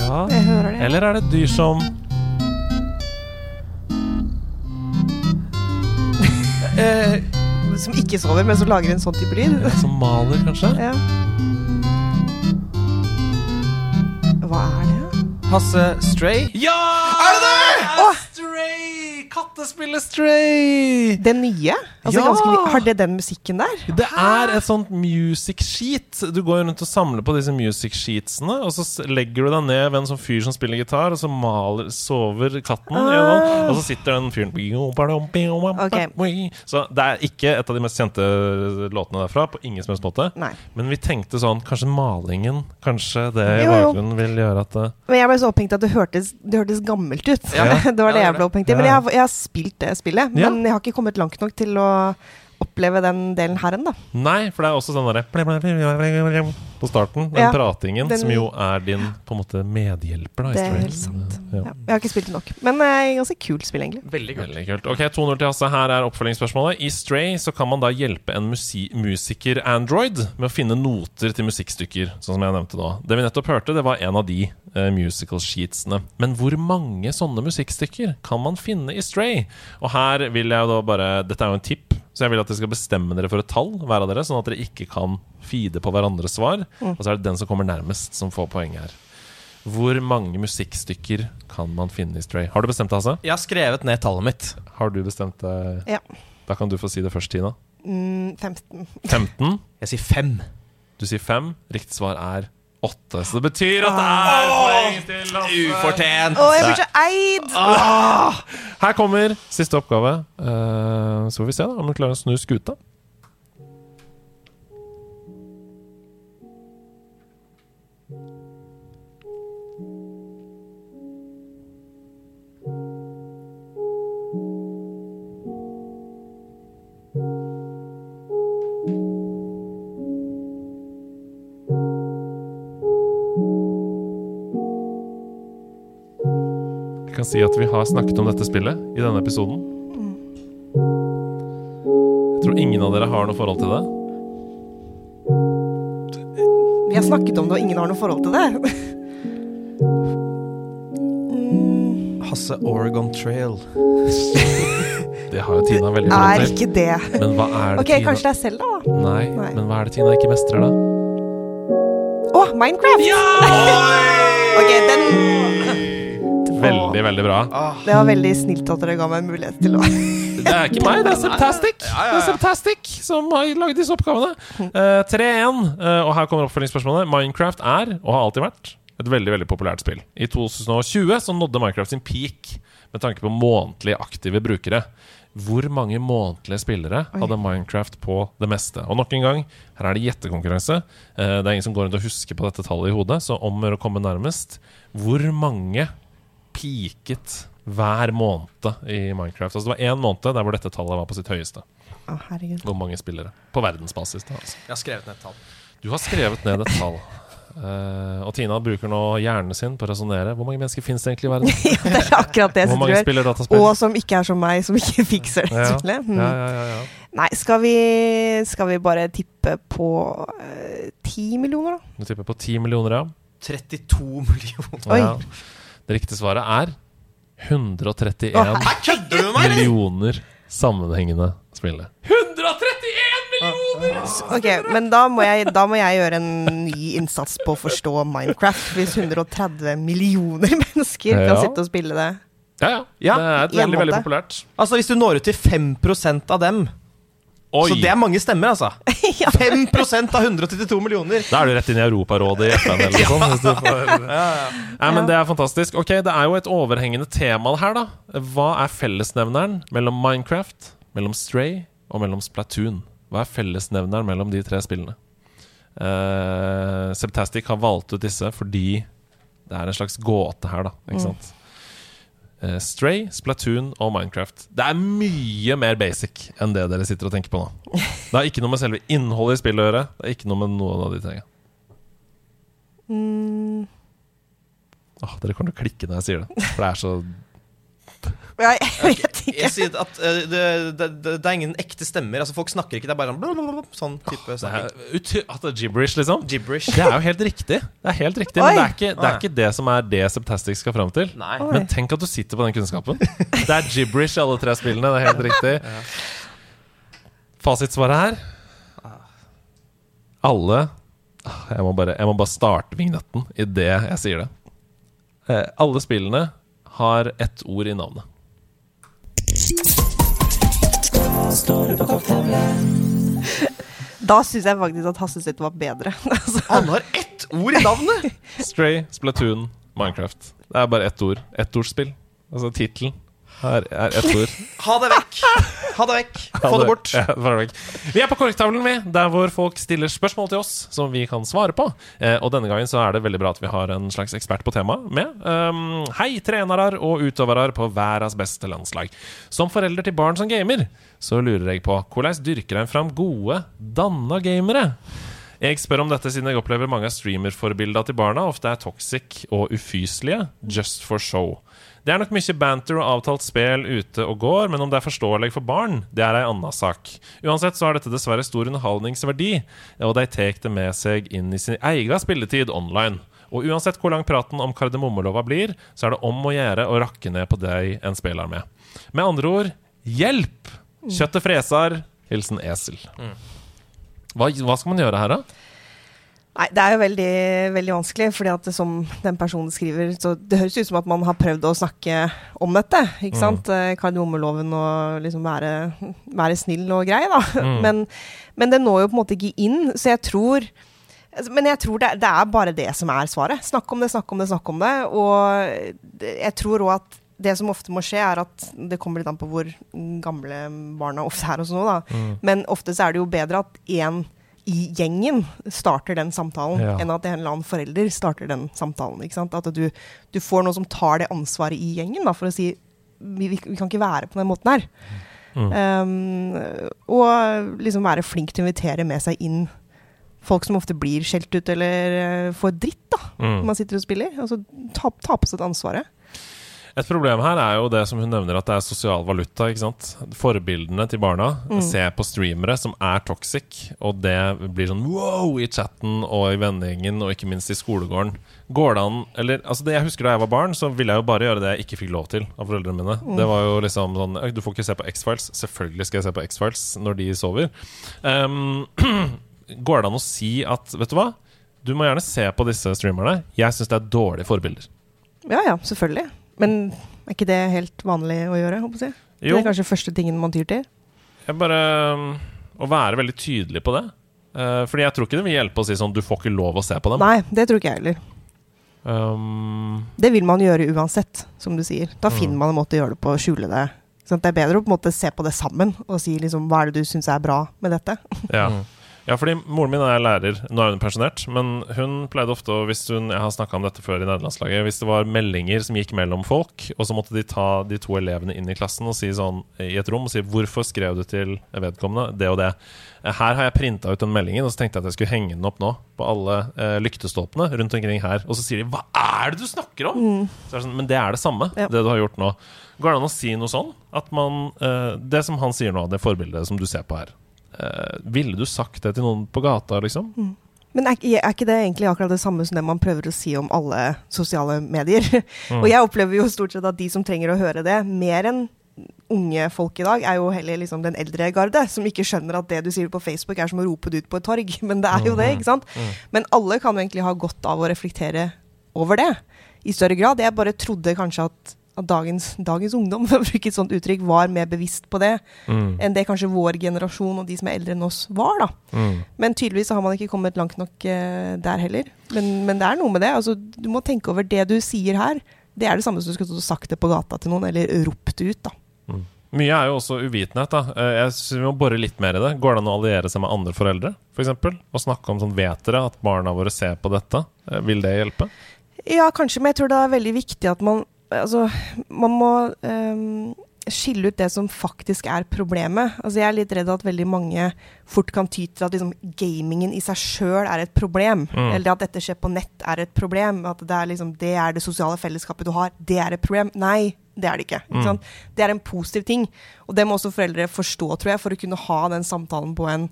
Ja. Jeg hører det. Eller er det et dyr som Eh, Som ikke sover, men som lager en sånn type lyd. Som maler, kanskje? Ja. Hva er det? Hasse Stray? Ja! Er det det?! Stray! Kattespillet Stray! Det nye? Altså, Ja! Har det den musikken der? Det er et sånt music sheet. Du går rundt og samler på disse music sheetsene, og så legger du deg ned ved en sånn fyr som spiller gitar, og så maler, sover katten, Ah. og så sitter den fyren okay. Så det er ikke et av de mest kjente låtene derfra, på ingen som helst måte. Nei. Men vi tenkte sånn, kanskje malingen, kanskje det i bakgrunnen vil gjøre at det Men jeg ble så opphengt at det hørtes, det hørtes gammelt ut. Ja. det var det jeg ble opphengt i. Men jeg har, jeg har spilt det spillet. Men jeg har ikke kommet langt nok til å 啊 oppleve den delen her ennå. Nei, for det er også sånn derre på starten. Den Ja, pratingen, den- som jo er din på en måte medhjelper. Da, Det er helt sant. Ja. Ja. Jeg har ikke spilt det nok. Men eh, ganske kult spill, egentlig. Veldig kult. Veldig kult. Ok, 2-0 til Hasse. Her er oppfølgingsspørsmålet. I Stray så kan man da hjelpe en musiker-android med å finne noter til musikkstykker, sånn som jeg nevnte nå. Det vi nettopp hørte, det var en av de eh, musical sheetsene. Men hvor mange sånne musikkstykker kan man finne i Stray? Og her vil jeg da bare Dette er jo en tipp, så jeg vil at dere skal bestemme dere for et tall, hver av dere, sånn at dere ikke kan feede på hverandres svar. Mm. Og så er det den som kommer nærmest, som får poeng her. Hvor mange musikkstykker kan man finne i Stray? Har du bestemt det, Hasse? Jeg har skrevet ned tallet mitt. Har du bestemt det? Ja. Da kan du få si det først, Tina. Mm, 15. 15. Jeg sier 5. Du sier 5. Riktig svar er 8. Så det betyr at det er poeng til Lasse. Ufortjent. Å, jeg blir så eid! Her kommer siste oppgave. Eh, så får vi se da om du klarer å snu skuta. Kan si at vi har snakket om dette spillet i denne episoden. Jeg tror ingen av dere har noe forhold til det. Vi har snakket om det, og ingen har noe forhold til det. Hasse Oregon Trail. Det har jo Tina veldig er forhold til. ikke det. Men hva er det Ok, Tina kanskje det er Selda, da. Nei, Nei. men hva er det Tina ikke mestrer, da? Å, Minecraft! Ja! ok, den Veldig, veldig bra. Det var veldig snilt at dere ga meg en mulighet til å Det er ikke meg, det er Septastic Det er Septastic som har laget disse oppgavene. Uh, 3-1, uh, og her kommer oppfølgingsspørsmålet. Minecraft er, og har alltid vært, et veldig veldig populært spill. I 2020 så nådde Minecraft sin peak med tanke på månedlig aktive brukere. Hvor mange månedlige spillere hadde Minecraft på det meste? Og nok en gang, her er det gjettekonkurranse. Eh, det er ingen som går rundt og husker på dette tallet i hodet, så om å komme nærmest. Hvor mange peaket hver måned i Minecraft? Altså Det var én måned der hvor dette tallet var på sitt høyeste. Å, herregud. Hvor mange spillere? På verdensbasis. da altså. Jeg har skrevet ned et tall. Du har skrevet ned et tall. Uh, og Tina bruker nå hjernen sin på å resonnere. Hvor mange mennesker finnes det egentlig i verden? Ja, det er akkurat det Hvor mange og spiller dataspill? Og som ikke er som meg, som ikke fikser det Ja, spillet. Hmm. ja, ja, ja, ja. Nei, skal vi, skal vi bare tippe på eh, ti millioner, da? Du tipper på 10 millioner, ja. 32 millioner. Oi. Det riktige svaret er 131 Å, millioner sammenhengende spillere. 131 millioner! Ok, men da må, jeg, da må jeg gjøre en ny innsats på å forstå Minecraft. Hvis 130 millioner mennesker kan Ja. sitte og spille det. Ja, ja. Ja, det er et i en veldig, veldig populært. Altså, hvis du når ut til 5% av dem Oi! Så det er mange stemmer, altså. 5% av 132 millioner. Da er du rett inn i Europarådet i FN eller noe sånt. Hvis ja, ja. Nei, men Det er fantastisk. Ok, Det er jo et overhengende tema her, da. Hva er fellesnevneren mellom Minecraft, mellom Stray og mellom Splatoon? Hva er fellesnevneren mellom de tre spillene? Uh, Septastic har valgt ut disse fordi det er en slags gåte her, da. Ikke sant? Eh, Stray, Splatoon og Minecraft. Det er mye mer basic enn det dere sitter og tenker på nå. Det har ikke noe med selve innholdet i spillet å gjøre. Det er ikke noe med noen av de tingene. Mm, Åh, dere kommer til å klikke når jeg sier det. For det er så jeg, jeg vet ikke. Jeg sier at uh, det, det, det, det er ingen ekte stemmer. Altså Folk snakker ikke, det er bare sånn blablabla, Sånn type det er, at det er gibberish, liksom. Gibberish. Det er jo helt riktig. Det er helt riktig Men det er, ikke, det er ikke det som er det Septastic skal fram til. Nei. Men tenk at du sitter på den kunnskapen. Det er gibberish i alle tre spillene. Det er helt riktig. Fasitsvaret her Alle Ah, jeg må, bare, jeg må bare starte vignetten idet jeg sier det. Eh, alle spillene har ett ord i navnet. Da syns jeg faktisk at Hasse sitt var bedre. altså, Han har ett ord i navnet! Stray, Splatoon, Minecraft. Det er bare ett ord. Ettordsspill. Altså tittelen her er ett ord. Ha det vekk! Ha det vekk! Få det bort. Ja, det vekk. Vi er på korktavlen, vi, der hvor folk stiller spørsmål til oss som vi kan svare på. Eh, og denne gangen så er det veldig bra at vi har en slags ekspert på temaet med. Um, hei, trenere og utøvere på verdens beste landslag. Som forelder til barn som gamer, så lurer jeg på hvordan dyrker en fram gode, danna gamere? Jeg spør om dette siden jeg opplever mange av streamerforbildene til barna ofte er toxic og ufyselige, just for show. Det er nok mye banter og avtalt spill ute og går, men om det er forståelig for barn, det er ei anna sak. Uansett så har dette dessverre stor underholdningsverdi, og de tar det med seg inn i sin egen spilletid online. Og uansett hvor lang praten om kardemommelova blir, så er det om å gjøre å rakke ned på deg en spiller med. Med andre ord hjelp! Kjøttet freser. Hilsen esel. Hva, hva skal man gjøre her, da? Nei, det er jo veldig, veldig vanskelig, fordi at som den personen skriver så Det høres ut som at man har prøvd å snakke om dette. ikke Mm. sant? Eh, Kardemommeloven og liksom være, være snill og grei, da. Mm. Men, men det når jo på en måte ikke inn, så jeg tror altså, Men jeg tror det, det er bare det som er svaret. Snakk om det, snakk om det, snakk om det. Og jeg tror òg at det som ofte må skje, er at det kommer litt an på hvor gamle barna ofte er, og sånn, da. Mm. men ofte så er det jo bedre at én i gjengen starter den samtalen, Ja. enn at en eller annen forelder starter den samtalen. ikke sant? At du, du får noen som tar det ansvaret i gjengen, da, for å si vi, vi, vi kan ikke være på den måten her. Mm. Um, og liksom være flink til å invitere med seg inn folk som ofte blir skjelt ut eller eh, får dritt da, Mm. når man sitter og spiller. Altså ta, ta på seg det ansvaret. Et problem her er jo det som hun nevner, at det er sosial valuta. ikke sant? Forbildene til barna Mm. ser på streamere som er toxic, og det blir sånn wow i chatten og i vennegjengen, og ikke minst i skolegården. Går det an eller, altså det Jeg husker da jeg var barn, så ville jeg jo bare gjøre det jeg ikke fikk lov til av foreldrene mine. Mm. Det var jo liksom sånn Du får ikke se på X-Files. Selvfølgelig skal jeg se på X-Files når de sover. Um, går det an å si at Vet du hva? Du må gjerne se på disse streamerne. Jeg syns det er dårlige forbilder. Ja ja, selvfølgelig. Men er ikke det helt vanlig å gjøre? håper jeg? Jo. Det er kanskje første tingen man tyr til? Jeg bare um, Å være veldig tydelig på det. Uh, fordi jeg tror ikke det vil hjelpe å si sånn Du får ikke lov å se på dem. Nei, det tror ikke jeg heller. Um, Det vil man gjøre uansett, som du sier. Da Mm. finner man en måte å gjøre det på, skjule det. Sånn, det er bedre å på en måte se på det sammen og si liksom, hva er det du syns er bra med dette. ja. Ja, fordi moren min er lærer. Nå er hun pensjonert. Men hun pleide ofte å, hvis hun Jeg har snakka om dette før i nederlandslaget. Hvis det var meldinger som gikk mellom folk, og så måtte de ta de to elevene inn i klassen og si sånn i et rom og si 'Hvorfor skrev du til vedkommende det og det?' Eh, Her har jeg printa ut den meldingen, og så tenkte jeg at jeg skulle henge den opp nå på alle eh, lyktestolpene rundt omkring her. Og så sier de 'Hva er det du snakker om?' Så er det sånn, Men det er det samme, Ja. det du har gjort nå. Går det an å si noe sånn? At man eh, Det som han sier nå, det forbildet som du ser på her. Eh, ville du sagt det til noen på gata, liksom? Men er, er ikke det egentlig akkurat det samme som det man prøver å si om alle sosiale medier? Mm. Og jeg opplever jo stort sett at de som trenger å høre det, mer enn unge folk i dag, er jo heller liksom den eldre garde, som ikke skjønner at det du sier på Facebook er som å rope det ut på et torg. Men det er jo det, ikke sant? Men alle kan jo egentlig ha godt av å reflektere over det i større grad. Jeg bare trodde kanskje at, at dagens, dagens ungdom for å bruke et sånt uttrykk, var mer bevisst på det Mm. enn det kanskje vår generasjon og de som er eldre enn oss, var. da. Mm. Men tydeligvis så har man ikke kommet langt nok uh, der heller. Men, men det er noe med det. Altså, du må tenke over det du sier her. Det er det samme som du skulle sagt det på gata til noen, eller ropt ut. da. Mye er jo også uvitenhet. da Eh, Jeg synes Vi må bore litt mer i det. Går det an å alliere seg med andre foreldre? For eksempel? Og snakke om sånn Vet dere at barna våre ser på dette? Eh, Vil det hjelpe? Ja, kanskje, men jeg tror det er veldig viktig at man Altså, man må um, skille ut det som faktisk er problemet. Altså, jeg er litt redd at veldig mange fort kan ty til at liksom, gamingen i seg sjøl er et problem. Mm. Eller at dette skjer på nett er et problem. At det er, liksom, det er det sosiale fellesskapet du har. Det er et problem. Nei, det er det ikke. ikke Mm. Det er en positiv ting. Og det må også foreldre forstå, tror jeg, for å kunne ha den samtalen på en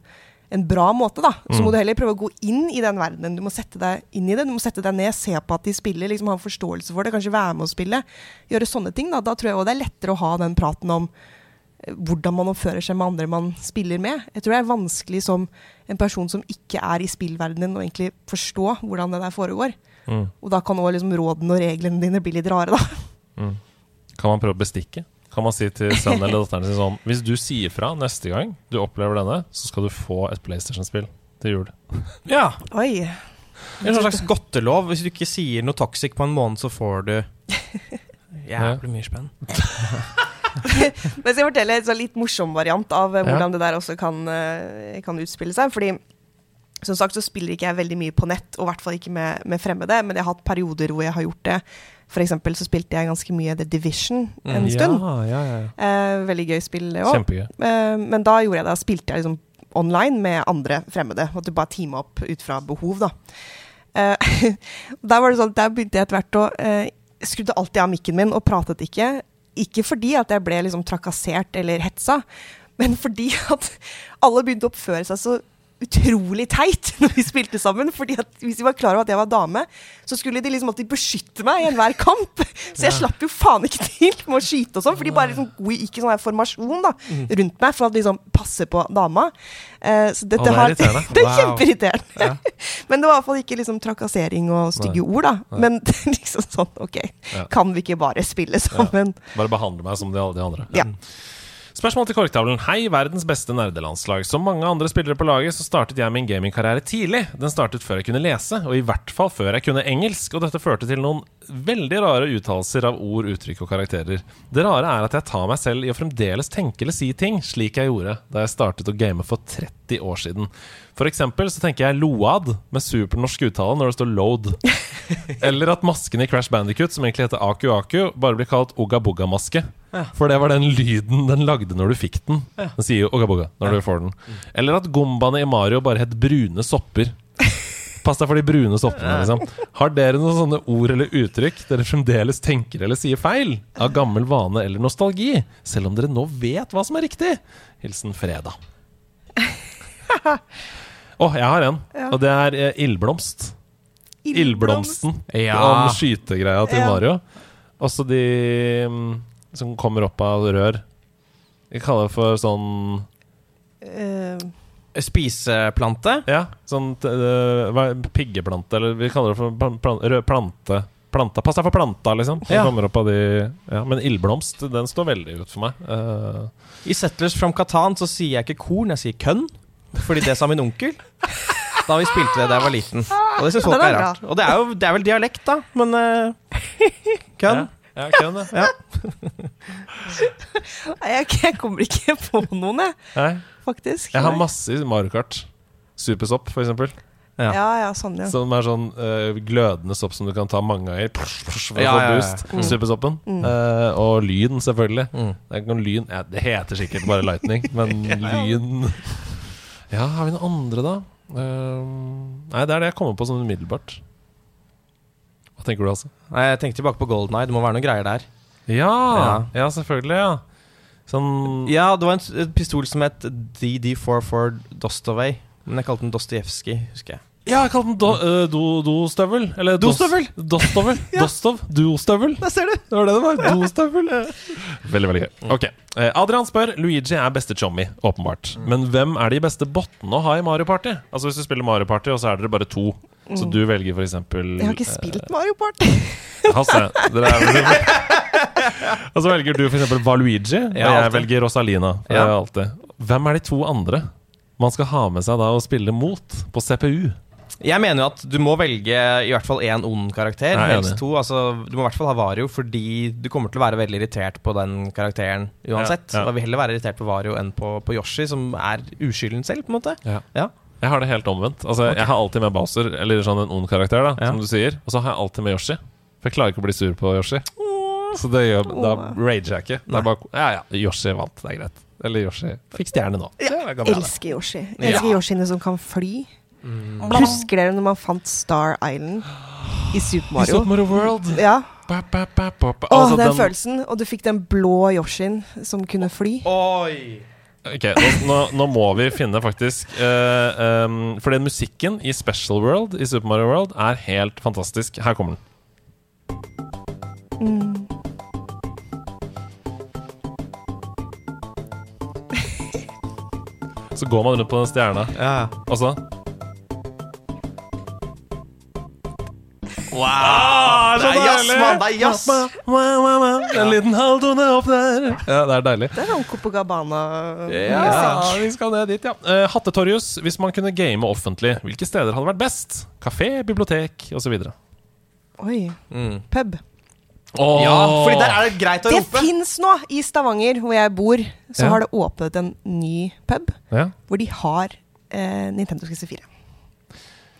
en bra måte, da. Så Mm. må du heller prøve å gå inn i den verdenen. Du må sette deg inn i det. Du må sette deg ned, se på at de spiller, liksom ha en forståelse for det, kanskje være med å spille. Gjøre sånne ting. Da, da tror jeg òg det er lettere å ha den praten om eh, hvordan man oppfører seg med andre man spiller med. Jeg tror det er vanskelig som en person som ikke er i spillverdenen, å egentlig forstå hvordan det der foregår. Mm. Og da kan òg liksom rådene og reglene dine bli litt rare, da. Mm. Kan man prøve å bestikke? Kan man si til sønnen eller datteren sin sånn Hvis du sier fra neste gang du opplever denne, så skal du få et PlayStation-spill til jul. Ja. Oi. En slags godtelov. Hvis du ikke sier noe toxic på en måned, så får du jævlig mye spenn. Men skal jeg fortelle en sånn litt morsom variant av hvordan Ja. det der også kan, eh, kan utspille seg. Fordi som sagt så spiller ikke jeg veldig mye på nett, og i hvert fall ikke med, med fremmede. Men jeg har hatt perioder hvor jeg har gjort det. For eksempel så spilte jeg ganske mye The Division en Mm. stund. Ja, ja, ja. Eh, veldig gøy spill, det òg. Eh, men da gjorde jeg det, spilte jeg liksom online med andre fremmede. Måtte bare teame opp ut fra behov, da. Eh, der var det sånn, der begynte jeg etter hvert å eh, Skrudde alltid av mikken min og pratet ikke. Ikke fordi at jeg ble liksom trakassert eller hetsa, men fordi at alle begynte å oppføre seg så utrolig teit når vi spilte sammen. Fordi at Hvis de var klar over at jeg var dame, så skulle de liksom alltid beskytte meg i enhver kamp. Så jeg slapp jo faen ikke til med å skyte og sånn, for de bare liksom gikk i sånn formasjon da, Mm. rundt meg for å liksom passe på dama. Uh, så dette det er. Det er kjempeirriterende. Ja. Men det var i hvert fall ikke liksom trakassering og stygge ord, da. Men liksom sånn, OK, kan vi ikke bare spille sammen? Bare behandle meg som de, de andre. Ja. Spørsmål til korktavlen. Hei, verdens beste nerdelandslag. Som mange andre spillere på laget, så startet jeg min gamingkarriere tidlig. Den startet før jeg kunne lese, og i hvert fall før jeg kunne engelsk. Og dette førte til noen veldig rare uttalelser av ord, uttrykk og karakterer. Det rare er at jeg tar meg selv i å fremdeles tenke eller si ting slik jeg gjorde da jeg startet å game for 30 år siden. For eksempel så tenker jeg load med supernorsk uttale når det står load. Eller at masken i Crash Bandicut, som egentlig heter Aku Aku, bare blir kalt Oga Boga-maske. Ja. For det var den lyden den lagde når du fikk den. Ja. Den sier jo Ogaboga når når du får den. Eller at gombaene i Mario bare het brune sopper. Pass deg for de brune soppene. liksom Har dere noen sånne ord eller uttrykk dere fremdeles tenker eller sier feil? Av gammel vane eller nostalgi? Selv om dere nå vet hva som er riktig? Hilsen Fredag. Å, jeg har en. Ja. Og det er eh, ildblomst. Ildblomsten. Ja. Om skytegreia til Ja. Mario. Også de mm, som kommer opp av rør. Vi kaller det for sånn Eh, Spiseplante? Ja, sånn uh, hva- piggeplante, eller vi kaller det for plan, plan, rød plante. Planta. Pass deg for planta, liksom. Som Ja. kommer opp av de ja, Men ildblomst, den står veldig ut for meg. Eh, I Settlers from Catan så sier jeg ikke korn, jeg sier kønn. Fordi det sa min onkel. Da vi spilte det da jeg var liten. Og det syns folk er rart. Og det er jo det er vel dialekt, da. Men uh, kønn. Ja, kønn, ja. Ja. Jeg, jeg kommer ikke på noen, jeg. Nei. Faktisk. Jeg har masse i Mario Kart. Supersopp, for eksempel. Ja, ja, sånn, ja. Som er sånn uh, glødende sopp som du kan ta mange ganger psh, psh, for Ja, å få ja, ja, ja. boost. Mm. Supersoppen. Mm. Uh, og lyn, selvfølgelig. Mm. Det, er lyn. Ja, det heter sikkert bare lightning, men lyn Ja, har vi noen andre, da? Um, nei, det er det jeg kommer på sånn umiddelbart. Hva tenker du, altså? Nei, Jeg tenkte tilbake på Golden Eye. Det må være noen greier der. Ja, Ja. ja selvfølgelig. ja Sånn Ja, det var en, en pistol som het DD44 Dostovay. Men jeg kalte den Dostojevskij, husker jeg. Ja, jeg kalte den do, uh, do, dostøvel. Eller dos- Dostøvel? Dostøvel. Dostov. Dostøvel. Der ser du! Det var det det var. Dostøvel. Veldig, veldig gøy. Ok. Eh, Adrian spør Luigi er beste chommy, åpenbart. Men hvem er de beste bottene å ha i Mario Party? Altså Hvis du spiller Mario Party, og så er dere bare to, så Mm. du velger eksempel Jeg har ikke spilt Mario Party. Hasse, dere er Og så velger du eksempel Valuigi, og Ja, jeg velger Rosalina. Ja. Hvem er de to andre man skal ha med seg da og spille mot på CPU? Jeg mener jo at du må velge i hvert fall én ond karakter. Jeg er Helst to. Altså, du må i hvert fall ha Vario, fordi du kommer til å være veldig irritert på den karakteren uansett. Ja, ja. Da vil heller være irritert på Vario enn på, på Yoshi, som er uskylden selv, på en måte. Ja. Ja. Jeg har det helt omvendt. Altså, okay. Jeg har alltid med Bowser, eller sånn en ond karakter, da, Ja. som du sier. Og så har jeg alltid med Yoshi. For jeg klarer ikke å bli sur på Yoshi. Så det gjør, da rager jeg ikke. Det er bare, ja, ja, Yoshi vant, det er greit. Eller Yoshi fikk stjerne nå. Ja, går. Elsker Yoshi. Jeg elsker Yoshiene som kan fly. Mm. Husker dere når man fant Star Island i Super I Mario? Super Mario World. Ja. Ba, ba, ba, ba, ba. Åh, Altså, den, den- følelsen. Og du fikk den blå Yoshien som kunne fly. Oi! Ok, nå, nå, nå må vi finne faktisk uh, um, For den musikken i Special World i Super Mario World er helt fantastisk. Her kommer den. Mm. Så går man rundt på den stjerna, Ja. og så Wow! Ah, det er jazz, mann! Det er jazz! En liten halvtone opp der. Ja, det er deilig. Det er sånn Copacabana Ja, vi skal ned dit, ja. Uh, Hattetorjus, hvis man kunne game offentlig, hvilke steder hadde vært best? Kafé, bibliotek osv. Oi. Mm. Pub. Ja, fordi der er det greit å Det rope. fins nå! I Stavanger, hvor jeg bor, så Ja. har det åpnet en ny pub Ja. hvor de har eh, Nintendo 64.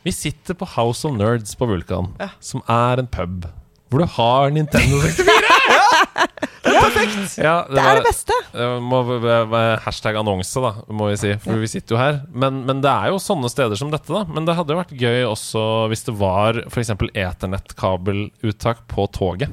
Vi sitter på House of Nerds på Vulkan, Ja. som er en pub hvor du har Nintendo 64! Det er perfekt! Ja, Det er det beste! Må hashtag annonse, da, må vi si. For vi sitter jo her. Men, men det er jo sånne steder som dette, da. Men det hadde jo vært gøy også hvis det var f.eks. eternettkabeluttak på toget.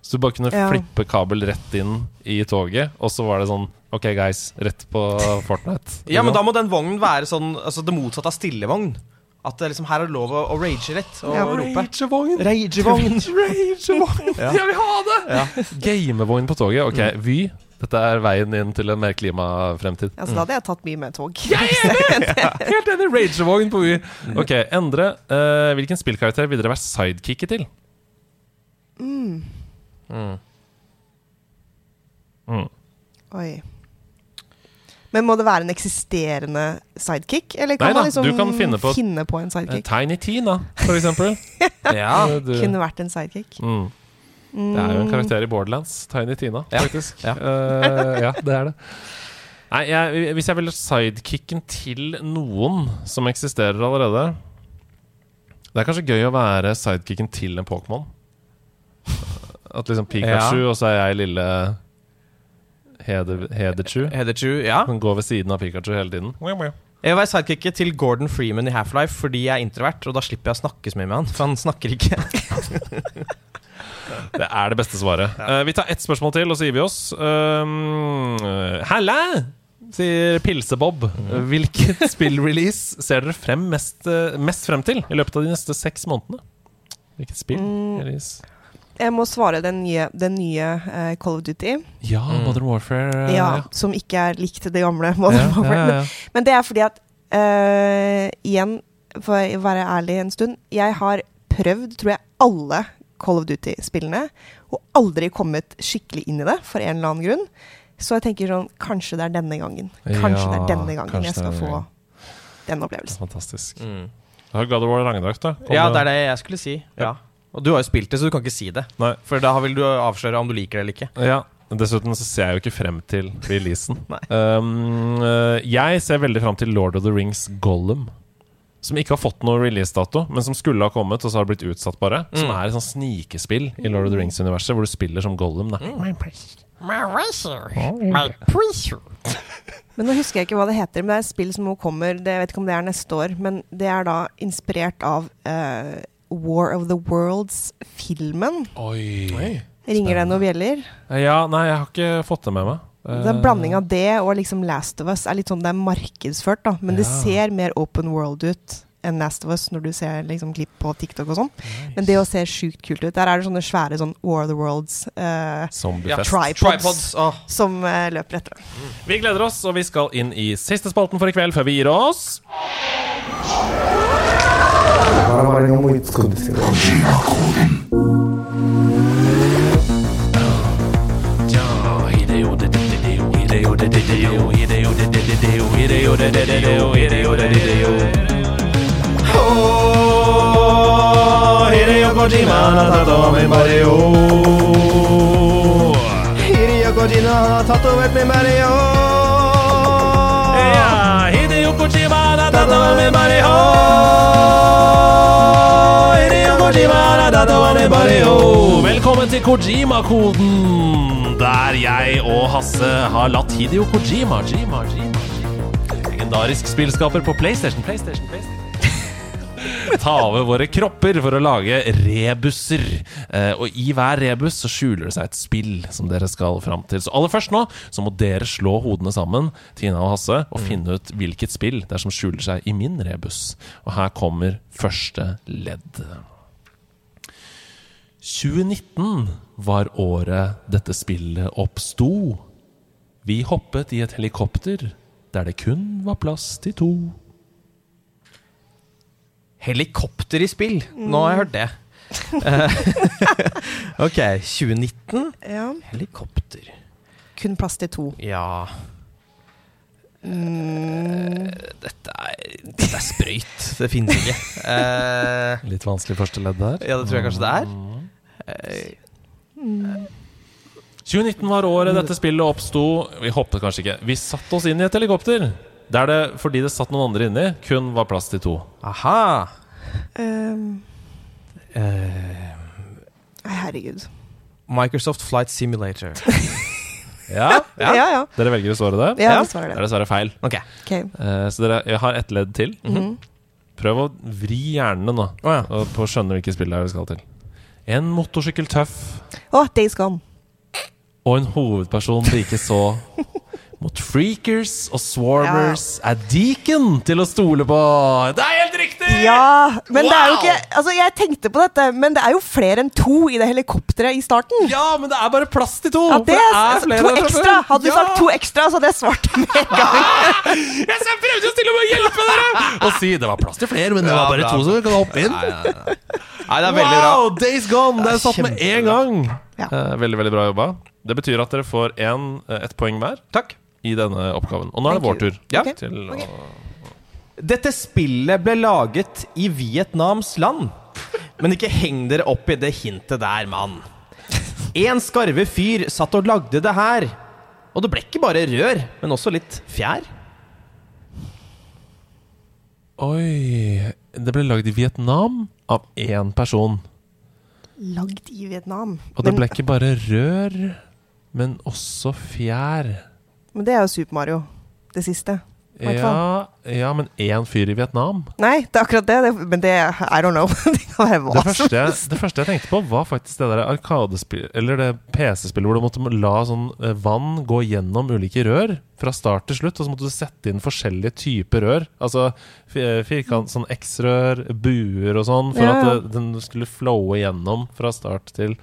Så du bare kunne Ja. flippe kabel rett inn i toget, og så var det sånn OK, guys, rett på Fortnite. Ja, men da må den vognen være sånn Altså det motsatte av stillevogn. At det liksom her er det lov å, å rage litt og Ja, rope. Ragevogn! Ragevogn. Ragevogn! Ja. Jeg vil ha det! Ja. Gamevogn på toget. OK, Vy. Dette er veien inn til en mer klimafremtid. Ja, så Da hadde jeg tatt mye med tog. Jeg er enig! Helt enig! Ragevogn på Vy. OK, Endre. Uh, hvilken spillkarakter vil dere være sidekicket til? Mm. Mm. Mm. Oi. Men må det være en eksisterende sidekick? Eller kan Nei man liksom kan finne på- en Eh, sidekick? Tiny Tina, for eksempel. Ja. Du- Kunne vært en sidekick. Mm. Det er jo en karakter i Borderlands. Tiny Tina, Ja. faktisk. Ja. Uh, ja, det er det. Nei, jeg, Hvis jeg ville sidekicken til noen som eksisterer allerede Det er kanskje gøy å være sidekicken til en Pokémon. At liksom Pikachu, Ja. og så er jeg lille Hederchu. Hederchu, ja. Kan går ved siden av Pikachu hele tiden. Jeg vil være sidekicket til Gordon Freeman i Half-Life fordi jeg er introvert, og da slipper jeg å snakke så mye med han, for han snakker ikke. Det er det beste svaret. Eh, vi tar ett spørsmål til, og så gir vi oss. Halla! Sier Pilsebob. Hvilket spillrelease ser dere frem mest, eh, mest frem til i løpet av de neste seks månedene? Hvilket spill? Mm. Jeg må svare den nye, den nye uh, Call of Duty. Ja, Mm. Modern Warfare. Uh, Ja, Som ikke er likt det gamle. Modern Ja, Warfare. ja, ja. Men, men det er fordi at eh, Igjen, for å være ærlig en stund Jeg har prøvd, tror jeg, alle Call of Duty-spillene. Og aldri kommet skikkelig inn i det, for en eller annen grunn. Så jeg tenker sånn Kanskje det er denne gangen. Kanskje det er denne gangen jeg skal få den opplevelsen. Fantastisk. Mm. God of War Ragnarok, da. Kom Ja, det- det er det jeg skulle si. Ja. Og du har jo spilt det, så du kan ikke si det. Nei. For da vil du avsløre om du liker det eller ikke. Ja. Dessuten så ser jeg jo ikke frem til releasen. um, eh, jeg ser veldig frem til Lord of the Rings Gollum. Som ikke har fått noen releasedato, men som skulle ha kommet, og så har det blitt utsatt, bare. Som Mm. er et sånt snikespill i Lord of the Rings-universet, hvor du spiller som Gollum. Da. Men nå husker jeg ikke hva det heter, men det er et spill som nå kommer det, Jeg vet ikke om det er neste år, men det er da inspirert av eh, War of the Worlds-filmen. Oi. Ringer det noen bjeller? Ja, nei, jeg har ikke fått det med meg. Det er en blanding av det og liksom Last of Us. er litt sånn Det er markedsført, da, men det ser mer open world ut enn Last of Us når du ser liksom klipp på TikTok og sånn. Men det å se sjukt kult ut Der er det sånne svære sånn War of the Worlds uh, Zombiefest. tripods, Tripods, Oh. som uh, løper etter Mm. Vi gleder oss, og vi skal inn i siste spalten for i kveld før vi gir oss. バラバラに思いつくんですけじ。島あなたとメンバよヒデヨコジのなたとメンバよいやヒあなたとメンバよ Velkommen til Kojima-koden, der jeg og Hasse har latt Hideo Kojima, Jima, Jima, Jima. legendarisk spillskaper på PlayStation, PlayStation, PlayStation ta over våre kropper for å lage rebusser. Eh, og i hver rebus så skjuler det seg et spill som dere skal fram til. Så aller først nå så må dere slå hodene sammen, Tina og Hasse, og finne ut hvilket spill det er som skjuler seg i min rebus. Og her kommer første ledd. 2019 var året dette spillet oppsto. Vi hoppet i et helikopter der det kun var plass til to. Helikopter i spill. Nå har jeg hørt det. Eh, ok, 2019. Ja. Helikopter. Kun plass til to. Ja Mm. Dette er, dette er sprøyt. Det finnes ikke. Eh, Litt vanskelig første ledd der. ja, det tror jeg kanskje det er. Eh, 2019 var året dette spillet oppsto. Vi hoppet kanskje ikke. Vi satte oss inn i et helikopter. Der det, fordi det satt noen andre inni, kun var plass til to. aha. Um, Uh. herregud. Microsoft Flight Simulator. Ja, Ja, ja. Dere velger å svare det? Ja, Ja. det Det det. er dessverre feil. Ok. okay. Uh, så dere, jeg har ett ledd til. Mhm. Prøv å vri hjernene nå oh, ja. og på å skjønne hvilket spill det er vi skal til. En motorsykkel tøff Å, Days Gone. og en hovedperson like så mot freakers og swarmers er deacon til å stole på. Det er helt riktig! Ja, men det er jo ikke Altså, jeg tenkte på dette, men det er jo flere enn to i det helikopteret i starten. Ja, men det er bare plass til to! Ja, for det det flere to ekstra. før. Hadde du Ja! sagt to ekstra, så hadde jeg svart med en gang. Jeg prøvde jo til og med å hjelpe dere! Og si det var plass til flere, men det var bare to som kan hoppe inn. Nei, det er veldig bra. Wow, Days Gone! Det er satt med en gang. Ja. Eh, veldig, veldig bra jobba. Det betyr at dere får en, eh, ett poeng hver Takk. I denne oppgaven. Og nå er det vår tur. Ja. Okay. Til å Dette spillet ble laget i Vietnams land. Men ikke heng dere opp i det hintet der, mann. En skarve fyr satt og lagde det her. Og det ble ikke bare rør, men også litt fjær. Oi Det ble lagd i Vietnam av én person. Lagd i Vietnam. Og det ble ikke bare rør, men også fjær. Men det er jo Super Mario. Det siste. Ja, ja, men én fyr i Vietnam. Nei, det er akkurat det. det men det I don't know. det Det første, jeg, det første jeg tenkte på, var faktisk det der arkadespill Eller det PC-spillet hvor du måtte la sånn eh, vann gå gjennom ulike rør fra start til slutt, og så måtte du sette inn forskjellige typer rør. Altså fi- firkant, sånn X-rør, buer og sånn, for ja. at den skulle flowe gjennom fra start til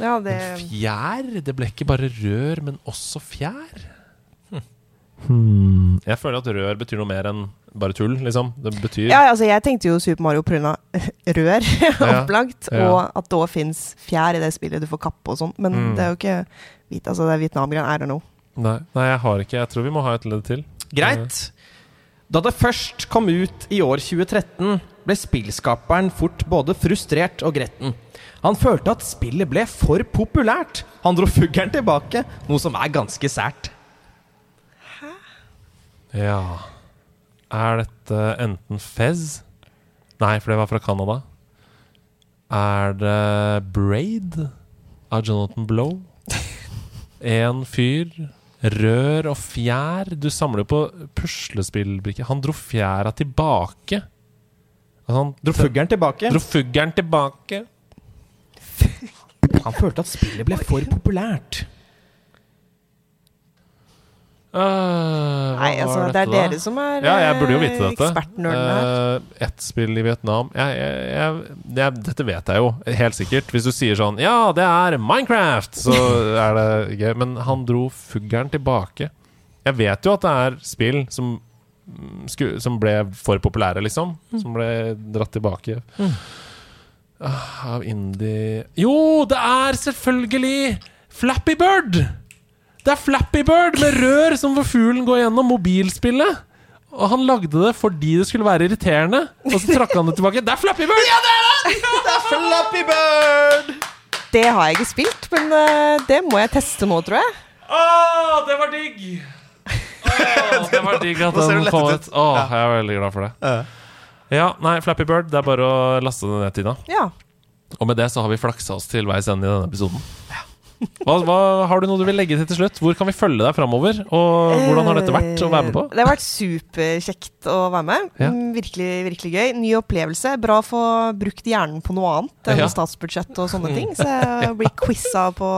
Ja, det Fjær? Det ble ikke bare rør, men også fjær? Hmm. Jeg føler at rør betyr noe mer enn bare tull, liksom. Det betyr Ja, altså jeg tenkte jo Super Mario pga. rør, opplagt, ja. og at det òg fins fjær i det spillet du får kappe og sånn. Men Mm. det er jo ikke hvit, altså det er Vietnamgrein er det noe. know. Nei, nei, jeg har ikke. Jeg tror vi må ha et ledd til. Greit. Da det først kom ut i år 2013, ble spillskaperen fort både frustrert og gretten. Han følte at spillet ble for populært. Han dro fuggeren tilbake, noe som er ganske sært. Ja Er dette enten Fez Nei, for det var fra Canada. Er det Braid av Jonathan Blow? En fyr. Rør og fjær. Du samler jo på puslespillbrikker. Han dro fjæra tilbake. Altså, han Dro fuggeren tilbake. Dro fuggeren tilbake. Han følte at spillet ble for populært. Øh, hva Nei, altså, det er da? dere som er Ja, jeg burde jo vite eh, dette. ekspertnerdene her. Uh, ett spill i Vietnam jeg, jeg, jeg, Dette vet jeg jo, helt sikkert. Hvis du sier sånn Ja, det er Minecraft! Så er det gøy. Men han dro fuggeren tilbake. Jeg vet jo at det er spill som, mm, sku, som ble for populære, liksom. Som ble dratt tilbake. Mm. Uh, Av indie Jo, det er selvfølgelig Flappy Bird! Det er Flappy Bird med rør som får fuglen gå gjennom mobilspillet. Og han lagde det fordi det skulle være irriterende. Og så trakk han det tilbake. Det er Flappy Bird! Ja, det er det! Det er Flappy Bird! Det har jeg ikke spilt, men eh, det må jeg teste nå, tror jeg. Åh, det var digg! Åh, det var digg at den kom ut. Åh, jeg er veldig glad for det. Ja, nei, Flappy Bird, det er bare å laste det ned, Tina. Ja. Og med det så har vi flaksa oss til veis ende i denne episoden. Hva, hva, har du noe du vil legge til til slutt? Hvor kan vi følge deg framover? Og hvordan har dette vært å være med på? Eh, Det har vært superkjekt å være med. Ja. Mm, Virkelig, virkelig gøy. Ny opplevelse. Bra å få brukt hjernen på noe annet enn Ja. statsbudsjett og sånne ting. Så jeg blir quiza på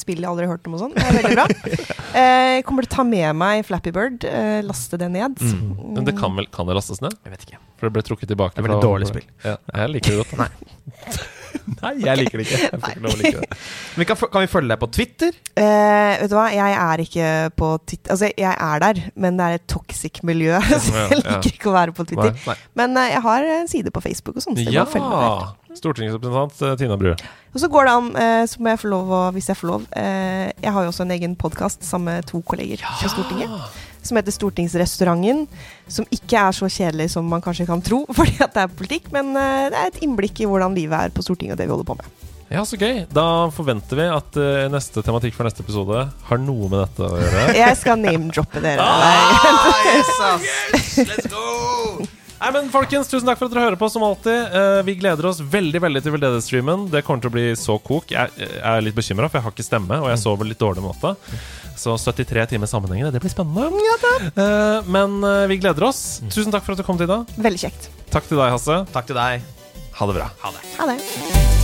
spill jeg aldri har hørt om og sånn. Det er veldig bra. Eh, Jeg kommer til å ta med meg Flappy Bird. eh, Laste det ned. Mm. Men det kan vel kan det lastes ned? Jeg vet ikke. For det ble trukket tilbake. Det er veldig fra- dårlig spill. Ja, jeg liker det godt. Nei. Nei, jeg liker det ikke. Jeg får ikke lov å like det. Men kan, kan vi følge deg på Twitter? Uh, vet du hva, jeg er ikke på Twitter Altså, jeg er der, men det er et toxic miljø, så jeg liker ikke å være på Twitter. Nei, nei. Men uh, jeg har en side på Facebook og sånn, så det Ja! må følge der. Stortingsrepresentant eh, Tina Bru. Og så går det an, så må jeg få lov å, hvis jeg får lov eh, Jeg har jo også en egen podkast sammen med to kolleger fra Stortinget. Som heter Stortingsrestauranten. Som ikke er så kjedelig som man kanskje kan tro, fordi at det er politikk, men eh, det er et innblikk i hvordan livet er på Stortinget og det vi holder på med. Ja, så gøy. Da forventer vi at uh, neste tematikk for neste episode har noe med dette å gjøre. Jeg skal name-droppe dere. Let's go! Nei, men folkens, Tusen takk for at dere hører på, som alltid. uh, vi gleder oss veldig veldig til veldedighetsstreamen. Det kommer til å bli så kok. Jeg, jeg er litt bekymra, for jeg har ikke stemme, og jeg sover litt dårlig om natta. Så 73 timer sammenhengende, det blir spennende. Eh, men eh, vi gleder oss. Tusen takk for at du kom, Tina. Veldig kjekt. Takk til deg, Hasse. Takk til deg. Ha det bra. Ha det. Ha det.